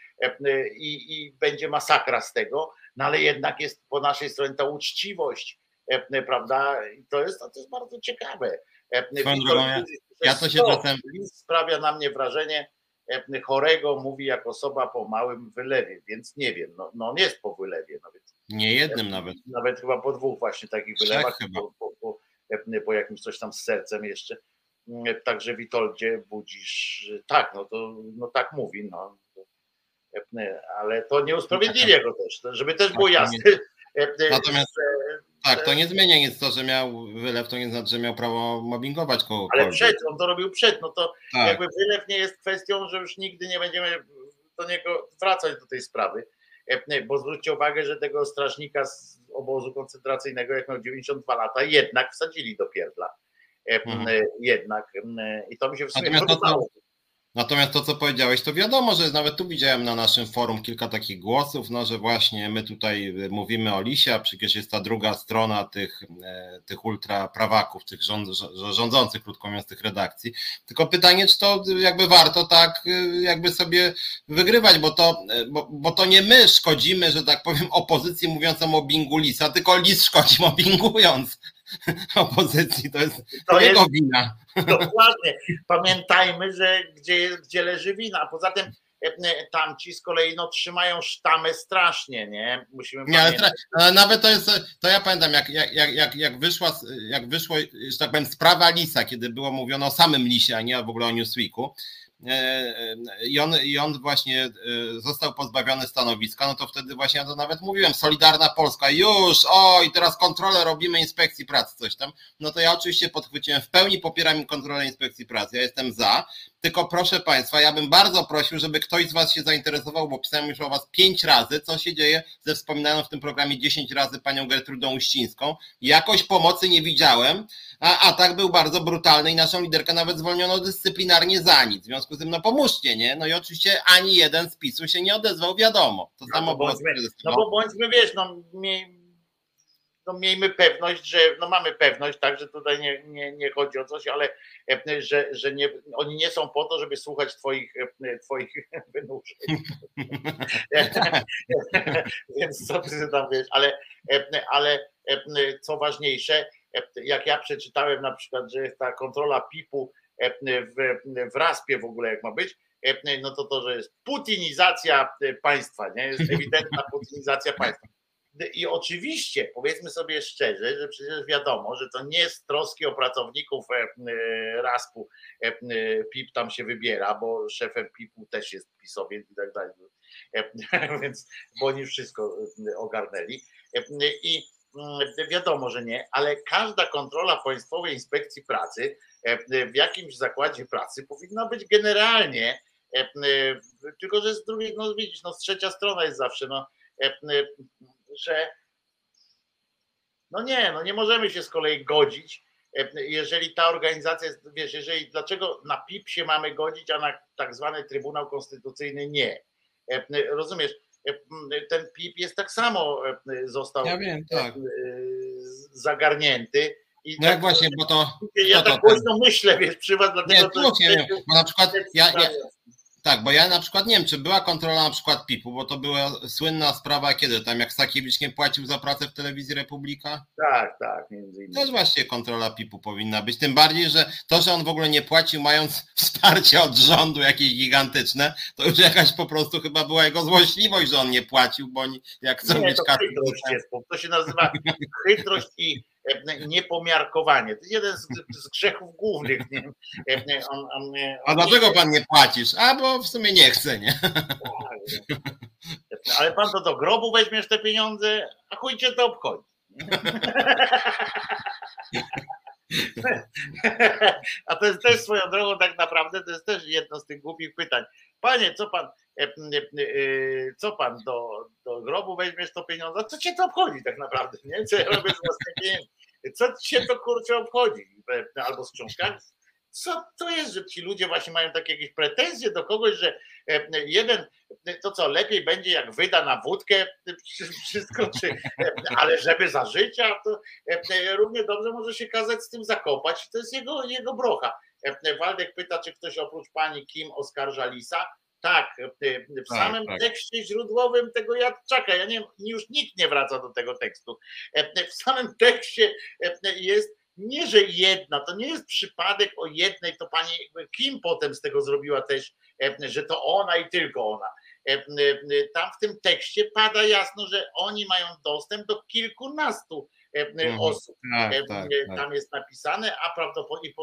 B: i, i będzie masakra z tego, no ale jednak jest po naszej stronie ta uczciwość, prawda? I to jest, to jest bardzo ciekawe.
A: ja, ja to się czasem...
B: Sprawia na mnie wrażenie chorego, mówi jak osoba po małym wylewie, więc nie wiem, no, no on jest po wylewie. No więc,
A: nie jednym nawet.
B: Nawet chyba po dwóch właśnie takich wylewach, po, po, po, po jakimś coś tam z sercem jeszcze. Także Witoldzie budzisz, tak, no to no tak mówi, no. Ale to nie usprawiedliwia go też, żeby też było tak, jasne.
A: Natomiast tak, to nie zmienia nic to, że miał wylew, to nie znaczy, że miał prawo mobbingować kogoś.
B: Ale przed, on to robił przed, no to tak. jakby wylew nie jest kwestią, że już nigdy nie będziemy do niego wracać do tej sprawy, bo zwróćcie uwagę, że tego strażnika z obozu koncentracyjnego, jak miał 92 lata, jednak wsadzili do pierdla. Mhm. Jednak. I to mi się w sumie podobało.
A: Natomiast to, co powiedziałeś, to wiadomo, że nawet tu widziałem na naszym forum kilka takich głosów, no, że właśnie my tutaj mówimy o Lisie, a przecież jest ta druga strona tych, e, tych ultraprawaków, tych rząd, rządzących, krótko mówiąc, tych redakcji. Tylko pytanie, czy to jakby warto tak e, jakby sobie wygrywać, bo to, e, bo, bo to nie my szkodzimy, że tak powiem, opozycji mówiącą o bingu Lisa, tylko Lis szkodzi mobbingując. opozycji, to jest to jego jest, wina.
B: Dokładnie. Pamiętajmy, że gdzie, jest, gdzie leży wina. A poza tym e, e, tamci z kolei no, trzymają sztamę strasznie, nie? Musimy
A: nie, ale, ale, nawet to jest, to ja pamiętam, jak, jak, jak, jak, wyszła, jak wyszło, że tak powiem, sprawa Lisa, kiedy było mówione o samym Lisie, a nie w ogóle o Newsweeku, i on, i on właśnie e, został pozbawiony stanowiska, no to wtedy właśnie ja to nawet mówiłem, Solidarna Polska, już, o i teraz kontrolę robimy inspekcji pracy, coś tam, no to ja oczywiście podchwyciłem, w pełni popieram kontrolę inspekcji pracy, ja jestem za, tylko proszę Państwa, ja bym bardzo prosił, żeby ktoś z Was się zainteresował, bo pisałem już o Was pięć razy, co się dzieje ze wspominaną w tym programie dziesięć razy panią Gertrudą Uścińską. Jakoś pomocy nie widziałem, a atak był bardzo brutalny i naszą liderkę nawet zwolniono dyscyplinarnie za nic. W związku z tym, no pomóżcie, nie? No i oczywiście ani jeden z PiSu się nie odezwał, wiadomo. To
B: no samo bądźmy, No bo bądźmy, wiesz, no no miejmy pewność, że no mamy pewność, tak, że tutaj nie, nie, nie chodzi o coś, ale e, że, że nie, oni nie są po to, żeby słuchać twoich, e, twoich wynurzeń. Więc co ty tam wiesz, ale, e, ale co ważniejsze, jak ja przeczytałem na przykład, że ta kontrola PIP-u w, w raspie w ogóle jak ma być, no to to, że jest putinizacja państwa, nie? Jest ewidentna putinizacja państwa. I oczywiście, powiedzmy sobie szczerze, że przecież wiadomo, że to nie z troski o pracowników e, e, RASP-u e, PIP tam się wybiera, bo szefem PIP-u też jest pisowiec i tak dalej. Więc bo oni wszystko ogarnęli. I mm, wiadomo, że nie, ale każda kontrola Państwowej Inspekcji Pracy w jakimś zakładzie pracy powinna być generalnie, tylko że z drugiej, no widzisz, no trzecia strona jest zawsze, no że no nie, no nie możemy się z kolei godzić, e, jeżeli ta organizacja jest, wiesz, jeżeli dlaczego na PIP się mamy godzić, a na tak zwany Trybunał Konstytucyjny nie. E, rozumiesz, e, ten PIP jest tak samo został
A: ja wiem, tak.
B: zagarnięty.
A: I no tak, jak właśnie, bo to.
B: Ja tak głośno myślę, wiesz, przy was, dlatego
A: nie, to. Nie, wiem, bo na przykład ja, ja, tak, bo ja na przykład nie wiem, czy była kontrola na przykład PIP-u, bo to była słynna sprawa, kiedy tam jak Sakiewicz nie płacił za pracę w telewizji Republika?
B: Tak, tak, między innymi.
A: Też właśnie kontrola PIP-u powinna być. Tym bardziej, że to, że on w ogóle nie płacił, mając wsparcie od rządu jakieś gigantyczne, to już jakaś po prostu chyba była jego złośliwość, że on nie płacił, bo oni jak chcą nie, mieć kartę.
B: To się nazywa chytrość i niepomiarkowanie. To jest jeden z, z grzechów głównych. Nie?
A: On, on, on, A dlaczego pan nie płacisz? A bo w sumie nie chce, nie?
B: Ale pan to do grobu weźmiesz te pieniądze, a chuj cię to obchodzi. A to jest też swoją drogą tak naprawdę, to jest też jedno z tych głupich pytań. Panie, co pan, e, e, e, co pan do, do grobu weźmiesz to pieniądze? Co cię to obchodzi tak naprawdę? Nie? Co ja robię z własnymi pieniędzmi? Co się to kurczę obchodzi? Albo z książkami? Co to jest, że ci ludzie właśnie mają takie jakieś pretensje do kogoś, że jeden, to co, lepiej będzie jak wyda na wódkę wszystko, czy, ale żeby za życia, to równie dobrze może się kazać z tym zakopać. To jest jego, jego brocha. Waldek pyta, czy ktoś oprócz pani Kim oskarża Lisa. Tak, w tak, samym tak, tekście źródłowym tego Jadczaka, ja nie, już nikt nie wraca do tego tekstu. W samym tekście jest nie, że jedna, to nie jest przypadek o jednej, to pani Kim potem z tego zrobiła też, że to ona i tylko ona. Tam w tym tekście pada jasno, że oni mają dostęp do kilkunastu. Osób. Tak, tak, tak. Tam jest napisane, a prawdopodobnie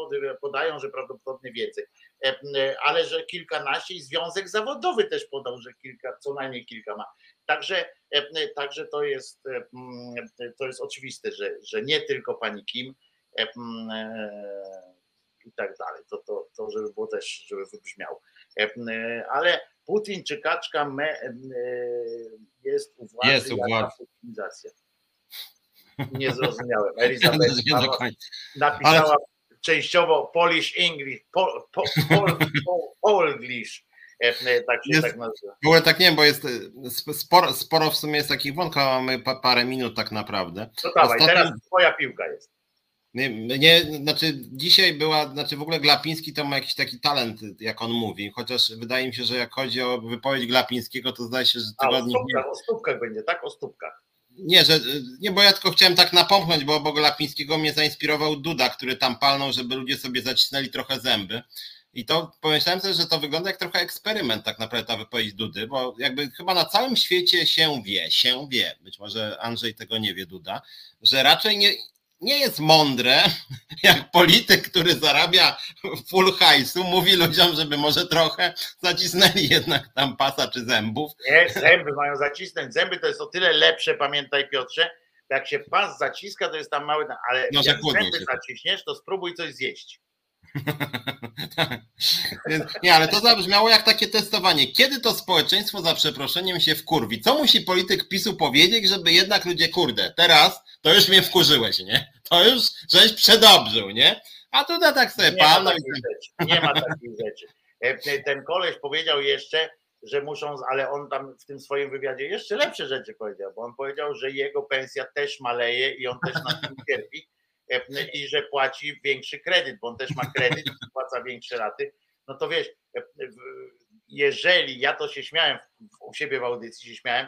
B: podają, że prawdopodobnie więcej. Ale że kilkanaście i związek zawodowy też podał, że kilka, co najmniej kilka ma. Także, także to jest to jest oczywiste, że, że nie tylko pani Kim, E, i tak dalej. To, to, to żeby było też, żeby wybrzmiał. E, ale Putin czy Kaczka me, jest u władzy
A: jest u władzy.
B: Nie zrozumiałem. Elizabeth napisała częściowo Polish English, Pol, Pol, Pol, Polish. E, tak się
A: jest,
B: tak nazywa.
A: W ogóle tak nie, bo jest sporo, sporo w sumie jest takich wątków, mamy parę minut tak naprawdę.
B: No dawaj, Ostatnim... teraz twoja piłka jest.
A: Nie, nie, znaczy dzisiaj była, znaczy w ogóle Glapiński to ma jakiś taki talent, jak on mówi, chociaż wydaje mi się, że jak chodzi o wypowiedź Glapińskiego, to zdaje się, że
B: tygodni... A, o stópkach, o stópkach będzie, tak? O stópkach.
A: Nie, że, nie, bo ja tylko chciałem tak napomknąć, bo obok Glapińskiego mnie zainspirował Duda, który tam palnął, żeby ludzie sobie zacisnęli trochę zęby. I to pomyślałem sobie, że to wygląda jak trochę eksperyment tak naprawdę ta wypowiedź Dudy, bo jakby chyba na całym świecie się wie, się wie, być może Andrzej tego nie wie, Duda, że raczej nie, nie jest mądre, jak polityk, który zarabia full hajsu, mówi ludziom, żeby może trochę zacisnęli jednak tam pasa czy zębów.
B: Nie, zęby mają zacisnąć. Zęby to jest o tyle lepsze, pamiętaj Piotrze, jak się pas zaciska, to jest tam mały, ale no, jak zęby się. zaciśniesz, to spróbuj coś zjeść.
A: Nie, ale to zabrzmiało jak takie testowanie. Kiedy to społeczeństwo za przeproszeniem się wkurwi? Co musi polityk PiSu powiedzieć, żeby jednak ludzie, kurde, teraz to już mnie wkurzyłeś, nie? To już żeś przedobrzył, nie? A tutaj tak sobie
B: nie pan... Ma i... Nie ma takich rzeczy. E, ten koleś powiedział jeszcze, że muszą, ale on tam w tym swoim wywiadzie jeszcze lepsze rzeczy powiedział, bo on powiedział, że jego pensja też maleje i on też na tym cierpi e, i że płaci większy kredyt, bo on też ma kredyt i płaca większe raty. No to wiesz, e, jeżeli ja to się śmiałem u siebie w audycji, się śmiałem,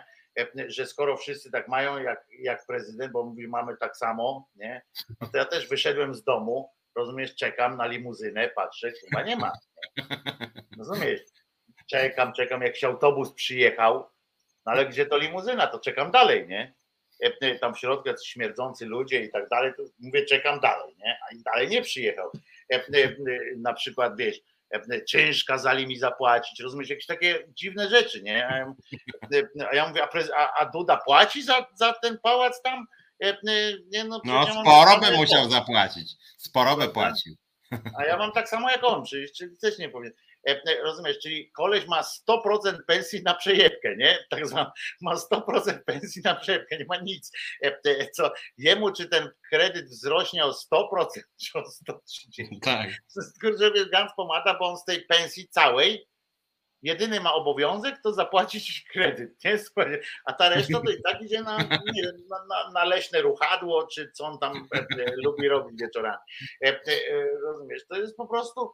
B: że skoro wszyscy tak mają jak, jak prezydent, bo mówi, mamy tak samo, nie? No to ja też wyszedłem z domu, rozumiesz, czekam na limuzynę, patrzę, chyba nie ma. Rozumiesz? Czekam, czekam, jak się autobus przyjechał, no ale gdzie to limuzyna, to czekam dalej, nie? Tam w środku śmierdzący ludzie i tak dalej, to mówię, czekam dalej, nie? A dalej nie przyjechał. Na przykład, wiesz, czynsz kazali mi zapłacić, rozumiesz, jakieś takie dziwne rzeczy, nie? A ja, a ja mówię, a, a Duda płaci za, za ten pałac tam?
A: Nie, no, no sporo by musiał zapłacić, sporo by płacił.
B: A ja mam tak samo jak on, czyli, czyli też nie powiem. E, e, rozumiesz, czyli koleś ma 100% pensji na przejebkę, nie? Tak zwane, ma 100% pensji na przejebkę, nie ma nic. E, co jemu, czy ten kredyt wzrośnie o 100%, czy o 130%? Tak. Kurczę, Gans pomaga, bo on z tej pensji całej jedyny ma obowiązek, to zapłacić kredyt, nie? a ta reszta to i tak idzie na, nie, na, na leśne ruchadło, czy co on tam lubi robić wieczorami. Rozumiesz, to jest po prostu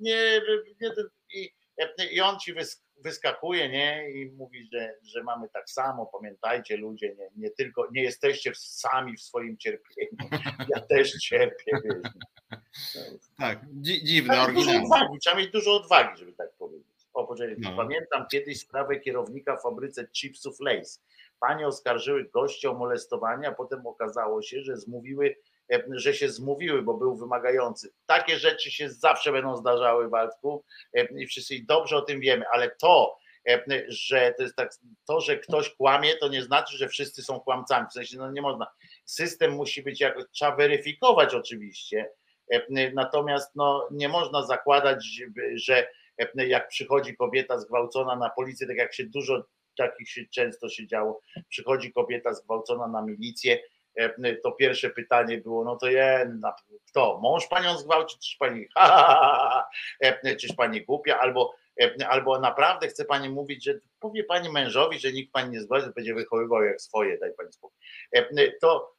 B: nie, nie, i, i on ci wyskakuje, nie? I mówi, że, że mamy tak samo, pamiętajcie ludzie, nie, nie tylko, nie jesteście sami w swoim cierpieniu. Ja też cierpię, wiesz.
A: Tak, dziwne, oryginalne.
B: Dużo odwagi, trzeba mieć dużo odwagi, żeby tak powiedzieć. O, no. Pamiętam kiedyś sprawę kierownika w fabryce chipsów Lace. Panie oskarżyły gościa o molestowanie, a potem okazało się, że zmówiły że się zmówiły, bo był wymagający. Takie rzeczy się zawsze będą zdarzały, Waldku, e, i wszyscy dobrze o tym wiemy, ale to, e, że to jest tak, to, że ktoś kłamie, to nie znaczy, że wszyscy są kłamcami. W sensie, no nie można. System musi być jakoś, trzeba weryfikować oczywiście, natomiast no, nie można zakładać, że jak przychodzi kobieta zgwałcona na policję, tak jak się dużo takich się często się działo, przychodzi kobieta zgwałcona na milicję, to pierwsze pytanie było, no to je, kto? Mąż panią zgwałci, czyż pani, ha, ha, ha, czyż pani głupia, albo, albo naprawdę chce pani mówić, że powie pani mężowi, że nikt pani nie zgwałci, będzie wychowywał jak swoje, daj pani spokój. To,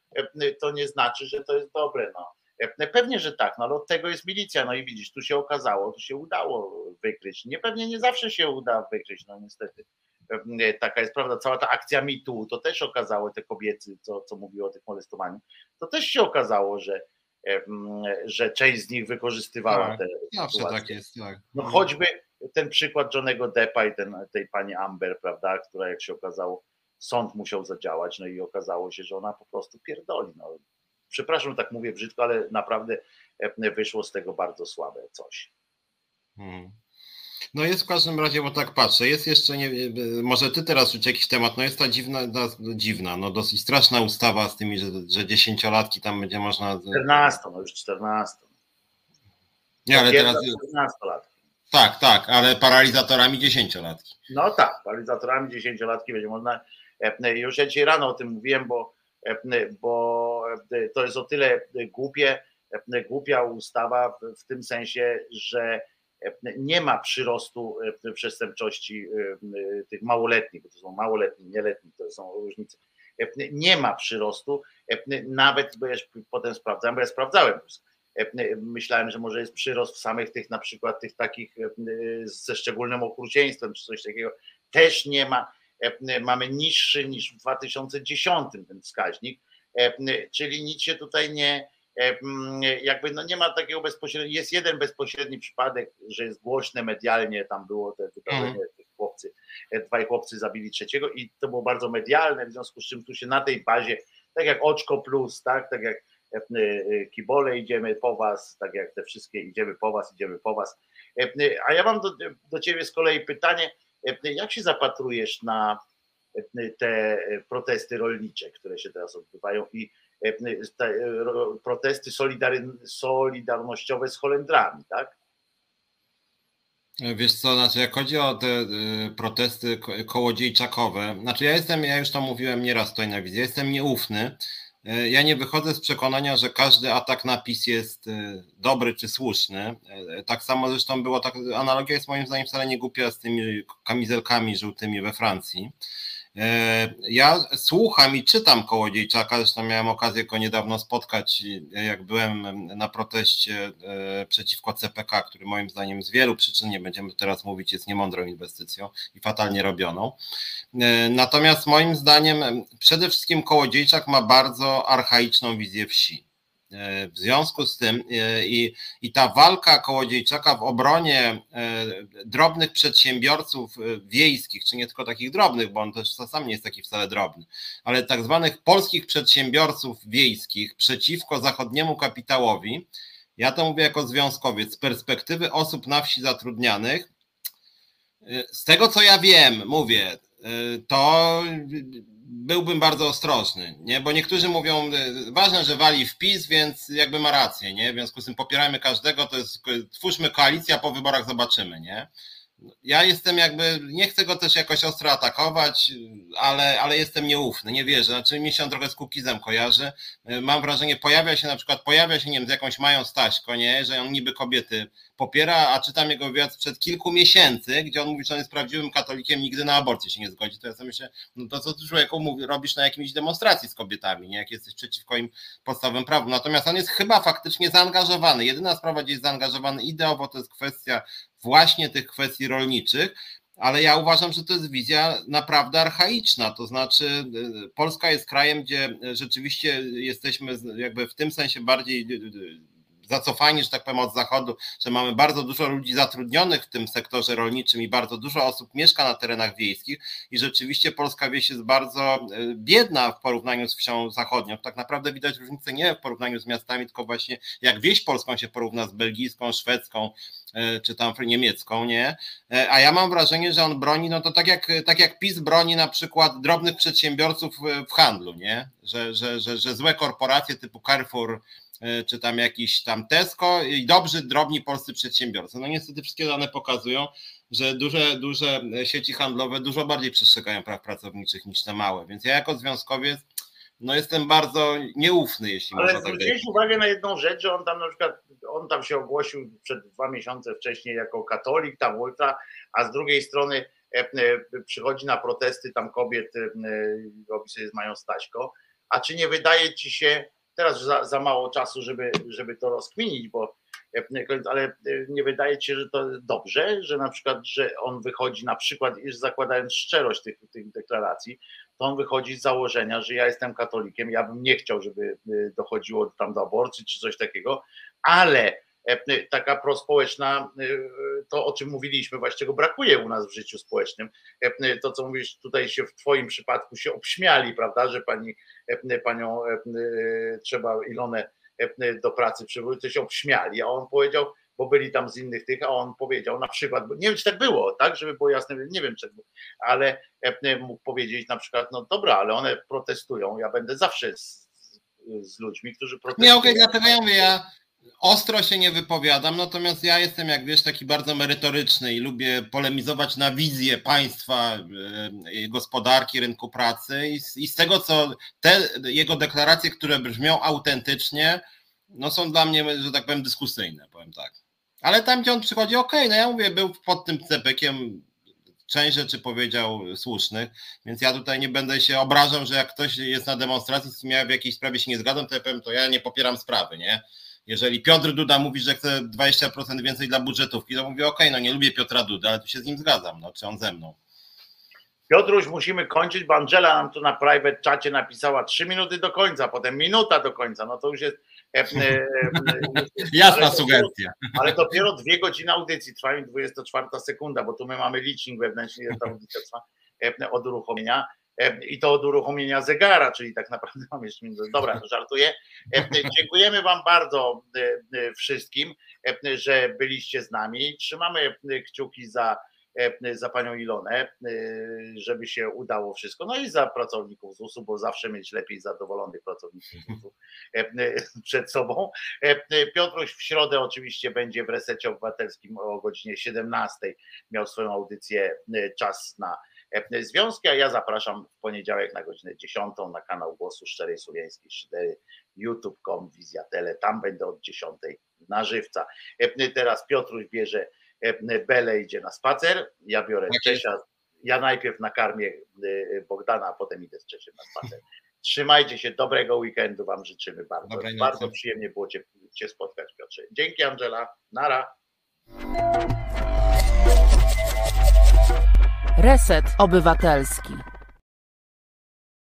B: to nie znaczy, że to jest dobre, no. Pewnie, że tak, no ale od tego jest milicja, no i widzisz, tu się okazało, tu się udało wykryć. Nie pewnie nie zawsze się uda wykryć, no niestety. Taka jest prawda, cała ta akcja MeToo, to też okazało, te kobiety, co, co mówiły o tych molestowaniu, to też się okazało, że, że część z nich wykorzystywała
A: tak, te Zawsze tak jest, tak.
B: No choćby ten przykład Johnego Deppa i ten, tej pani Amber, prawda, która jak się okazało, sąd musiał zadziałać, no i okazało się, że ona po prostu pierdoli. No, przepraszam, tak mówię brzydko, ale naprawdę e, wyszło z tego bardzo słabe coś.
A: Hmm. No jest w każdym razie, bo tak patrzę, jest jeszcze, nie, może ty teraz rzuć jakiś temat, no jest ta dziwna, dziwna, no dosyć straszna ustawa z tymi, że, że dziesięciolatki tam będzie można...
B: 14, no już 14.
A: Nie, ale teraz...
B: 14 lat.
A: Tak, tak, ale paralizatorami dziesięciolatki.
B: No tak, paralizatorami dziesięciolatki będzie można, e, już ja dzisiaj rano o tym mówiłem, bo bo to jest o tyle głupie, głupia ustawa w tym sensie, że nie ma przyrostu przestępczości tych małoletnich, bo to są małoletni, nieletni, to są różnice. Nie ma przyrostu, nawet, bo ja potem sprawdzałem, bo ja sprawdzałem, myślałem, że może jest przyrost w samych tych na przykład tych takich ze szczególnym okrucieństwem czy coś takiego, też nie ma. E, mamy niższy niż w 2010 ten wskaźnik, e, czyli nic się tutaj nie, e, jakby no nie ma takiego bezpośredniego, jest jeden bezpośredni przypadek, że jest głośne medialnie, tam było te wydarzenie, mm. chłopcy, dwaj chłopcy zabili trzeciego i to było bardzo medialne, w związku z czym tu się na tej bazie, tak jak Oczko Plus, tak, tak jak Kibole idziemy po was, tak jak te wszystkie idziemy po was, idziemy po was. A ja mam do, do ciebie z kolei pytanie, jak się zapatrujesz na te protesty rolnicze, które się teraz odbywają i protesty solidarnościowe z Holendrami, tak?
A: Wiesz co, znaczy jak chodzi o te y, protesty kołodziejczakowe, znaczy ja jestem, ja już to mówiłem nieraz tutaj na wizji, jestem nieufny, E, ja nie wychodzę z przekonania, że każdy atak na PiS jest e, dobry czy słuszny. Tak samo zresztą było, tak, analogia jest moim zdaniem wcale nie głupia z tymi kamizelkami żółtymi we Francji. Ja słucham i czytam Kołodziejczaka, zresztą miałem okazję go niedawno spotkać, jak byłem na proteście przeciwko CPK, który moim zdaniem z wielu przyczyn, nie będziemy teraz mówić, jest niemądrą inwestycją i fatalnie robioną. Natomiast moim zdaniem przede wszystkim Kołodziejczak ma bardzo archaiczną wizję wsi. W związku z tym i, i ta walka Kołodziejczaka w obronie drobnych przedsiębiorców wiejskich, czy nie tylko takich drobnych, bo on też sam nie jest taki wcale drobny, ale tak zwanych polskich przedsiębiorców wiejskich przeciwko zachodniemu kapitałowi, ja to mówię jako związkowiec, z perspektywy osób na wsi zatrudnianych, z tego co ja wiem, mówię, to byłbym bardzo ostrożny, nie? bo niektórzy mówią, ważne, że wali w PiS, więc jakby ma rację, nie? w związku z tym popierajmy każdego, to jest, twórzmy koalicję, a po wyborach zobaczymy, nie? Ja jestem jakby, nie chcę go też jakoś ostro atakować, ale, ale jestem nieufny, nie wierzę. Znaczy mi się on trochę z Kukizem kojarzy. Mam wrażenie, pojawia się na przykład, pojawia się, nie wiem, z jakąś Mają Staśko, nie, że on niby kobiety popiera, a czytam jego wywiad sprzed kilku miesięcy, gdzie on mówi, że on jest prawdziwym katolikiem, nigdy na aborcję się nie zgodzi. To ja sobie myślę, no to co ty człowieku mówi, robisz na jakimś demonstracji z kobietami, nie? jak jesteś przeciwko im podstawowym prawom. Natomiast on jest chyba faktycznie zaangażowany. Jedyna sprawa, gdzie jest zaangażowany ideowo, to jest kwestia właśnie tych kwestii rolniczych, ale ja uważam, że to jest wizja naprawdę archaiczna. To znaczy, y, Polska jest krajem, gdzie rzeczywiście jesteśmy jakby w tym sensie bardziej y, y, zacofani, że tak powiem, od zachodu, że mamy bardzo dużo ludzi zatrudnionych w tym sektorze rolniczym i bardzo dużo osób mieszka na terenach wiejskich i rzeczywiście polska wieś jest bardzo e, biedna w porównaniu z wsią zachodnią. Tak naprawdę widać różnicę nie w porównaniu z miastami, tylko właśnie jak wieś polską się porówna z belgijską, szwedzką, e, czy tam niemiecką, nie? E, a ja mam wrażenie, że on broni, no to tak jak, tak jak PiS broni na przykład drobnych przedsiębiorców w handlu, nie? Że, że, że, że złe korporacje typu Carrefour, czy tam jakiś tam Tesco i dobrzy, drobni polscy przedsiębiorcy. No niestety wszystkie dane pokazują, że duże, duże sieci handlowe dużo bardziej przestrzegają praw pracowniczych niż te małe. Więc ja jako związkowiec no jestem bardzo nieufny, jeśli
B: Ale można tak zwróciłeś uwagę na jedną rzecz, że on tam na przykład, on tam się ogłosił przed dwa miesiące wcześniej jako katolik, tam ultra, a z drugiej strony e, e, przychodzi na protesty tam kobiet, e, robi sobie mają Staśko, a czy nie wydaje ci się, teraz za, za mało czasu, żeby, żeby to rozkminić, bo ale nie wydaje ci się, że to dobrze, że na przykład, że on wychodzi na przykład, zakładając szczerość tych, tych deklaracji, to on wychodzi z założenia, że ja jestem katolikiem, ja bym nie chciał, żeby y, dochodziło tam do aborcji czy coś takiego, ale e, taka prospołeczna, y, to o czym mówiliśmy, właśnie go brakuje u nas w życiu społecznym. E, to, co mówisz, tutaj się w Twoim przypadku się obśmiali, prawda, że pani, e, panią trzeba Ilonę do pracy przywoływać, to się obśmiali, a on powiedział, bo byli tam z innych tych, a on powiedział na przykład, nie wiem czy tak było, tak, żeby było jasne, nie wiem czy tak ale e, mógł powiedzieć na przykład, no dobra, ale one protestują, ja będę zawsze z, z ludźmi, którzy protestują.
A: Nie, okej, okay, dlatego ja mówię, ja ostro się nie wypowiadam, natomiast ja jestem, jak wiesz, taki bardzo merytoryczny i lubię polemizować na wizję państwa, e, gospodarki, rynku pracy i z, tego, co te jego deklaracje, które brzmią autentycznie, no są dla mnie, że tak powiem, dyskusyjne, powiem tak. Ale tam, gdzie on przychodzi, okej, okay, no ja mówię, był pod tym cepekiem, część rzeczy powiedział słusznych, więc ja tutaj nie będę się obrażał, że jak ktoś jest na demonstracji, z ja w jakiejś sprawie się nie zgadzam, to ja powiem, to ja nie popieram sprawy, nie? Jeżeli Piotr Duda mówi, że chce 20% więcej dla budżetówki, to mówię, okej, okay, no nie lubię Piotra Duda, ale tu się z nim zgadzam, no czy on ze mną.
B: Piotruś, musimy kończyć, bo Angela nam tu na private czacie napisała 3 minuty do końca, potem minuta do końca, no to już jest E, e,
A: e, Jasna ale sugestia.
B: Dopiero, ale dopiero dwie godziny audycji trwają 24 sekunda, bo tu my mamy licznik wewnętrzny, ta audycja trwa od uruchomienia i to od uruchomienia zegara, czyli tak naprawdę mam jeszcze minutę. Dobra, żartuję. Dziękujemy Wam bardzo wszystkim, że byliście z nami. Trzymamy kciuki za E, za panią Ilonę, e, żeby się udało wszystko. No i za pracowników ZUS-u, bo zawsze mieć lepiej zadowolonych pracowników ZUS-u e, przed sobą. Piotruś w środę oczywiście będzie w resecie obywatelskim o godzinie 17. Miał swoją audycję Czas na związki, a ja zapraszam w poniedziałek na godzinę 10 na kanał Głosu Szczerej Słowiańskiej 4 youtube.com, Wizja Tele, tam będę od 10 na żywca. Teraz Piotruś bierze E, Bele idzie na spacer, ja biorę Czesia, ja najpierw nakarmię e, Bogdana, a potem idę z Czesiem na spacer. Trzymajcie się, dobrego weekendu Wam życzymy bardzo. Dobrej bardzo nocy. przyjemnie było cię, cię spotkać, Piotrze. Dzięki Angela, nara. Reset Obywatelski.